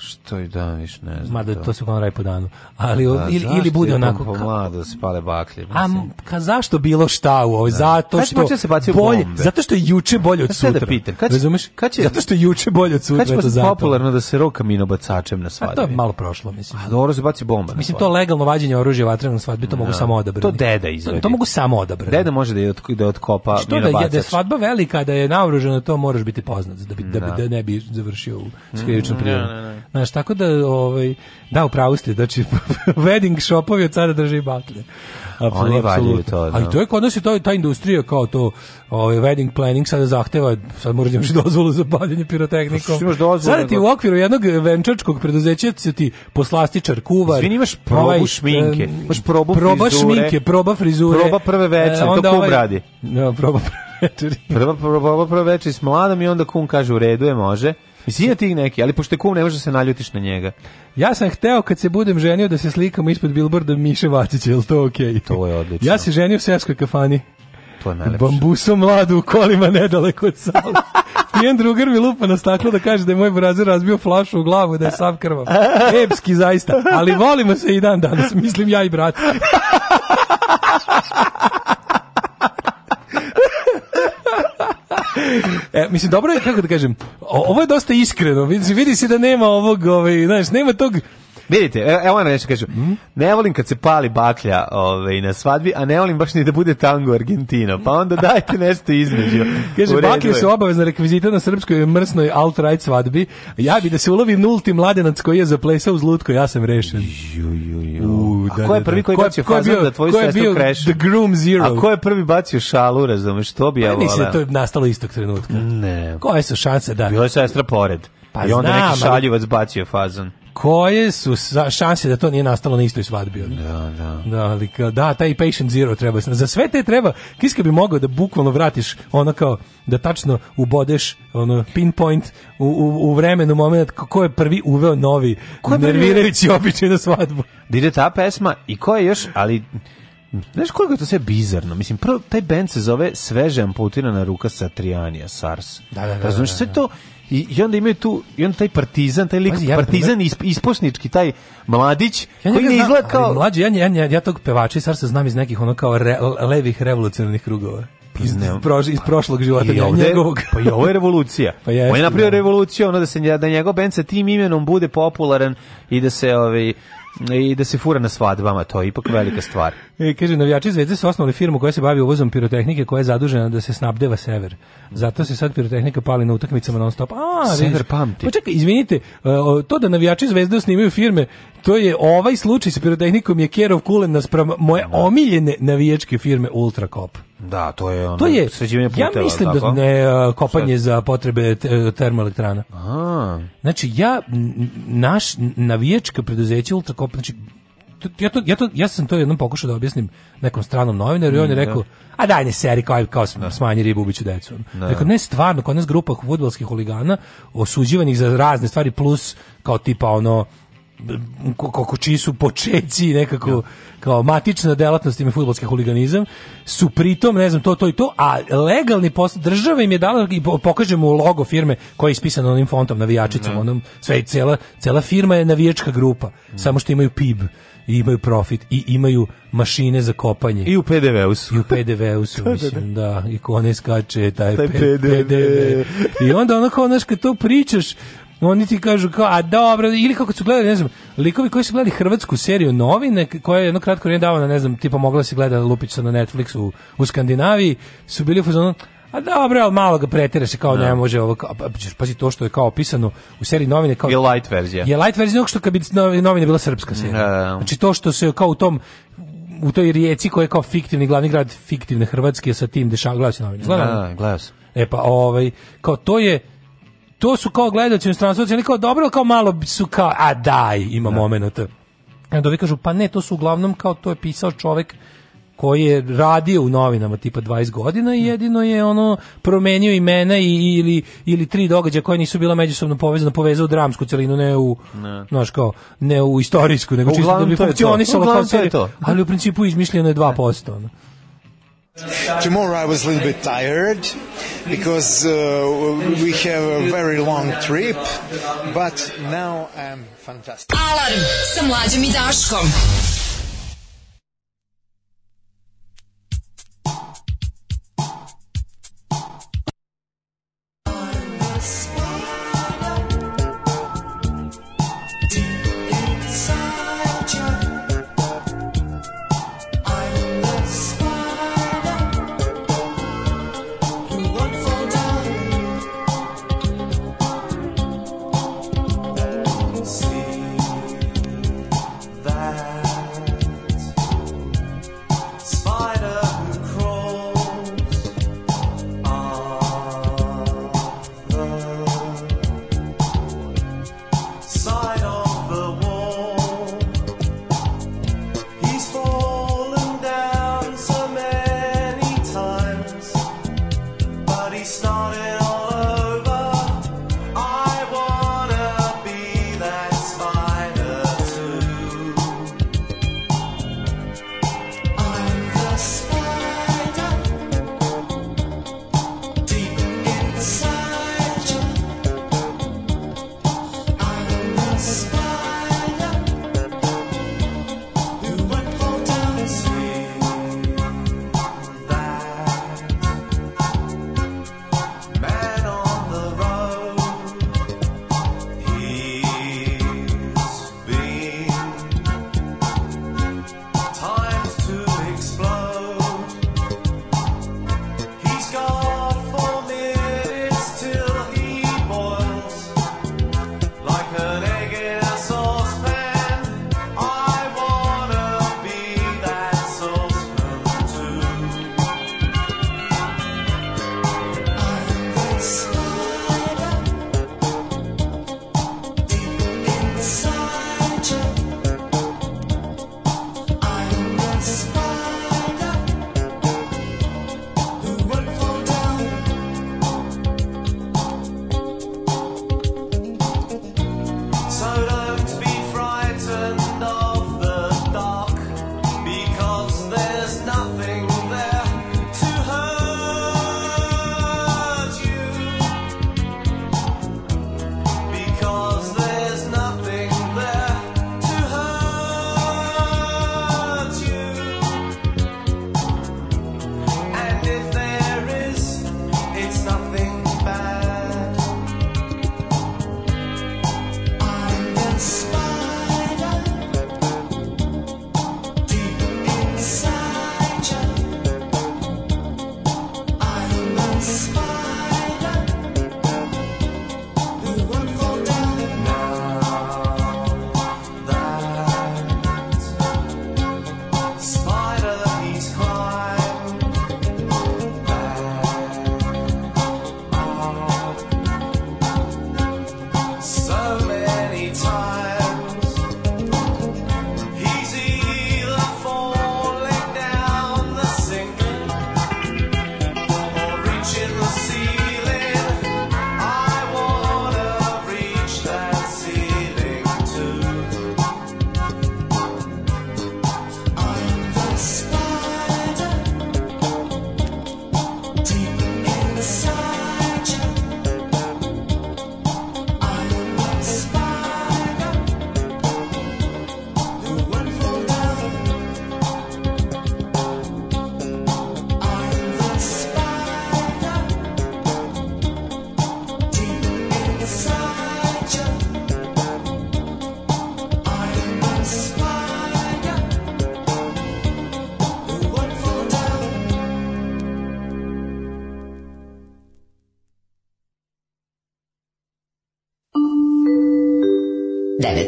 Što i da, viš ne znam. Mada to, to se on radi po danu. Ali, da, ili, ili bude onako... Zašto mlado da se pale baklje? Mislim. A ka, zašto bilo šta u ovoj? Da. Zato što... Kad da se bacio bolje, bombe? Zato što je juče bolje od da sutra. Da pitam, kad Razumeš? Kad će, zato što je juče bolje od sutra. Kad je popularno da se roka minobacačem na svadbi? A to je malo prošlo, mislim. A dobro se baci bomba. Mislim, to legalno vađenje oružja vatrenom svadbi, to no. mogu samo odabrati. To deda izvedi. To, to mogu samo odabrati. Deda može da, je od, da otkopa Što da je, da je svadba velika, da je naoružena, to moraš biti poznat, da, bi, da, bi, da ne bi završio u skrivičnom mm, prijevom. Znaš, tako da, ovaj, da, upravo ste, znači, wedding shopovi od sada drži baklje. Apsolutno. Oni valjuju to, da. Ali to je kod nas je to, ta industrija kao to, ovaj, wedding planning sada zahteva, sad moraš da imaš dozvolu za bavljanje pirotehnikom. Pa što imaš dozvolu? Sada ti da? u okviru jednog venčačkog preduzeća se ti poslastičar, kuvar. Izvini, imaš probu ovaj, šminke, imaš probu proba frizure. Proba šminke, proba frizure. Proba prve večer, e, to kum ovaj, radi. No, da, proba prve večeri. Proba, proba proba prve večeri s mladom i onda kum kaže u redu je, može Mislim, ima neki, ali pošto je kum, ne može da se naljutiš na njega. Ja sam hteo kad se budem ženio da se slikam ispod bilborda Miše Vacića, je li to okej? Okay? To je odlično. Ja se ženio u Sevskoj kafani. To je najlepše. Bambusom mladu u kolima nedaleko od sala. Pijen drugar mi lupa na staklo da kaže da je moj brazer razbio flašu u glavu da je sav krvav. Epski zaista. Ali volimo se i dan danas, mislim ja i brat. e, mislim, dobro je, kako da kažem, ovo je dosta iskreno, vidi, vidi se da nema ovog, ovaj, znaš, nema tog Vidite, e, evo ono nešto kažu. Mm? Ne volim kad se pali baklja ovaj, na svadbi, a ne volim baš ni da bude tango Argentino. Pa onda dajte nešto između. Kaže, baklje su obavezna rekvizita na srpskoj mrsnoj alt-right svadbi. Ja bi da se ulovi nulti mladenac koji je zaplesao uz lutko, ja sam rešen. Ju, ju, ju. U, da, a ko je da, prvi da. koji da, da. bacio ko je, fazan da tvoju sestru kreš? The groom zero. A ko je prvi bacio šalu, razumeš, to bi pa ja volao. Mislim da to je nastalo istog trenutka. Ne. Koje su šanse da... Bila je sestra pored. Pa I onda znam, neki šaljivac bacio fazan koje su šanse da to nije nastalo na istoj svadbi. Da, da. Da, ali kao, da, taj patient zero treba. Za sve te treba, kiska bi mogao da bukvalno vratiš ono kao, da tačno ubodeš ono pinpoint u, u, u vremenu moment ko je prvi uveo novi ko nervirajući prvi... običaj na svadbu. Da ide ta pesma i ko je još, ali Znaš koliko je to sve bizarno? Mislim, prvo, taj band se zove Sveže amputirana ruka Satrijanija, SARS. Da, da, da. Razumiješ, da, sve da. to, I, I onda imaju tu, i onda taj partizan, taj lik, Pazi, ja partizan isposnički, taj mladić, ja koji ne izgleda kao... Mlađe, ja, ja, ja, ja tog pevača i sad se znam iz nekih ono kao re, levih revolucionarnih krugova pa iz, prož, iz prošlog života ovde, njegovog. pa i ovo je revolucija. Pa jeste, on je napravio da. revoluciju, ono da se da njegov band sa tim imenom bude popularan i da se ovaj i da se fura na svadbama, to je ipak velika stvar. I e, kaže, navijači Zvezde su osnovali firmu koja se bavi uvozom pirotehnike koja je zadužena da se snabdeva sever. Zato se sad pirotehnika pali na utakmicama non stop. A, sever vidiš, pamti. Pa čekaj, izvinite, e, to da navijači Zvezde snimaju firme, to je ovaj slučaj sa pirotehnikom je Kerov Kulen naspram moje da. omiljene navijačke firme Ultra Ultrakop. Da, to je ono to je, sređivanje puteva. Ja mislim da tako? da ne kopanje Šta? za potrebe termoelektrana. A. Znači ja naš navijačka preduzeće Ultrakop, znači ja, to, ja, to, ja sam to jednom pokušao da objasnim nekom stranom novinaru i on je mm, da. rekao, da. a daj ne seri, kao, kao da. smanji ribu, biću decu. Da. Rekao, ne stvarno, kod nas grupa futbolskih huligana osuđivanih za razne stvari, plus kao tipa ono, kako čiji su počeci nekako kao matična delatnost ime fudbalski huliganizam su pritom ne znam to to i to a legalni pos država im je dala i pokažemo logo firme koja je ispisana onim fontom navijačicom ne. Da. onom sve cela cela firma je navijačka grupa ne. Mm. samo što imaju PIB i imaju profit i imaju mašine za kopanje. I u PDV-u su. I u PDV-u su, da, da, mislim, da. I kone skače, taj, taj PDV. PDV. I onda onako, znaš, kad to pričaš, oni ti kažu kao, a dobro, ili kako su gledali, ne znam, likovi koji su gledali hrvatsku seriju novine, koja je jedno kratko vrijeme davana, ne znam, tipa mogla se gleda Lupića na Netflixu u, u Skandinaviji, su bili u fazonu, a dobro, ali malo ga pretjeraš kao no. Da. ne može ovo, kao, pa, pa pazi to što je kao opisano u seriji novine. Kao, je light verzija. Je light verzija, što kad bi novine bila srpska serija. No. Da, da, znači to što se kao u tom u toj rijeci koja je kao fiktivni glavni grad fiktivne Hrvatske sa tim dešava, gledao novine? Gledao, no, E pa, ovaj, kao to je, to su kao gledaoci u stranstvu, znači oni kao dobro, kao malo su kao, a daj, ima da. momenata. Onda ovi kažu, pa ne, to su uglavnom kao to je pisao čovek koji je radio u novinama tipa 20 godina i mm. jedino je ono promenio imena i, ili, ili tri događaja koje nisu bila međusobno povezana, povezao dramsku celinu, ne u, ne. Naš, kao, ne u istorijsku, nego pa čisto da bi funkcionisalo kao to. Ali u principu izmišljeno je 2%. Ono. Tomorrow I was a little bit tired because uh, we have a very long trip, but now I'm fantastic. Alarm sa mlađom i Daškom.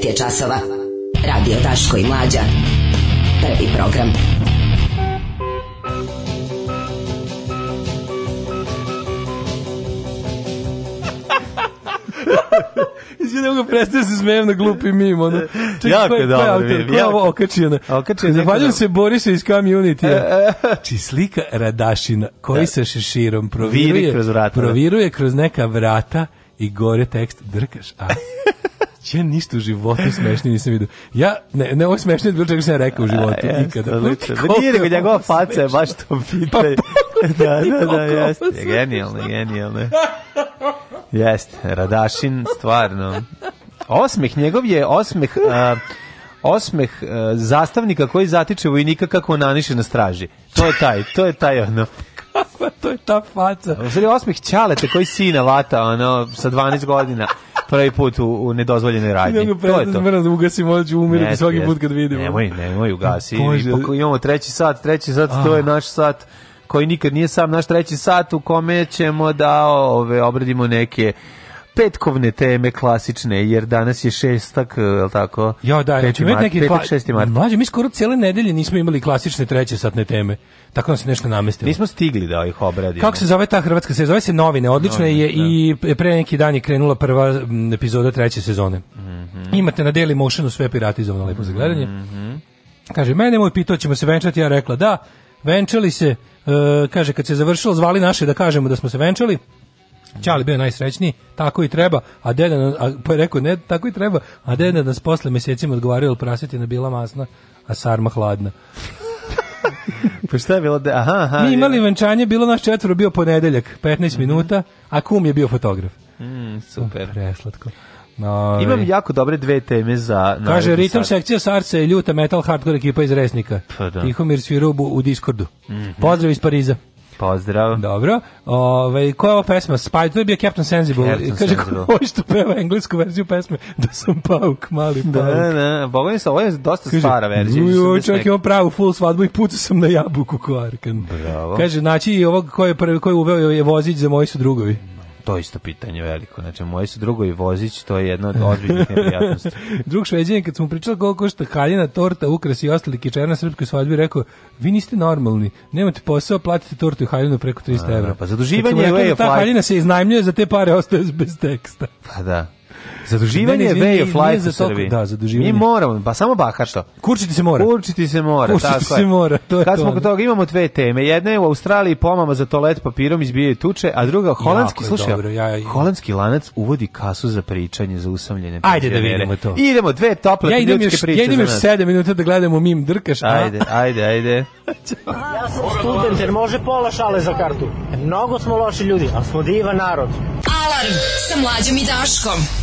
9 je časova. Radio Taško i Mlađa. Prvi program. Izvini, mogu prestati da se smejem na glupi mim, ono. Čekaj, jako je dobro. Autor, vidim, jako. Ovo okačio na. Zahvaljujem se Borisa iz Community. E, e, e. Či znači, slika Radašina, koji e. sa šeširom proviruje, kroz vrata, da. proviruje kroz neka vrata i gore tekst drkaš. A, Ja ništa u životu smešnije nisam vidio. Ja, ne, ne, ovo je smešnije od bilo čega sam ja rekao u životu. A, ikada. Odlično. Da nije nego njegova faca je baš to pa pitanje. Pa, da, da, da, jeste. Genijalno, genijalno. Jeste, Radašin, stvarno. Osmeh njegov je osmeh... A, osmeh e, zastavnika koji zatiče vojnika kako naniše na straži. To je taj, to je taj ono. Kako to je ta faca? Osmeh ćalete koji sina vata ono, sa 12 godina prvi put u, u nedozvoljenoj radnji. to je to. Moram da ugasim, ću umiriti svaki put kad vidimo. Nemoj, nemoj ugasi. Imamo treći sat, treći sat, to je ah. naš sat koji nikad nije sam naš treći sat u kome ćemo da ove, obradimo neke petkovne teme klasične, jer danas je šestak, e, je li tako? Jo, da, peti znači, mart, neki petak, šesti mart. Mlađe, mi skoro cijele nedelje nismo imali klasične treće satne teme. Tako nam se nešto namestilo. Nismo stigli da ih obradimo. Kako se zove ta hrvatska se Zove se Novine, odlično je da. i pre neki dan je krenula prva epizoda treće sezone. Mm -hmm. Imate na Daily Motionu sve piratizovano, lepo za gledanje. Mm -hmm. Kaže, mene moj pitao, ćemo se venčati, ja rekla da, venčali se, uh, kaže, kad se završilo, zvali naše da kažemo da smo se venčali, Čali bio najsrećniji, tako i treba, a deda, a, pa je rekao, ne, tako i treba, a deda nas posle mesecima odgovaraju, ili prasetina bila masna, a sarma hladna. pa šta je bilo? Da, aha, aha, Mi imali venčanje, bilo naš četvoro, bio ponedeljak, 15 mm -hmm. minuta, a kum je bio fotograf. Mm, oh, super. Oh, preslatko. No, Imam ovaj. jako dobre dve teme za... Kaže, ritam sekcija Sarca je ljuta metal hardcore ekipa iz Resnika. Pa da. Tihomir Svirubu u Discordu. Mm -hmm. Pozdrav iz Pariza. Pozdrav. Dobro. Ovaj koja je ova pesma? Spy, to je bio Captain Sensible. Captain Kaže kako što peva englesku verziju pesme da sam pauk, mali da, pauk. Da, da, bogami se, ovo je dosta Kaže, stara verzija. Jo, čovjek ima pravu full svadbu i pucao sam na jabuku ko Bravo. Kaže znači, ovog ko je prvi ko je uveo je vozić za moji su drugovi. To je isto pitanje veliko. Znači, moji su drugo i vozić, to je jedna od ozbiljnih neprijatnosti. Drug šveđan kad smo pričali koliko košta haljena, torta, ukras i ostali kičer na srpskoj svadbi, rekao, vi niste normalni, nemate posao, platite tortu i haljinu preko 300 evra. Pa zaduživanje je way da of Ta haljina se iznajmljuje, za te pare ostaje bez teksta. Pa da. Zaduživanje je way of life u Srbiji. Da, zaduživanje. Mi moramo, pa samo što. Kurčiti se mora. Kurčiti se mora, Kurčiti tako se je. mora, to je Kad to smo kod toga, imamo dve teme. Jedna je u Australiji pomama za toalet papirom izbijaju tuče, a druga, holandski, slušaj, dobro, ja, ja. holandski lanac uvodi kasu za pričanje za usamljene Ajde da vidimo to. Idemo, dve tople ja idem još, priče Ja idem još sedam minuta da gledamo mim drkaš. Ajde, ajde, ajde. ja sam student, jer može pola šale za kartu. Mnogo smo loši ljudi, ali smo divan narod. Alarm sa mlađom i Daškom.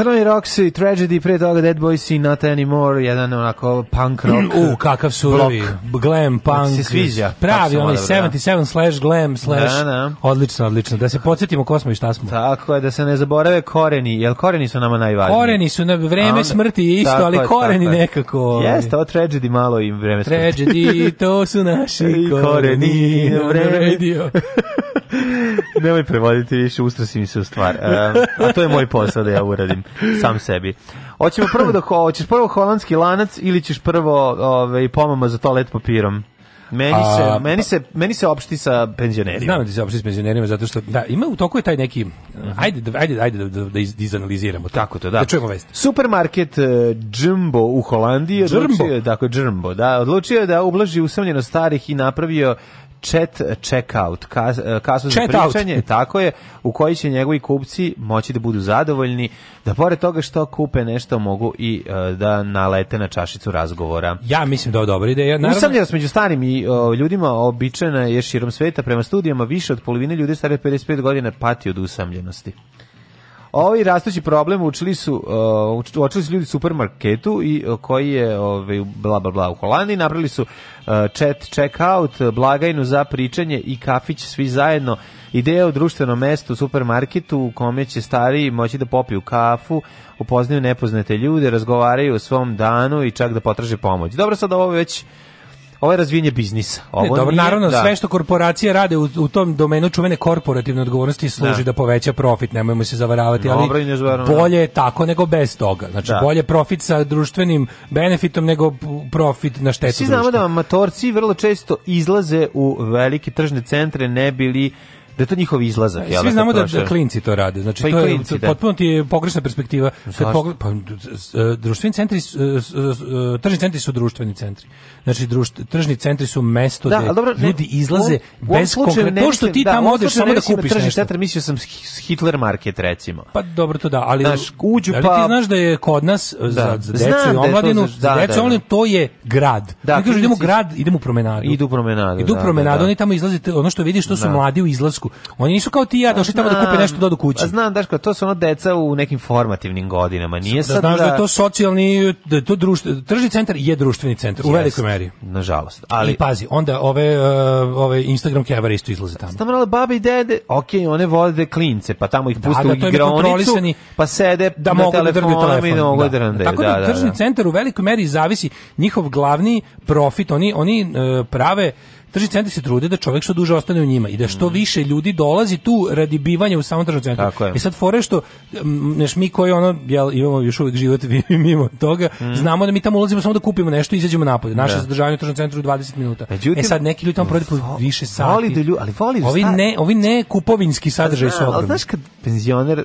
Hanoi Rocks i Tragedy, pre toga Dead Boys i Not Anymore, jedan onako punk rock. U, kakav surovi. Glam, punk. Se sviđa. Pravi, oni 77 da. slash glam slash. Da, da. Odlično, odlično. Da se podsjetimo ko smo i šta smo. Tako je, da se ne zaborave koreni, jer koreni su nama najvažniji. Koreni su na vreme onda, smrti isto, ali koreni tako nekako. Jeste, o Tragedy malo im vreme smrti. Tragedy, to su naši koreni, koreni vreme. Nemoj prevoditi više, ustrasi mi se u stvar. Um, a to je moj posao da ja uradim sam sebi. Hoćemo prvo da hoćeš prvo holandski lanac ili ćeš prvo ovaj pomama za toalet papirom? Meni se, a, meni pa- se, meni se opšti sa penzionerima. Znam da se opšti sa penzionerima zato što da ima u toku je taj neki ajde da, ajde ajde da da, da izanaliziramo. Tako to, da. Da čujemo vest. Supermarket uh, Jumbo u Holandiji odlučio je, dakle Jumbo, da, odlučio je da ublaži usamljenost starih i napravio chat eh, checkout, kas, eh, kasu chat pričanje, out. tako je, u koji će njegovi kupci moći da budu zadovoljni, da pored toga što kupe nešto mogu i eh, da nalete na čašicu razgovora. Ja mislim da je dobra ideja. Naravno... Usamljenost među starim i o, ljudima običajna je širom sveta, prema studijama više od polovine ljudi stare 55 godina pati od usamljenosti. Ovi rastući problem učili su, uh, učili su ljudi u supermarketu i uh, koji je ovaj bla bla bla u Holandiji napravili su uh, chat checkout, blagajnu za pričanje i kafić svi zajedno. Ideja o društvenom mestu u supermarketu u kome će stariji moći da popiju kafu, upoznaju nepoznate ljude, razgovaraju o svom danu i čak da potraže pomoć. Dobro, sad ovo već ovo je razvijenje biznisa. Ovo ne, dobro, nije, naravno, da. sve što korporacije rade u, u tom domenu čuvene korporativne odgovornosti služi da, da poveća profit, nemojmo se zavaravati, ali dobro, bolje je tako nego bez toga. Znači, da. bolje profit sa društvenim benefitom nego profit na štetu društva. Svi znamo da amatorci vrlo često izlaze u velike tržne centre ne bili da je to njihov izlazak. E, svi ja, da znamo da, da klinci to rade. Znači, pa to je, klinci, da. potpuno ti je pogrešna perspektiva. Kad pogled, pa, e, društveni centri, e, tržni centri su društveni centri. Znači, društ, tržni centri su mesto da, gde dobro, ljudi izlaze u, u bez konkretno. To što ti da, tamo odeš samo da, da kupiš tržni centar, mislio sam Hitler market, recimo. Pa dobro to da, ali, znaš, uđu, ali ti pa- znaš da je kod nas za, za decu i omladinu, za decu omladinu, to je grad. Da, mi kažu, idemo grad, idemo u promenadu. Idu u promenadu. Idu u promenadu, oni tamo izlaze, ono što vidiš, to su mladi u izlazku Hrvatsku. Oni nisu kao ti i ja došli tamo da kupe nešto da odu kući. A znam, Daško, to su ono deca u nekim formativnim godinama. Nije da, sad da da... da je to socijalni, da je to društvo, tržni centar je društveni centar, u velikoj meri. Nažalost. Ali... I pazi, onda ove, uh, ove Instagram kevare isto izlaze tamo. Znam, ali babi i dede, ok, one vode klince, pa tamo ih da, puste da, u igronicu, pa sede da na mogu da telefonu, telefon, i da mogu da, da, da Tako da, tržni centar u velikoj meri zavisi njihov glavni profit, oni, oni uh, prave Tržni centri se trude da čovjek što duže ostane u njima i da što mm. više ljudi dolazi tu radi bivanja u samom tržnom centru. I e sad fore što neš mi koji ono jel, imamo još uvijek život mimo toga, mm. znamo da mi tamo ulazimo samo da kupimo nešto i izađemo napolje. Naše da. zadržavanje u tržnom centru 20 minuta. E, Međutim, e sad neki ljudi tamo provode po više sati. Voli da lju, ali voli da ovi ne, ovi ne kupovinski sadržaj su ogromni. Znaš kad penzioner e,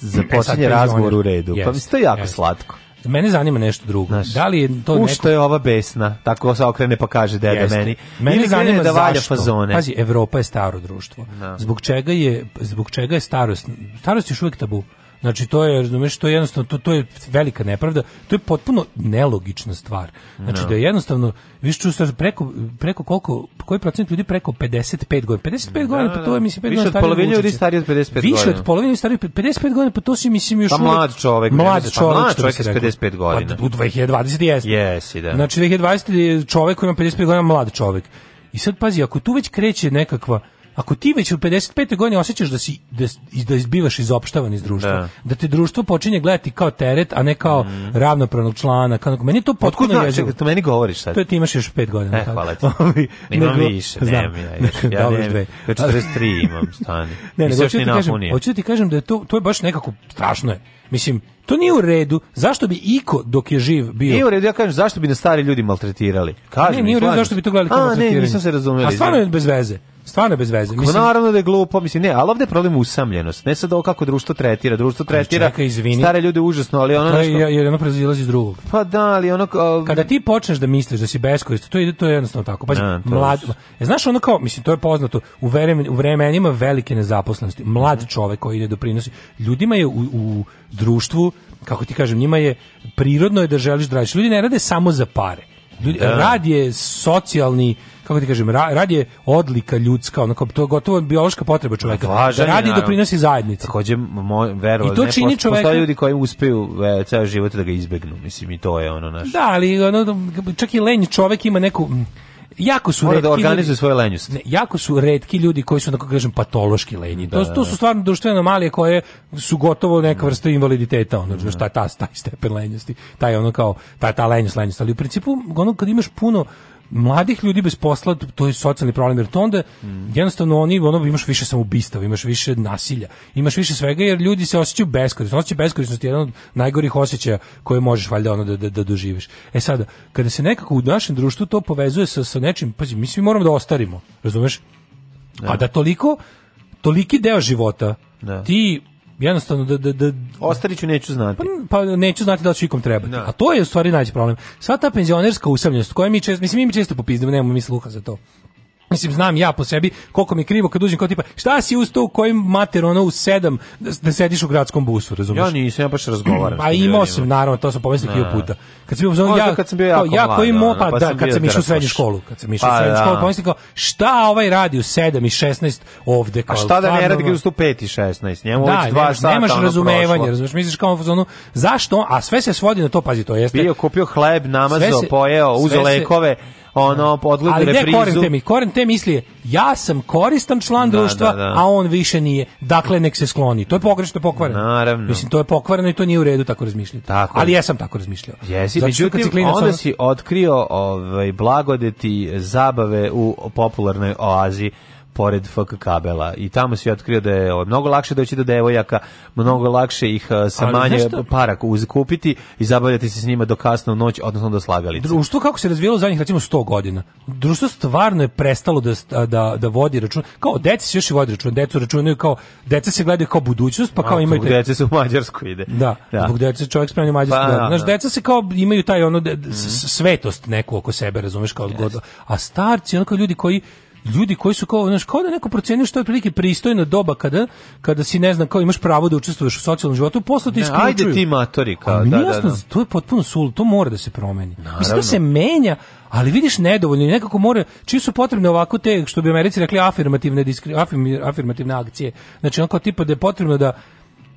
započinje e razgovor u redu, yes. pa mi to jako yes. slatko. Jeste, mene zanima nešto drugo. Znaš, da li je to u neko... što je ova besna, tako se okrene pa kaže deda Jeste. meni. Mene Ili zanima da valja zašto. fazone. Pazi, Evropa je staro društvo. No. Da. Zbog čega je zbog čega je starost? Starost je uvijek tabu. Znači to je, razumeš, to je jednostavno to, to je velika nepravda, to je potpuno nelogična stvar. Znači no. Da. da je jednostavno viš čuo preko preko koliko koji procenat ljudi preko 55 godina. 55 pa da, da. godina, pa to je mislim 55 godina. Više od polovine ljudi stariji od 55 godina. Više od polovine stariji od 55 godina, pa to se mislim još pa mlad čovjek. Mlad pa čovjek, mlad čovjek je 55 pa godina. Pa u 2020 jeste. Jesi, da. Znači 2020 je čovjek koji ima 55 godina mlad čovjek. I sad pazi, ako tu već kreće nekakva Ako ti već u 55. godini osjećaš da si da, da izbivaš izopštavan iz društva, da. da. te društvo počinje gledati kao teret, a ne kao mm. ravnopravnog člana, kao meni to potpuno Otkud znači, to meni govoriš sad. To je ti imaš još 5 godina. E, hvala ti. imam više, znam, nemam ja još. Ja nemam, ja 43 imam stani. ne, ne, hoću, da ti kažem, hoću da ti kažem da je to, to je baš nekako strašno je. Mislim, to nije u redu. Zašto bi Iko dok je živ bio? Nije u redu, ja kažem zašto bi nas stari ljudi maltretirali. Kažem, ne, nije u redu zašto bi to gledali kao maltretiranje. A ne, nisam se razumeli. A stvarno je bez veze stvarno bez veze. Mislim, naravno da je glupo, mislim, ne, ali ovde je problem usamljenost. Ne sad ovo kako društvo tretira, društvo tretira. Čekaj, izvini. Stare ljude užasno, ali ono nešto... je jedno prezilazi iz drugog. Pa da, ali ono kao... Kada ti počneš da misliš da si beskoristan, to ide to je jednostavno tako. Pa mlad, je, e, znaš ono kao, mislim, to je poznato u vremenima, u vremenima velike nezaposlenosti. Mlad mhm. čovek koji ide doprinosi ljudima je u, u društvu, kako ti kažem, njima je prirodno je da želiš da radiš. Ljudi ne rade samo za pare. Ljudi, da. Rad je socijalni kako ti kažem, ra, rad je odlika ljudska, onako to je gotovo biološka potreba čoveka. Pa važan da radi i doprinosi zajednici. Takođe verovatno I to ne, čini posto, čoveka. ljudi koji uspeju e, ceo život da ga izbegnu, mislim i to je ono naš. Da, ali ono, čak i lenj čovek ima neku jako su Mora redki da ljudi, svoje lenjosti. Ne, jako su retki ljudi koji su tako kažem patološki lenji. Da, to, to da, su da. stvarno društvene anomalije koje su gotovo neka da. vrsta invaliditeta, ono da. šta taj, taj stepen lenjosti, taj ono kao taj ta lenjost, lenjost, ali u principu ono kad imaš puno mladih ljudi bez posla, to je socijalni problem, jer to onda mm. jednostavno oni, ono, imaš više samoubistava, imaš više nasilja, imaš više svega, jer ljudi se osjećaju beskorisno. Osjećaj beskorisnosti je jedan od najgorih osjećaja koje možeš valjda ono da, da, da doživiš. E sada, kada se nekako u našem društvu to povezuje sa, sa nečim, pazi, mi svi moramo da ostarimo, razumeš? Ne. A da. da toliko, toliki deo života ne. Da. ti jednostavno da da da Ostariću neću znati. Pa, pa neću znati da li će ikom trebati. No. Da. A to je u stvari najveći problem. Sva ta penzionerska usamljenost koja mi često mislim mi često popizdimo, nemamo mi sluha za to. Mislim, znam ja po sebi koliko mi je krivo kad uđem kao tipa, šta si ustao u kojim mater ono u sedam da, da sediš u gradskom busu, razumiješ? Ja nisam, ja baš razgovaram. Pa imao sam, naravno, to sam pomislio kilo puta. Kad sam bio, znam, ja, kad sam bio jako ja koji da, mo, pa, da, kad sam išao u srednju školu, kad sam išao u pa srednju da. školu, pomislio kao, šta ovaj radi u sedam i šestnaest ovde? Kao, A šta da ne radi kad ustao pet i šestnaest? Njemu da, dva sata nemaš razumevanje, razumiješ, misliš kao ono, zašto? A sve se svodi na to, pazi, to jeste. Bio, kupio hleb, namazao, pojeo, uzeo lekove, ono da. podgledu reprizu. Ali gde koren te mi? Koren te misli ja sam koristan član da, društva, da, da. a on više nije. Dakle, nek se skloni. To je pogrešno pokvareno. Naravno. Mislim, to je pokvareno i to nije u redu tako razmišljati. Tako. Ali ja sam tako razmišljao. Jesi, međutim, onda si otkrio ovaj, blagodeti zabave u popularnoj oazi pored FK kabela i tamo si otkrio da je mnogo lakše doći do devojaka, mnogo lakše ih e, sa manje para kupiti i zabavljati se s njima do kasno u noć, odnosno do slagalice. Društvo kako se razvijalo zadnjih recimo 100 godina. Društvo stvarno je prestalo da, da, da vodi račun. Kao deca se još i vodi račun, decu računaju kao deca se gledaju kao budućnost, pa kao A, imaju deca su u Mađarsku ide. Da, da. zbog deca čovjek spremni pa, Mađarsku. Pa, da. Znaš, deca se kao imaju taj ono de, mm. svetost neku oko sebe, razumeš kao yes. god. A starci, onako ljudi koji ljudi koji su kao, znaš, kao da neko procenio što je otprilike pristojna doba kada, kada si, ne znam, kao imaš pravo da učestvuješ u socijalnom životu, posle ti isključuju. Ajde ti matori, kao, da, da, da, To je potpuno sul, to mora da se promeni. Naravno. Mislim, to se menja, ali vidiš nedovoljno i nekako mora, čiji su potrebne ovako te, što bi Americi rekli, afirmativne, diskri, afirm, afirmativne akcije. Znači, on kao tipa da je potrebno da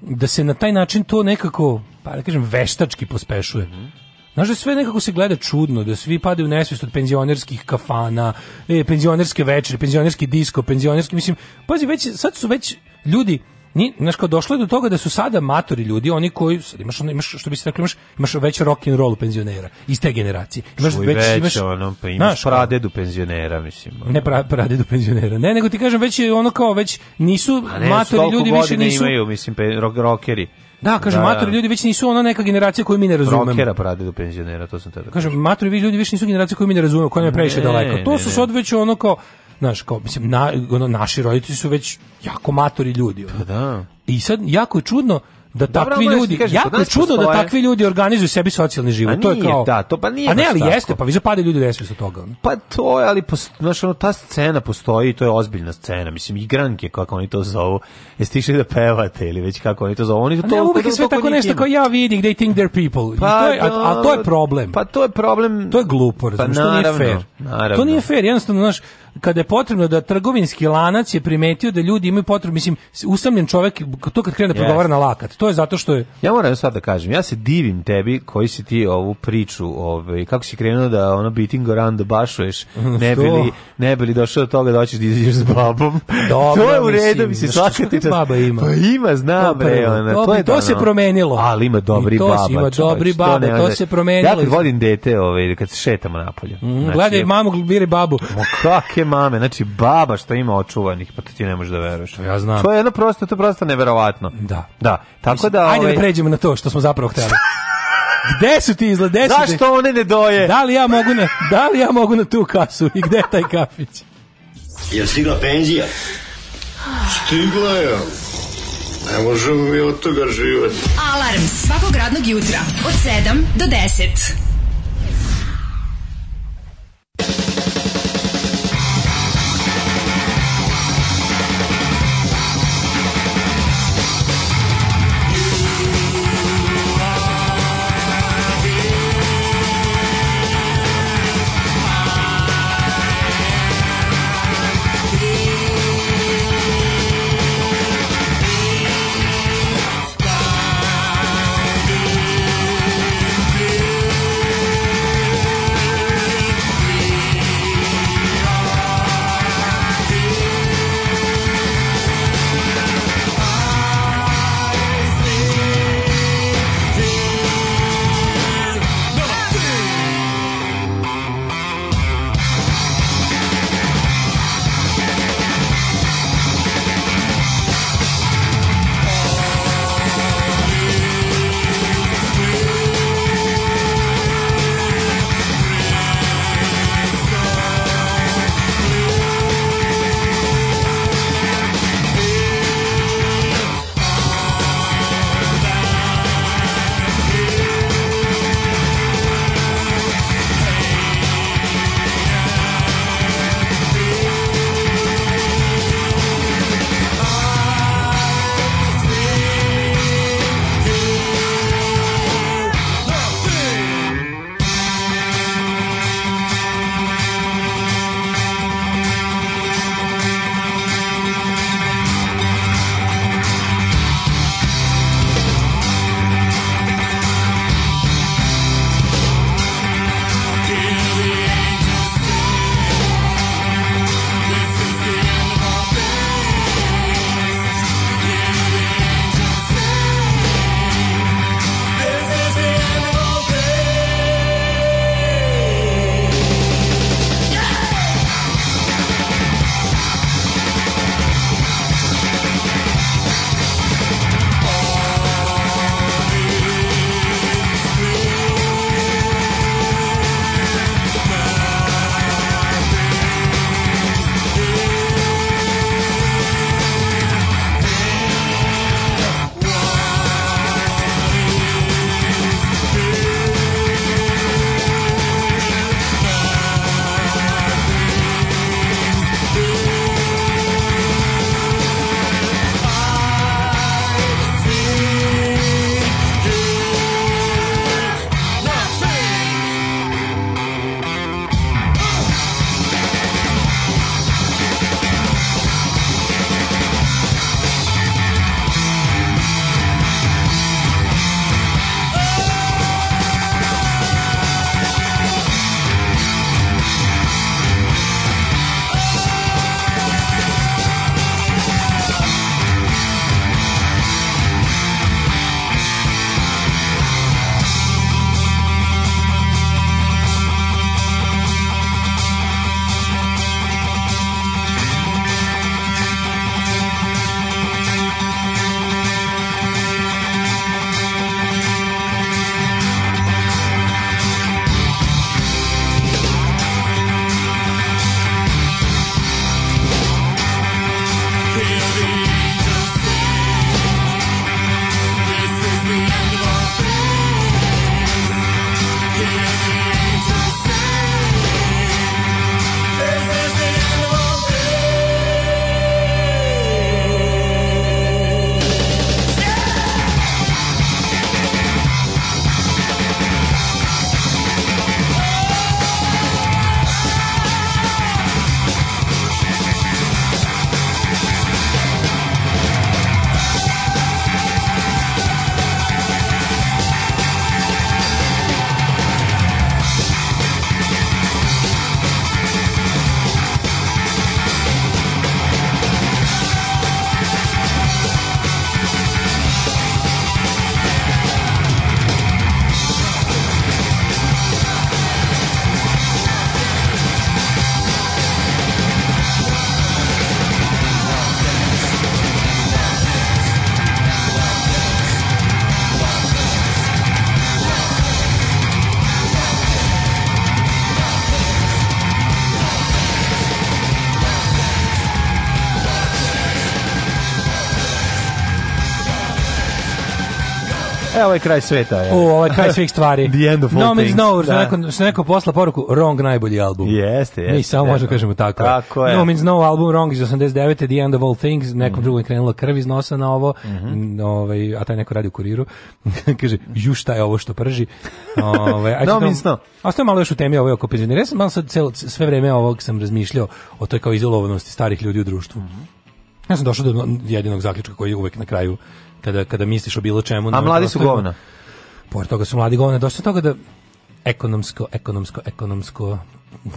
da se na taj način to nekako, pa da kažem, veštački pospešuje. Mm -hmm. Znaš da sve nekako se gleda čudno, da svi padaju u nesvijest od penzionerskih kafana, e, penzionerske večere, penzionerski disko, penzionerski, mislim, pazi, već, sad su već ljudi, ni znaš kao došlo je do toga da su sada matori ljudi oni koji sad imaš imaš što bi se reklo imaš imaš već rock and roll penzionera iz te generacije imaš Čuj, već, imaš ono pa imaš naš, pradedu penzionera mislim ne pra, pradedu penzionera ne nego ti kažem već je ono kao već nisu ne, matori ljudi više nisu imaju mislim pe, rock, Da, kažem, da, matori ljudi već nisu ona neka generacija koju mi ne razumemo. Rokera prade pa do penzionera, to sam tada. Kažem, matori ljudi već nisu generacija koju mi ne razumemo, koja nam je previše daleko. To su sad već ono kao, znaš, kao, mislim, na, ono, naši roditelji su već jako matori ljudi. Ono. Pa da. I sad, jako je čudno, da Dobro, takvi ljudi kažem, jako je čudo da postoje... da takvi ljudi organizuju sebi socijalni život. A pa to je kao da, to pa nije. A ne, ali tako. jeste, pa vizu pade ljudi desni sa toga. Pa to je, ali posto, znaš, ono, ta scena postoji, to je ozbiljna scena. Mislim igranke kako oni to zovu. Jeste išli da pevate ili već kako oni to zovu. Oni to, a ne, uvek je sve tako nešto kao ja vidim, they think they're people. Pa, to je, a, a, to je problem. Pa to je problem. To je glupo, razumiješ, pa, to nije fair. Naravno. To nije fair, jednostavno, znaš, kada je potrebno da trgovinski lanac je primetio da ljudi imaju potrebu, mislim, usamljen čovjek to kad krene da progovara yes. na lakat. To je zato što je Ja moram sad da kažem, ja se divim tebi koji si ti ovu priču, ovaj kako si krenuo da ono beating around the bašuješ, ne bili ne bili došao do toga da hoćeš da izađeš s babom. Dobro, to je u redu, mi se svaka ti čas. Baba ima. Pa ima, znam, bre, ona. To, je to dano. se promenilo. Ali ima dobri to baba. To ima dobri baba, to, to se promenilo. Ja kad vodim dete, ovaj kad se šetamo napolje. Mm, znači, gledaj mamu, biri babu. Ma kak Srpske mame, znači baba što ima očuvanih, pa to ti ne možeš da veruješ. Ja znam. To je jedno prosto, to je prosto neverovatno. Da. Da. Tako Mislim, da, ajde da ovaj- pređemo na to što smo zapravo hteli. Gde su ti izgled? Zašto one ne doje? Da li ja mogu na, da li ja mogu na tu kasu i gde je taj kafić? Je stigla penzija? Stigla je. Ne možemo mi od toga živjeti. Alarm svakog radnog jutra od 7 do 10. E, ovaj kraj sveta. Ja. O, ovo ovaj kraj svih stvari. The end of all no, things. No Means da. No, neko, što neko posla poruku, Wrong najbolji album. Jeste, jeste. Mi samo možemo da kažemo tako. Tako je. No Means No album Wrong iz 89. The end of all things. Nekom mm. drugom je krenula krv iz nosa na ovo, mm -hmm. ovaj, a taj neko radi u kuriru. Kaže, ju šta je ovo što prži. Ove, ovaj, da a no Means No. A Ostaje malo još u temi ove oko penzionera. Ja sam malo sad celo, sve vreme ovog sam razmišljao o toj kao izolovanosti starih ljudi u društvu. Mm -hmm. Ja sam došao do jedinog zaključka koji je uvek na kraju kada, kada misliš o bilo čemu. A mladi su govna. Pored toga su mladi govna. Došli toga da ekonomsko, ekonomsko, ekonomsko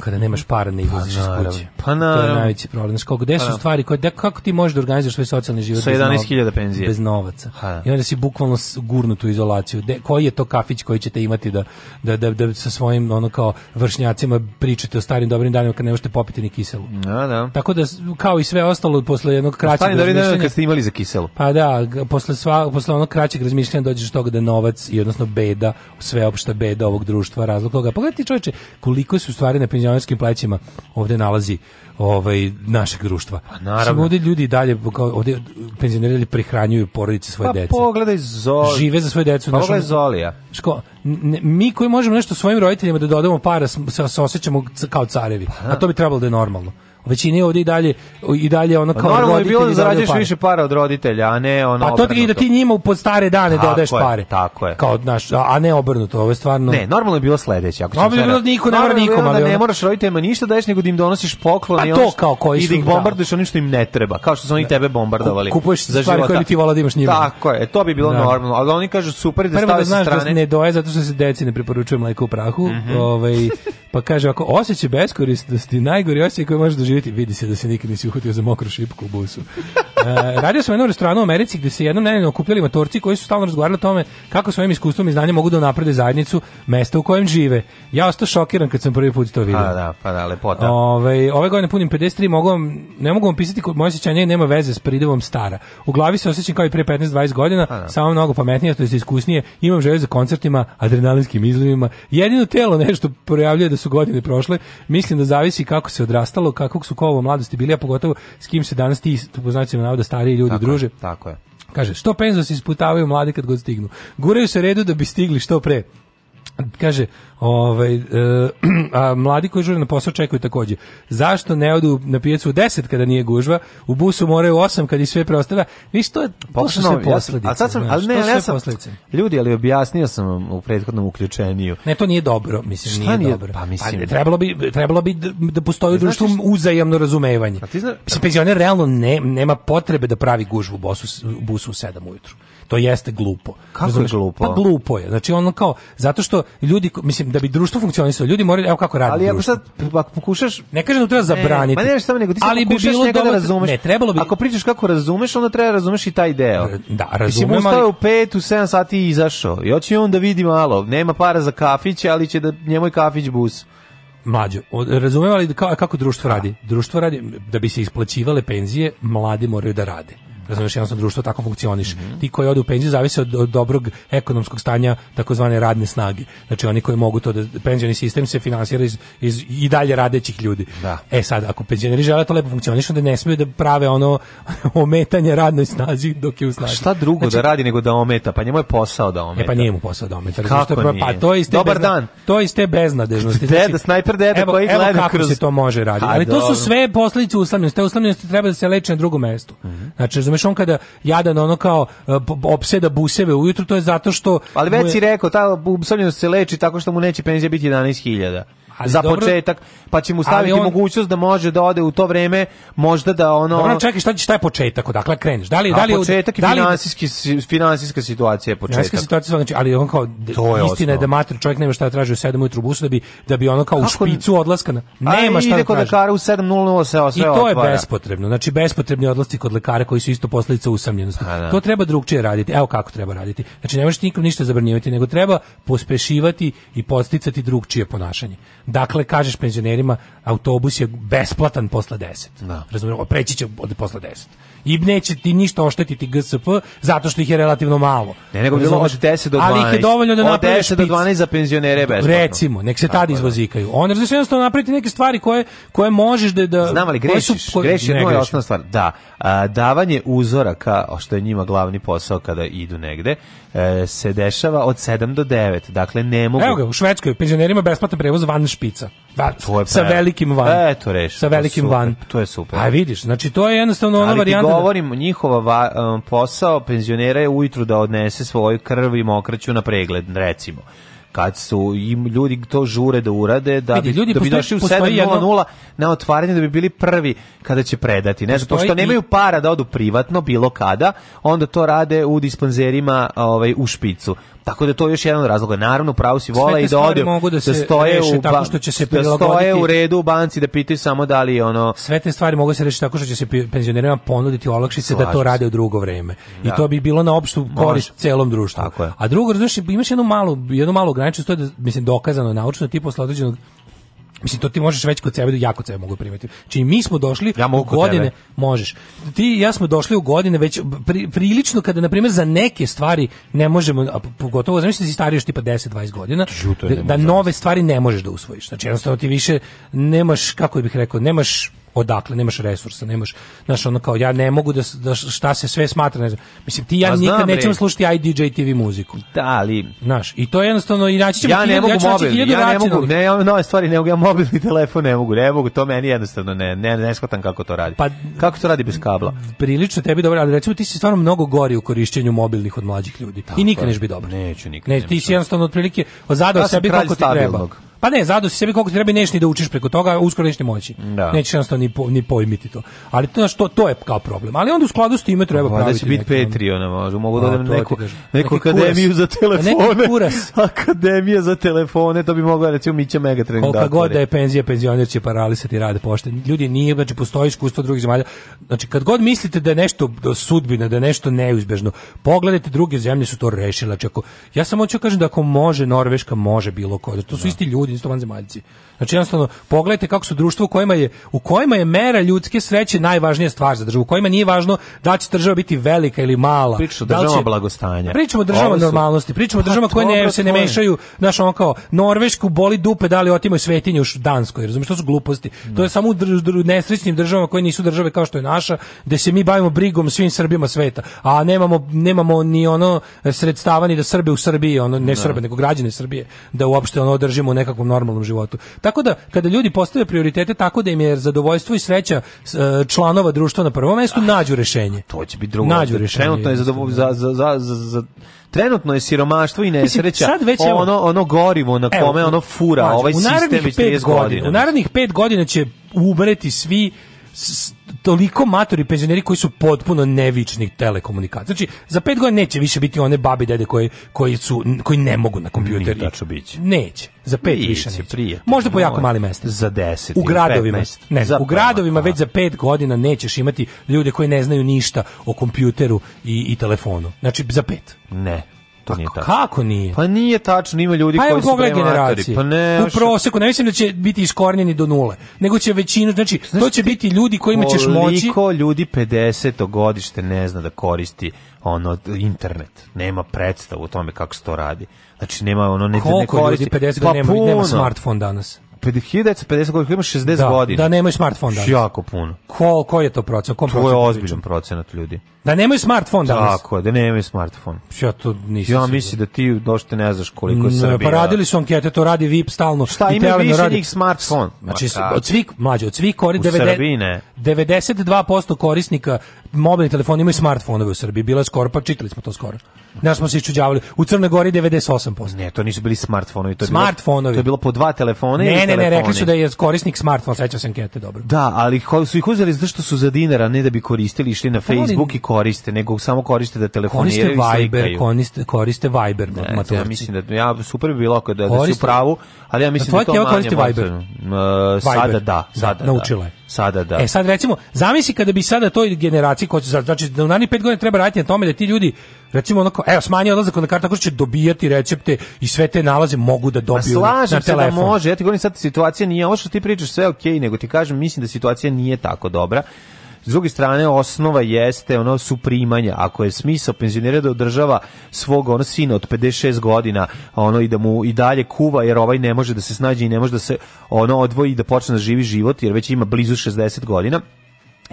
kada nemaš para ne da izlaziš pa, iz kuće. Pa na, to je najveći problem. Znaš, kako, gde su pa, stvari koje, da, kako ti možeš da organizuješ svoj socijalni život sa 11.000 penzije bez novaca. Ha. Da. I onda si bukvalno gurnut u izolaciju. De, koji je to kafić koji ćete imati da, da, da, da sa svojim ono kao vršnjacima pričate o starim dobrim danima kad ne možete popiti ni kiselu. Da, da. Tako da kao i sve ostalo posle jednog kraćeg razmišljanja... dobri dani kad ste imali za kiselu. Pa da, posle sva posle onog kraćeg razmišljanja dođeš do toga da novac i odnosno beda, sveopšta beda ovog društva, razlog toga. Pogledaj čoveče, koliko su stvari na penzionerskim plećima ovde nalazi ovaj našeg društva. Pa naravno. Samo ovde ljudi dalje kao ovde penzioneri prihranjuju porodice svoje pa, dece. pogledaj Zoli. Žive za svoje decu. Pa, pogledaj Zolija. Ško, ne, mi koji možemo nešto svojim roditeljima da dodamo para, se, se osjećamo kao carevi. Pa, da. a to bi trebalo da je normalno. U većini ovdje i dalje i dalje ono pa kao Normalno je bilo da zarađuješ više para od roditelja, a ne ono Pa to ti da ti njima u pod stare dane da tako dodaješ je, pare. Tako je. Kao naš, a ne obrnuto, ovo je stvarno. Ne, normalno je bilo sledeće. Ako normalno pa je bilo da niko ne mora nikom, da ali ne moraš roditeljima ništa daješ nego da im donosiš poklon pa i to kao koji i da ih bombarduješ onim što im ne treba, kao što su oni tebe bombardovali. Kupuješ za stvari koje bi ti volao da imaš njima. Tako je, to bi bilo normalno, ali oni kažu super da staviš sa strane. ne doje zato što se deci ne preporučuje mleko u prahu, mhm. ovaj Pa kaže ako osjećaj beskorisnosti, najgori osjećaj koji možeš doživjeti, vidi se da se nikad nisi uhvatio za mokru šipku u busu. Uh, radio sam u jednom restoranu u Americi gde se jednom nedeljno okupljali matorci koji su stalno razgovarali o tome kako svojim iskustvom i znanjem mogu da naprede zajednicu mesta u kojem žive. Ja ostao šokiran kad sam prvi put to vidio. Pa da, pa da, lepota. Ove, ovaj, ove godine punim 53, mogu vam, ne mogu vam pisati, moje osjećanje nema veze s pridevom stara. U glavi se osjećam kao i pre 15-20 godina, pa da. samo mnogo pametnije, to je iskusnije, imam želje za koncertima, adrenalinskim izlivima, jedino telo nešto projavljuje da su godine prošle, mislim da zavisi kako se odrastalo, kakvog su kovo mladosti bili, a pogotovo s kim se danas ti, po znacima navoda, stariji ljudi tako druže. Je, tako je. Kaže, što penzo se isputavaju mladi kad god stignu. Guraju se redu da bi stigli što pre. Kaže, ovaj, e, a mladi koji žure na posao čekaju takođe. Zašto ne odu na pijacu u 10 kada nije gužva, u busu moraju u 8 kada i sve preostava. Viš, to, je, to su sve posledice. sad sam, znaš, ne, ja ljudi, ali objasnio sam vam u prethodnom uključeniju. Ne, to nije dobro, mislim, Šta nije, nije dobro. Pa, pa mislim, pa, trebalo, bi, trebalo bi da, da postoji u e, društvu uzajamno razumevanje. Pa, ti zna... Mislim, penzioner realno ne, nema potrebe da pravi gužvu u, bosu, u busu u 7 ujutru. To jeste glupo. Kako Razumeš? je glupo? Pa glupo je. Znači ono kao zato što ljudi mislim da bi društvo funkcionisalo, ljudi moraju evo kako radi. Ali ako društvo. sad ako pokušaš ne kažem da treba zabraniti. Ne, pa ne samo nego ti ali bi bilo da razumeš. Ne, trebalo bi. Ako pričaš kako razumeš, onda treba da razumeš i taj deo. Da, razumem. Mislim, ali... u 5 u 7 sati i izašao. I hoće on da vidi malo. Nema para za kafić, ali će da njemu je kafić bus mlađo, razumevali kako društvo radi? Društvo radi, da bi se isplaćivale penzije, mladi moraju da rade razumeš, da jednostavno društvo tako funkcioniše. Mm -hmm. Ti koji ode u penziju zavise od, od dobrog ekonomskog stanja takozvane radne snage. Znači oni koji mogu to da penzioni sistem se finansira iz, iz i dalje radećih ljudi. Da. E sad ako penzioneri žele da to lepo funkcioniše, onda ne smeju da prave ono ometanje radnoj snazi dok je u snazi. Šta drugo znači, da radi nego da ometa? Pa njemu je posao da ometa. E pa njemu mu posao da ometa. Kako znači, nije? Pa to je pa, pa Dobar bezna, dan. To je iz te beznadežnosti. Znači, snajper deda evo, koji gleda evo kako kroz... se to može raditi. Ali to su sve posledice uslamljenosti. Te uslamljenosti treba da se leče na drugom mestu. Mm -hmm. Znači, razumeš, znaš, on kada jadan ono kao opseda buseve ujutru, to je zato što... Ali već je... si rekao, ta obsoljenost se leči tako što mu neće penzija biti 11.000 ali za dobro, početak, pa će mu staviti on, mogućnost da može da ode u to vreme, možda da ono... Dobro, čekaj, šta, šta je početak, odakle kreneš? Da li, da li, početak da li, i finansijski, finansijska situacija je početak. Finansijska situacija, znači, ali on kao, to je istina je da mater čovjek nema šta da traži u 7 ujutru u busu, da bi, da bi ono kao Kako? u špicu odlaskana. nema šta da traži. Lekara u 7.00 se sve I to otvara. je bespotrebno, znači bespotrebni odlasci kod lekara koji su isto posledica usamljenosti. da. To treba drugčije raditi, evo kako treba raditi. Znači, ne možeš nikom ništa zabranjivati, nego treba pospešivati i posticati drugčije ponašanje Dakle, kažeš penzionerima, autobus je besplatan posle 10. Da. Razumijemo, preći će od posle 10. I neće ti ništa oštetiti GSP, zato što ih je relativno malo. Ne, nego bilo od 10 do 12. Ali ih je dovoljno da napraviš Od 10 do 12 za penzionere besplatno. Recimo, nek se tad da. izvozikaju. On je znači jednostavno napraviti neke stvari koje, koje možeš da... da Znam, ali grešiš, su, koje, grešiš, ne, je osnovna stvar. Da, a, davanje uzoraka, što je njima glavni posao kada idu negde, E, se dešava od 7 do 9. Dakle, ne mogu... Evo ga, u Švedskoj penzionerima besplatan prevoz van špica. Van, to je sa velikim van. E, to reši. Sa velikim super, van. To je super. A vidiš, znači to je jednostavno ona varijanta... Ali ti da- govorim, da... njihova va, um, posao penzionera je ujutru da odnese svoju krv i mokraću na pregled, recimo kad su im ljudi to žure da urade da Vidi, bi ljudi da bi došli u 7:00 na otvaranje da bi bili prvi kada će predati ne zato što nemaju para da odu privatno bilo kada onda to rade u dispanzerima ovaj u špicu Tako da to je još jedan od razloga. Naravno, pravo si vola i da ode, da, da, se da stoje reše, u tako što će se da stoje u redu u banci da pitaju samo da li ono Sve te stvari mogu da se rešiti tako što će se penzionerima ponuditi olakšice da to rade u drugo vreme. Da. I to bi bilo na opštu korist celom društvu. Tako je. A drugo, znaš, imaš jednu malu, jednu malu granicu, to je da, mislim dokazano naučno tip posle određenog Mislim to ti možeš već kod sebe, da, jako sebe mogu primetiti. Čini, znači, mi smo došli ja mogu godine, tebe. možeš. Ti ja smo došli u godine već pri, prilično kada na primjer za neke stvari ne možemo a pogotovo znači da si stariji još tipa 10 20 godina da, da nove stvari ne možeš da usvojiš. Znači jednostavno ti više nemaš kako bih rekao, nemaš odakle nemaš resursa, nemaš, znaš, ono kao, ja ne mogu da, da šta se sve smatra, ne znam. Mislim, ti ja A pa nikad nećemo slušati i DJ TV muziku. Da, ali... Znaš, i to je jednostavno, i naći ćemo... Ja ne mogu mobil, ja, ne mogu, ne, ja nove stvari ne mogu, ja mobilni telefon ne mogu, ne mogu, to meni jednostavno ne, ne, ne shvatam kako to radi. Pa, kako to radi bez kabla? Prilično tebi dobro, ali recimo ti si stvarno mnogo gori u korišćenju mobilnih od mlađih ljudi. Tako, I nikad neš bi dobro. Neću nikad. Ne, ti si jednostavno otprilike ozadao ja sebi kako ti treba. Pa ne, zadosi sebi koliko treba neš da učiš preko toga, uskoro nećeš moći. Da. Nećeš jednostavno ni, po, ni pojmiti to. Ali to, to, to je kao problem. Ali onda u skladu s time treba pa praviti. Da će biti Patreon, možda mogu da pa, odem neku, neku akademiju za telefone. Neki kuras. Akademija za telefone, to bi mogla recimo Mića Megatrend. Kolika da god da je penzija, penzioner će paralisati rade pošte. Ljudi, nije, znači, postoji iskustvo drugih zemalja. Znači, kad god mislite da je nešto sudbina, da je nešto neuzbežno, pogledajte, druge zemlje su to rešile. Znači, ako, ja samo hoću da kažem da ako može Norveška, može bilo ko. Znači, to su da. isti ljudi nisu to vanzemaljci Znači jednostavno pogledajte kako su društvo u kojima je u kojima je mera ljudske sreće najvažnija stvar za državu, u kojima nije važno da će država biti velika ili mala. Pričamo da država će... blagostanja. Pričamo država su... normalnosti, pričamo pa, država koje ne se ne mešaju, znaš ono kao Norvešku boli dupe da li otimaju svetinje u Danskoj, razumiješ, to su gluposti. Mm. To je samo u nesrećnim državama koje nisu države kao što je naša, gde se mi bavimo brigom svim Srbima sveta, a nemamo nemamo ni ono sredstava ni da Srbe u Srbiji, ono ne no. Da. Srbe, nego građane Srbije da uopšte ono održimo u nekakvom normalnom životu. Tako Tako da kada ljudi postave prioritete tako da im je zadovoljstvo i sreća e, članova društva na prvom mjestu ah, nađu rješenje. To će biti drugo. Nađu rješenje. Trenutno je da. za, za, za, za trenutno je siromaštvo i nesreća. Mislim, sad već evo, ono ono gorivo na kome evo, ono fura, mađu, ovaj sistem već 30 godina. U narednih 5 godina će ubreti svi toliko matori penzioneri koji su potpuno nevični telekomunikacija. Znači, za pet godina neće više biti one babi dede koji, koji, su, koji ne mogu na kompjuter. Nije tačno biće. Neće. Za pet Biće, više neće. Prije, Možda po jako mali mesta. Za deset. U gradovima. 15, ne, za u gradovima pa. već za pet godina nećeš imati ljude koji ne znaju ništa o kompjuteru i, i telefonu. Znači, za pet. Ne. To nije tačno. Kako nije? Pa nije tačno, ima ljudi pa koji su generacije. Pa ne, u proseku ne mislim da će biti iskornjeni do nule, nego će većinu, znači Znaš to će biti ljudi kojima ćeš moći. Koliko ljudi 50 godište ne zna da koristi ono internet. Nema predstavu o tome kako se to radi. Znači nema ono ne, ne Ljudi 50 pa nema, nema smartfon danas. 1950 godina, imaš 60 da, godina. Da nemaju smartfon danas. Jako puno. Ko, ko je to procenat? Kom to je ozbiljan procenat ljudi. Da nemaju smartfon danas. Tako da nemaju smartfon. Ja to nisam. Ja mislim da ti došte ne znaš koliko je Srbija. Pa radili su ankete, to radi VIP stalno. Šta, ima da više radi... njih smartfon? Znači, od svih, mlađe, od svih kori... U 90... Srbiji ne. 92% korisnika mobilni telefon imaju smartfonove u Srbiji. Bila je skoro, pa čitali smo to skoro. Nas smo se iščuđavali. U Crnoj Gori 98%. Ne, to nisu bili smartfonovi. To je smartfonovi. Bilo, to je bilo po dva telefona. Ne, ne, ne, rekli su da je korisnik smartfon, sreća sam kete, dobro. Da, ali su ih uzeli zato što su za dinara, ne da bi koristili, išli na pa Facebook oni, i koriste, nego samo koriste da telefoniraju koriste Viber, koriste, koriste Viber, ne, maturci. Ja mislim da, ja super bi bilo da, da si u pravu, ali ja mislim da, e, da to manje. Viber. Uh, sada da, sada da. Naučila je sada da. E sad recimo, zamisli kada bi sada toj generaciji koja će znači da u narednih 5 godina treba raditi na tome da ti ljudi recimo onako, evo smanji odlazak na kartu, tako će dobijati recepte i sve te nalaze mogu da dobiju pa na telefon. se da može, ja ti govorim sad situacija nije ovo što ti pričaš sve okej, okay, nego ti kažem mislim da situacija nije tako dobra S druge strane, osnova jeste ono su primanja. Ako je smisao penzionera da održava svog ono sina od 56 godina, ono i da mu i dalje kuva, jer ovaj ne može da se snađe i ne može da se ono odvoji i da počne da živi život, jer već ima blizu 60 godina,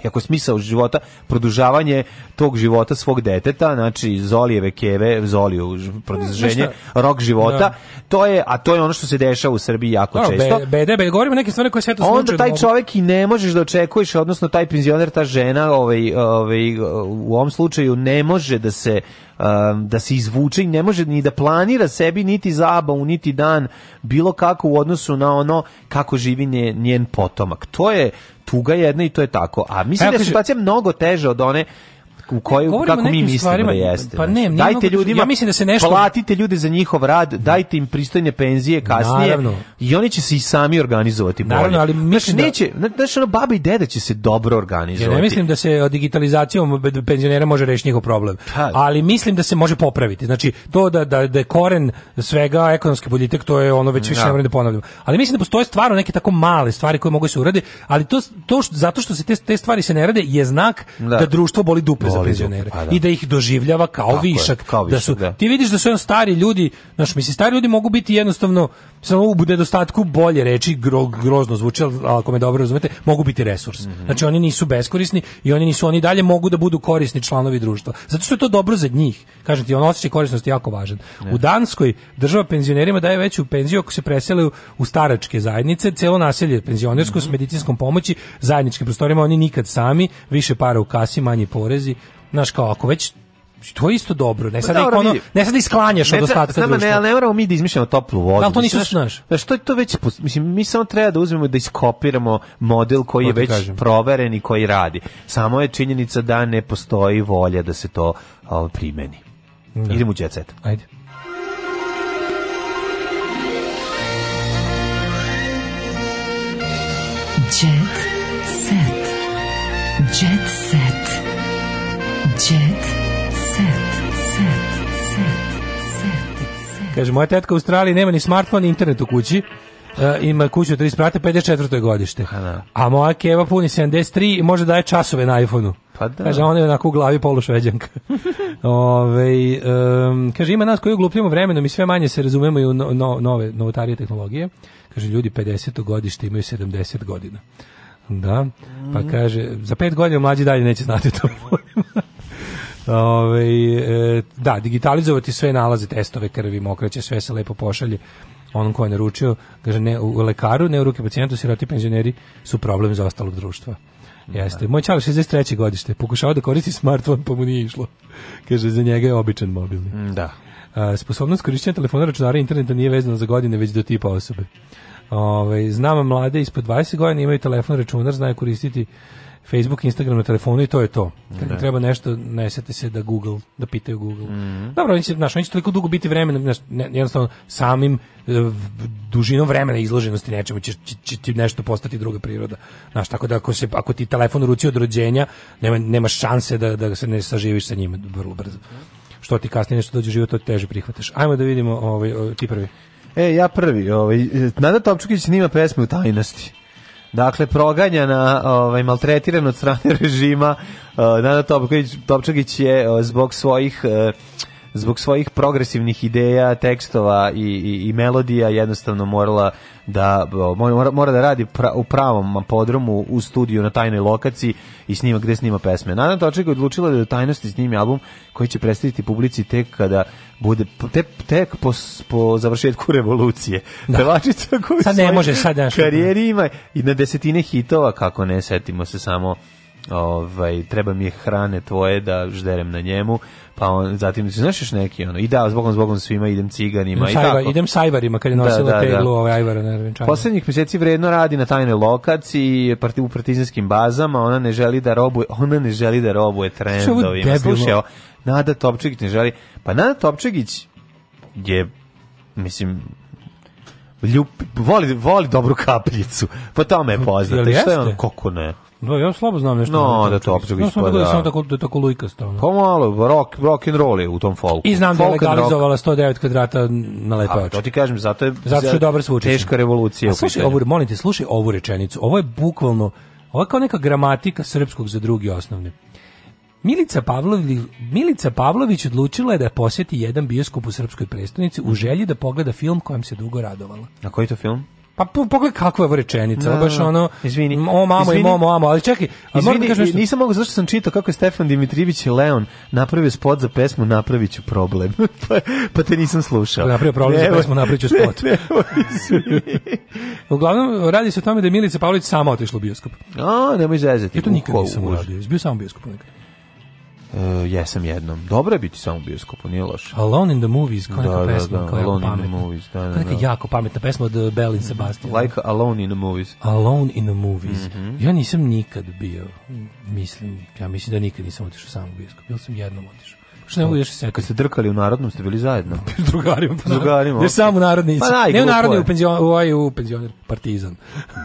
Iako je smisao života produžavanje tog života svog deteta, znači Zolijeve keve, Zoliju produženje rok života, da. to je a to je ono što se dešava u Srbiji jako no, često. Be, be, be, govorimo neke stvari koje se eto Onda taj da čovjek i ne možeš da očekuješ, odnosno taj penzioner, ta žena, ovaj, ovaj u ovom slučaju ne može da se um, da se izvuče i ne može ni da planira sebi niti zabavu, niti dan bilo kako u odnosu na ono kako živi njen potomak. To je tuga jedna i to je tako. A mislim Evo, da je situacija mnogo teža od one u koju kako mi mislimo da jeste. Pa ne, znači. dajte ljudima, ja mislim da se nešto platite ljude za njihov rad, dajte im pristojne penzije kasnije Naravno. i oni će se i sami organizovati bolje. Naravno, ali mislim znači, neće, znači ono baba i deda će se dobro organizovati. Ja ne mislim da se digitalizacijom penzionera može rešiti njihov problem, ha. Pa- ali mislim da se može popraviti. Znači to da da da je koren svega ekonomske politike, to je ono već više da. ne vredi da ponavljam. Ali mislim da postoje stvarno neke tako male stvari koje mogu da se uraditi, ali to to što, zato što se te te stvari se ne rade je znak da, da društvo boli dupe za penzionere pa, da. i da ih doživljava kao Tako višak, je, kao da višak da su da. ti vidiš da su jedan stari ljudi, znači mislim stari ljudi mogu biti jednostavno samo u nedostatku bolje reči gro, grozno zvuči, ako me dobro razumete, mogu biti resurs. Mm -hmm. Znači oni nisu beskorisni i oni nisu oni dalje mogu da budu korisni članovi društva. Zato što je to dobro za njih. Kažem ti, on osjećaj korisnosti jako važan. Ne. U Danskoj država penzionerima daje veću penziju ako se presele u staračke zajednice, celo naselje penzionersko mm -hmm. s mhm. medicinskom pomoći, zajedničkim prostorima, oni nikad sami, više para u kasi, manje porezi, znaš kao ako već to je isto dobro. Ne pa sad da, ono, ne sad isklanjaš od ostatka društva. Ne, ali ne moramo mi da izmišljamo toplu vodu. al to da nisu znaš. Da što je to već mislim mi samo treba da uzmemo da iskopiramo model koji je da već proveren i koji radi. Samo je činjenica da ne postoji volja da se to primeni. Da. Idemo u jet Ajde. Jet set. Jet set. Kaže, moja tetka u Australiji nema ni smartfon ni internet u kući. E, ima kuću 3 prata, 54. godište. A, da. A moja keva puni 73 i može daje časove na iPhoneu. Pa da. Kaže, ona je onako u glavi polušveđanka. Ove, um, kaže, ima nas koji uglupljamo vremenom i sve manje se razumemo i u no, no, nove novotarije tehnologije. Kaže, ljudi 50. godište imaju 70 godina. Da, pa mm. kaže, za pet godina mlađi dalje neće znati o telefonima. Ove, e, da, digitalizovati sve nalaze, testove krvi, mokraće, sve se lepo pošalje onom ko je naručio, kaže ne u lekaru, ne u ruke pacijentu, siroti penzioneri su problem za ostalog društva. Jeste. Da. Moj čar 63. godište pokušao da koristi smartfon, pa mu nije išlo. Kaže, za njega je običan mobilni. Mm, da. A, sposobnost korišćenja telefona, računara i interneta nije vezana za godine, već do tipa osobe. Ove, znam mlade ispod 20 godina imaju telefon, računar, znaju koristiti Facebook, Instagram na telefonu i to je to. Kad da. treba nešto, nesete se da Google, da pitaju Google. Mm -hmm. Dobro, oni će, znaš, oni će toliko dugo biti vremena, znaš, jednostavno samim e, dužinom vremena izloženosti nečemu će, će, će, ti nešto postati druga priroda. Znaš, tako da ako, se, ako ti telefon ruci od rođenja, nema, nemaš šanse da, da se ne saživiš sa njima vrlo brzo. Što ti kasnije nešto dođe život, to teže prihvataš. Ajmo da vidimo ovaj, ti prvi. E, ja prvi. Ovaj, Nada Topčukić snima pesme u tajnosti dakle proganjana, ovaj maltretirana od strane režima, eh, Nada Topčagić je eh, zbog svojih eh, zbog svojih progresivnih ideja, tekstova i, i, i melodija jednostavno morala da mora, mora da radi pra, u pravom podromu u studiju na tajnoj lokaciji i snima gde snima pesme. Nana Toček je odlučila da do tajnosti snimi album koji će predstaviti publici tek kada bude tek, tek po, po završetku revolucije. Da. Pevačica koju sad ne može sad karijeri ima i na desetine hitova kako ne setimo se samo ovaj, treba mi je hrane tvoje da žderem na njemu, pa on, zatim, znaš još neki, ono, i da, zbogom, zbogom svima, idem ciganima idem i sajva, tako. Idem sa ajvarima, kad je da, nosila da, da, teglu, da. ovaj ajvara na Ravenčanu. Poslednjih meseci vredno radi na tajnoj lokaciji, parti, u partizanskim bazama, ona ne želi da robuje, ona ne želi da robuje trendovima. Slušaj, ovo, Nada Topčegić ne želi, pa Nada Topčegić je, mislim, ljub, voli, voli dobru kapljicu, po tome je poznata, što je on, kako ne? Da, ja slabo znam nešto. No, da to opće ispada. Znam da je samo tako, da tako lujkasto. Ono. Pomalo, pa rock, rock and roll je u tom folku. I znam folk da je legalizovala 109 kvadrata na lepaču. A to ti kažem, zato je, zato je dobar Teška revolucija. A slušaj, ovu, molim te, slušaj ovu rečenicu. Ovo je bukvalno, ovo je kao neka gramatika srpskog za drugi osnovni. Milica Pavlović, Milica Pavlović odlučila je da posjeti jedan bioskop u srpskoj prestonici u želji da pogleda film kojem se dugo radovala. Na koji to film? Pa pogledaj kakva je ovo rečenica, no, baš da, da, da. ono, izvini, o mamo izvini, i momo, mamo, ali čekaj, izvini, moram da kažem nešto. nisam mogu, zašto sam čitao kako je Stefan Dimitrijević i Leon napravio spot za pesmu Napravit ću problem, pa, pa te nisam slušao. Napravio problem Evo. za pesmu Napravit ću spot. Evo, Uglavnom, radi se o tome da je Milica Pavlović sama otišla u bioskop. A, nemoj zezati. Ja to nikad nisam uradio, izbio sam u bioskopu nekada. Uh, jesam jednom. Dobro je biti samo u bioskopu, nije loše. Alone in the Movies, kao da, neka da, pesma, da, da, kao Alone jako in the Movies, da, da, neka da. jako pametna pesma od e, Belin Sebastian. Like Alone in the Movies. Alone in the Movies. Mm -hmm. Ja nisam nikad bio, mislim, ja mislim da nikad nisam otišao samo u bioskop, ili sam jednom otišao. Što ne mogu još se Kad ste drkali u narodnom, ste bili zajedno. drugarima. Pa da. drugarima. Jer samo narodni. Pa naj, ne u narodni, u penzion, u, aj, u penzioner, partizan.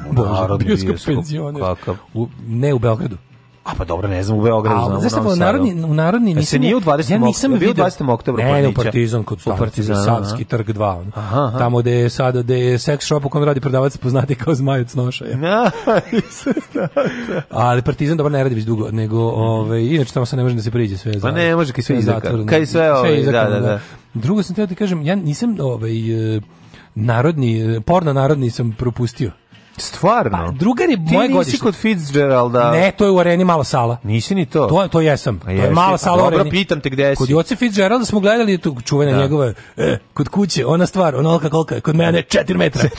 U Bože, bioskop, bioskop penzioner. Kakav? U, ne u Beogradu. A pa dobro, ne znam, u Beogradu, znam, znaš, u narodni, u narodni nisam... se nije u 20. Ja nisam vidio... 20. oktobra Ne, ne, u Partizan, kod u Partizan, Savski trg 2. Aha, aha. Tamo gde je sada, gde je sex shop u kojem radi prodavac poznati kao zmajac nošaja. Na, Ali Partizan dobro ne radi već dugo, nego, ovaj, inače tamo se ne može da se priđe sve. Pa ne, može kaj sve izakar. Kaj sve, ovaj, da, da, da, da. Drugo sam teo da kažem, ja nisam, ovaj, eh, narodni, eh, porno narodni sam propustio. Stvarno? Pa, drugar je moje godište. Ti nisi kod Fitzgeralda? Ne, to je u areni mala sala. Nisi ni to? To, to jesam. A to je mala sala u areni. Dobro, pitam te gde si. Kod Joce Fitzgeralda smo gledali tu čuvene da. njegove, e, kod kuće, ona stvar, ona onolika kolika, kod mene 4 metra.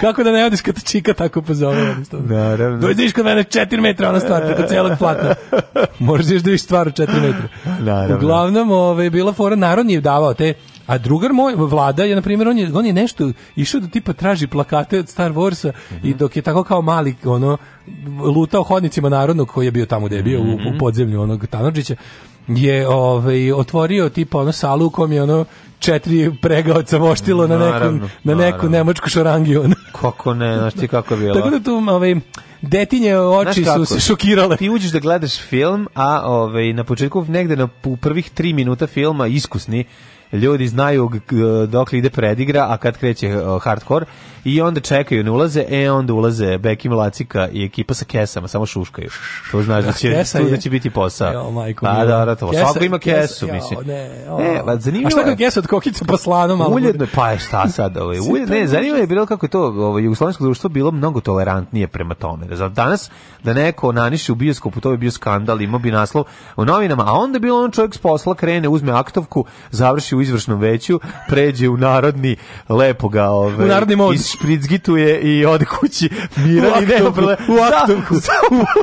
Kako da ne odiš kad čika tako pozove? Naravno. Dođeš da kod mene 4 metra ona stvar preko celog plata. Možeš da vidiš stvar u 4 metra. Naravno. Uglavnom, ove, ovaj, bila fora, narod nije davao te A drugar moj, vlada je, na primjer, on je, on je nešto išao da tipa traži plakate od Star Warsa mm -hmm. i mhm. dok je tako kao mali, ono, lutao hodnicima narodnog koji je bio tamo gde je bio, mm -hmm. u, u mhm. podzemlju onog Tanorđića, je ovaj, otvorio tipa ono salu u kom je ono četiri pregaoca moštilo naravno, na nekom, na neku naravno. nemačku šorangiju. kako ne, znaš ti kako je bilo. Tako da tu, ovaj, detinje oči su se šokirale. Ti uđeš da gledaš film, a ovaj, na početku negde na, u prvih tri minuta filma iskusni ljudi znaju eh, dok ide predigra, a kad kreće eh, hardkor i onda čekaju, ne ulaze, e onda ulaze Bekim Lacika i ekipa sa kesama, samo šuškaju. To znaš da će, tu da će biti posao. Jo, da, da, da, to. Kesa, ima kesu, mislim. Ne, e, la, pa zanimljivo. A šta kao kesa od kokica pa slanom, ali uljedno pa šta sad, ovaj. Ulje, ne, zanimljivo je bilo kako je to ovo ovaj, jugoslovensko društvo bilo mnogo tolerantnije prema tome. Da danas da neko naniši u bioskopu, to bi bio skandal, imao bi naslov u novinama, a onda bilo on čovjek s posla krene, uzme aktovku, završi u izvršnom veću, pređe u narodni lepoga, ovaj. U narodni mod. Iz špricgituje i ode kući miran i nema problema. U aktovku.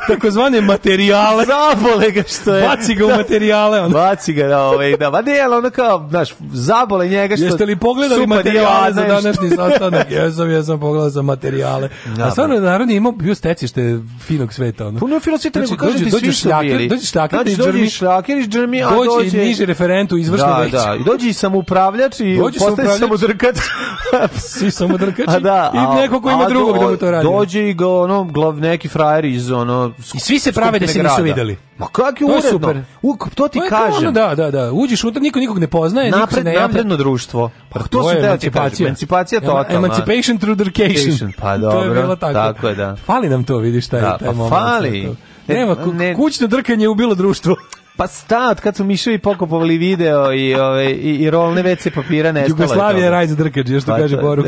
takozvane materijale. Zabole ga što je. Baci ga u da. materijale. Ono. Baci ga, da, ovaj, da. Ma ne, ali ono kao, znaš, zabole njega što... Jeste li pogledali materijale za današnji sastanak? jesam, jesam pogledao za materijale. Da, A stvarno, naravno, imao bio stecište finog sveta. Ono. Puno finog sveta, znači, nego kažete, dođu, dođu svi su bili. Dođe šlakir iz Džermi. Dođe šlakir iz Džermi, a dođe... Dođe niži referent u izvršnoj da, veći. Da, i dođe i samoupravljač i postaje samodrkač. Svi samodrkači. A da, a, i neko ko ima drugog da mu to radi. Dođe i ga ono, glav, neki frajer iz ono... I svi se prave da se nisu videli. Ma kako je to uredno. super. U, to ti kaže. da, da, da. Uđeš unutra, niko nikog ne poznaje. Napred, niko se ne napredno društvo. Pa, pa to, to su je emancipacija. Emancipacija totalna. Emancipation through education. Pa dobro. to je tako. Tako je, da. Fali nam to, vidiš, taj, da, taj pa moment. Fali. Da, Nema, kućno drkanje je ubilo društvo. Pa sta, od kad su Mišovi pokupovali video i, ove, i, i rolne WC papira nestalo Jugoslavija je raj za drkađe, što pa kaže to... Boruk.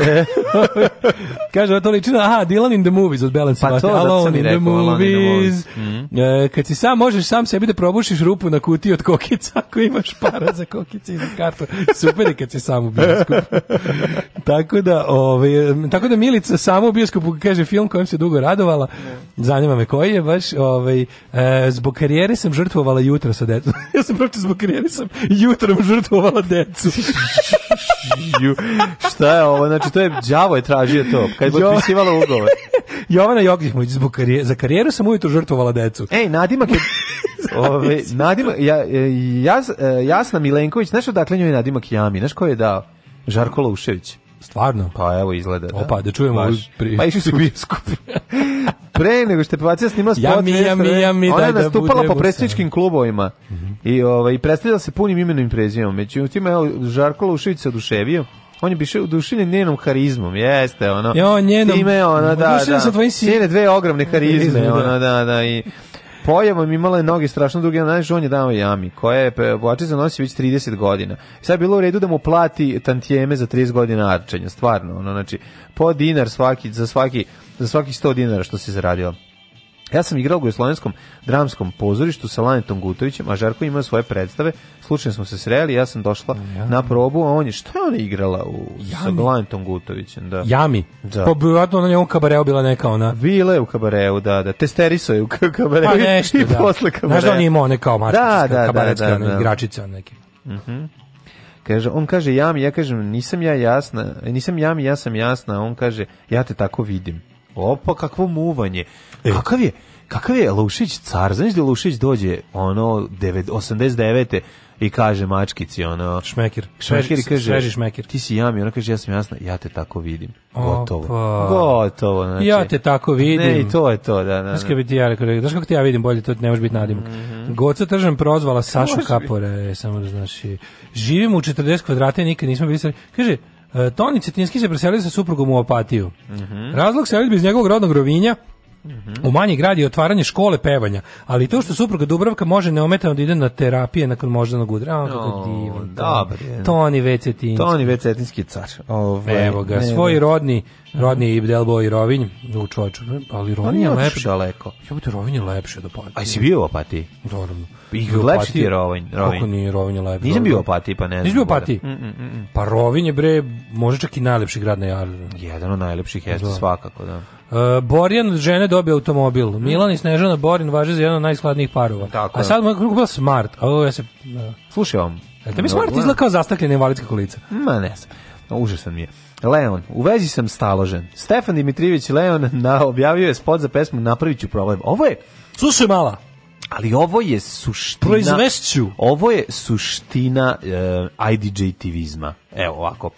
kaže, to liči aha, Dylan in the movies od Balance pa to, Alone, in in the movies. Mm -hmm. e, kad si sam, možeš sam sebi da probušiš rupu na kutiji od kokica, ako imaš para za kokice i za kartu. Super je kad si sam u bioskopu. tako, da, ove, tako da Milica samo u bioskopu, kaže, film kojem se dugo radovala, zanima me koji je baš, ovaj, e, zbog karijere sam žrtvovala jutra sa sa decom. ja sam pročito zbog karijere, sam jutrom žrtvovala decu. šta je ovo? Znači, to je, đavo je tražio to, kad je potpisivala ugovor. Jovana Jokić zbog karijere, za karijeru sam ujutro žrtvovala decu. Ej, Nadima, kad... Ove, Nadima, ja, e, ja, e, Jasna Milenković, znaš odakle njoj Nadima Kijami, Znaš ko je dao? Žarko Laušević. Stvarno? Pa evo izgleda. Da. Opa, da čujemo ovu pri... Pa išli su biskup. Pre nego što je pevacija snimala spot, ja mi, ja mi, ja mi, ona je da nastupala po predsjedničkim klubovima mm -hmm. i, ovaj, predstavljala se punim imenom i prezimom. Međutim, evo, Žarko Lušević se oduševio on je biše udušiljen njenom harizmom, jeste ono. Ja, e, njenom. Time, ono, da, da. sa da. tvojim si... Njene dve ogromne harizme, da. ono, da, da, i pojavom imala je noge strašno duge, znaš, on je dao jami, koja je Boačica nosi već 30 godina. Sad je bilo u redu da mu plati tantijeme za 30 godina arčenja, stvarno, ono, znači, po dinar svaki, za svaki, za svaki 100 dinara što si zaradio. Ja sam igrao u Jugoslovenskom dramskom pozorištu sa Lanetom Gutovićem, a Žarko ima svoje predstave. Slučajno smo se sreli, ja sam došla ja. na probu, a on je šta ona igrala u Jami. sa Lanetom Gutovićem, da. Jami. Da. Pa verovatno na njemu kabareu bila neka ona. Bila je u kabareu, da, da. Testeriso je u kabareu. Pa nešto, I da. posle kabareu. Znaš da on je imao neka mačka, da, da, kabaretska da, da, da. igračica neki. Mhm. Uh -huh. Kaže, on kaže jam, ja kažem nisam ja jasna, nisam jam, ja sam jasna, on kaže ja te tako vidim. Opa, kakvo muvanje. E. Kakav je, kakav je Lušić car? Znaš da Lušić dođe, ono, 9, 89. i kaže mačkici, ono... Šmekir. Šmekir kaže... Sveži šmekir. Ti si jami, ona kaže, ja sam jasna, ja te tako vidim. Gotovo. Opa. Gotovo, znači. Ja te tako vidim. Ne, i to je to, da, da. da. Znaš, kako ti ja rekao, znaš kako ti ja vidim bolje, to ne može biti nadimak. Mm -hmm. Goca Tržan prozvala Sašu Kapore, e, samo da znaš. Živimo u 40 kvadrata i nikad nismo bili... Kaže, E, Toni Cetinski se preselio sa suprugom u Opatiju. Mm -hmm. Razlog se iz njegovog rodnog rovinja, U manji grad je otvaranje škole pevanja, ali to što supruga Dubravka može neometano da ide na terapije nakon moždanog udara, on kako divno. Da, dobar je. Toni Vecetinski. Toni Vecetinski car. Ove, ovaj, Evo ga, svoj rodni, rodni Ibdelbo i Rovinj, u čoču, ali pa Rovinj je lepše. daleko. Ja bih Rovinj je lepše do Opatije. A si bio u Opatiji? Naravno. I lepše ti je Rovinj. rovinj. Kako nije Rovinj je lepše? Nisam bio u Opatiji, pa ne znam. Nisam bio u Opatiji? Mm, mm, mm, mm. Pa Rovinj je, bre, može čak i najlepši grad na Jarlu. Jedan od najlepših jeste svakako, da. Uh, Borjan žene dobio automobil. Milan i Snežana Borin važe za jedan od najskladnijih parova. Tako a sad moj krug bila smart. A ovo ja se... Uh, Slušaj vam. E, Te mi smart izgleda kao zastakljena invalidska kolica. Ma ne znam. Užasan mi je. Leon, u vezi sam staložen. Stefan Dimitrijević Leon na, objavio je spot za pesmu Napravit ću problem. Ovo je... Slušaj mala. Ali ovo je suština... Proizvešću. Ovo je suština uh, e, IDJ-tivizma. Evo ovako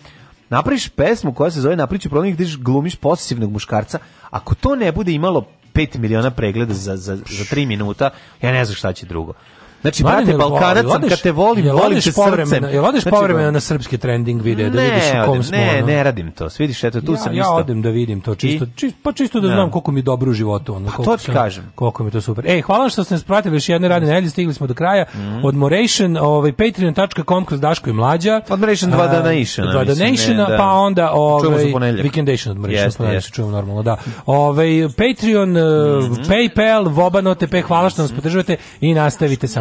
napraviš pesmu koja se zove Napriču problem gdje glumiš posesivnog muškarca, ako to ne bude imalo 5 miliona pregleda za, za, za 3 minuta, ja ne znam šta će drugo. Znači, brate, Balkanac sam kad te volim, volim te srcem. Jel odeš znači, povremeno na srpski trending video da ne, vidiš u kom smo? Ne, ono. ne radim to. Vidiš, eto, tu ja, sam ja isto. Ja odem da vidim to, čisto, čisto, pa čisto da, da znam koliko mi je dobro u životu. Ono, pa to ti kažem. Koliko mi to super. Ej, hvala što ste nas pratili još jedne radne mm. nedelje, stigli smo do kraja. Mm. Odmoration, ovaj, patreon.com kroz Daško i Mlađa. Odmoration 2 Donation. 2 Donation, da. pa onda ovaj, Weekendation Odmoration, ponedjeljak pa da se čujemo normalno, da. Ovaj, Patreon, eh, mhm. Paypal, Voban pe, hvala što nas podržavate i nastavite sa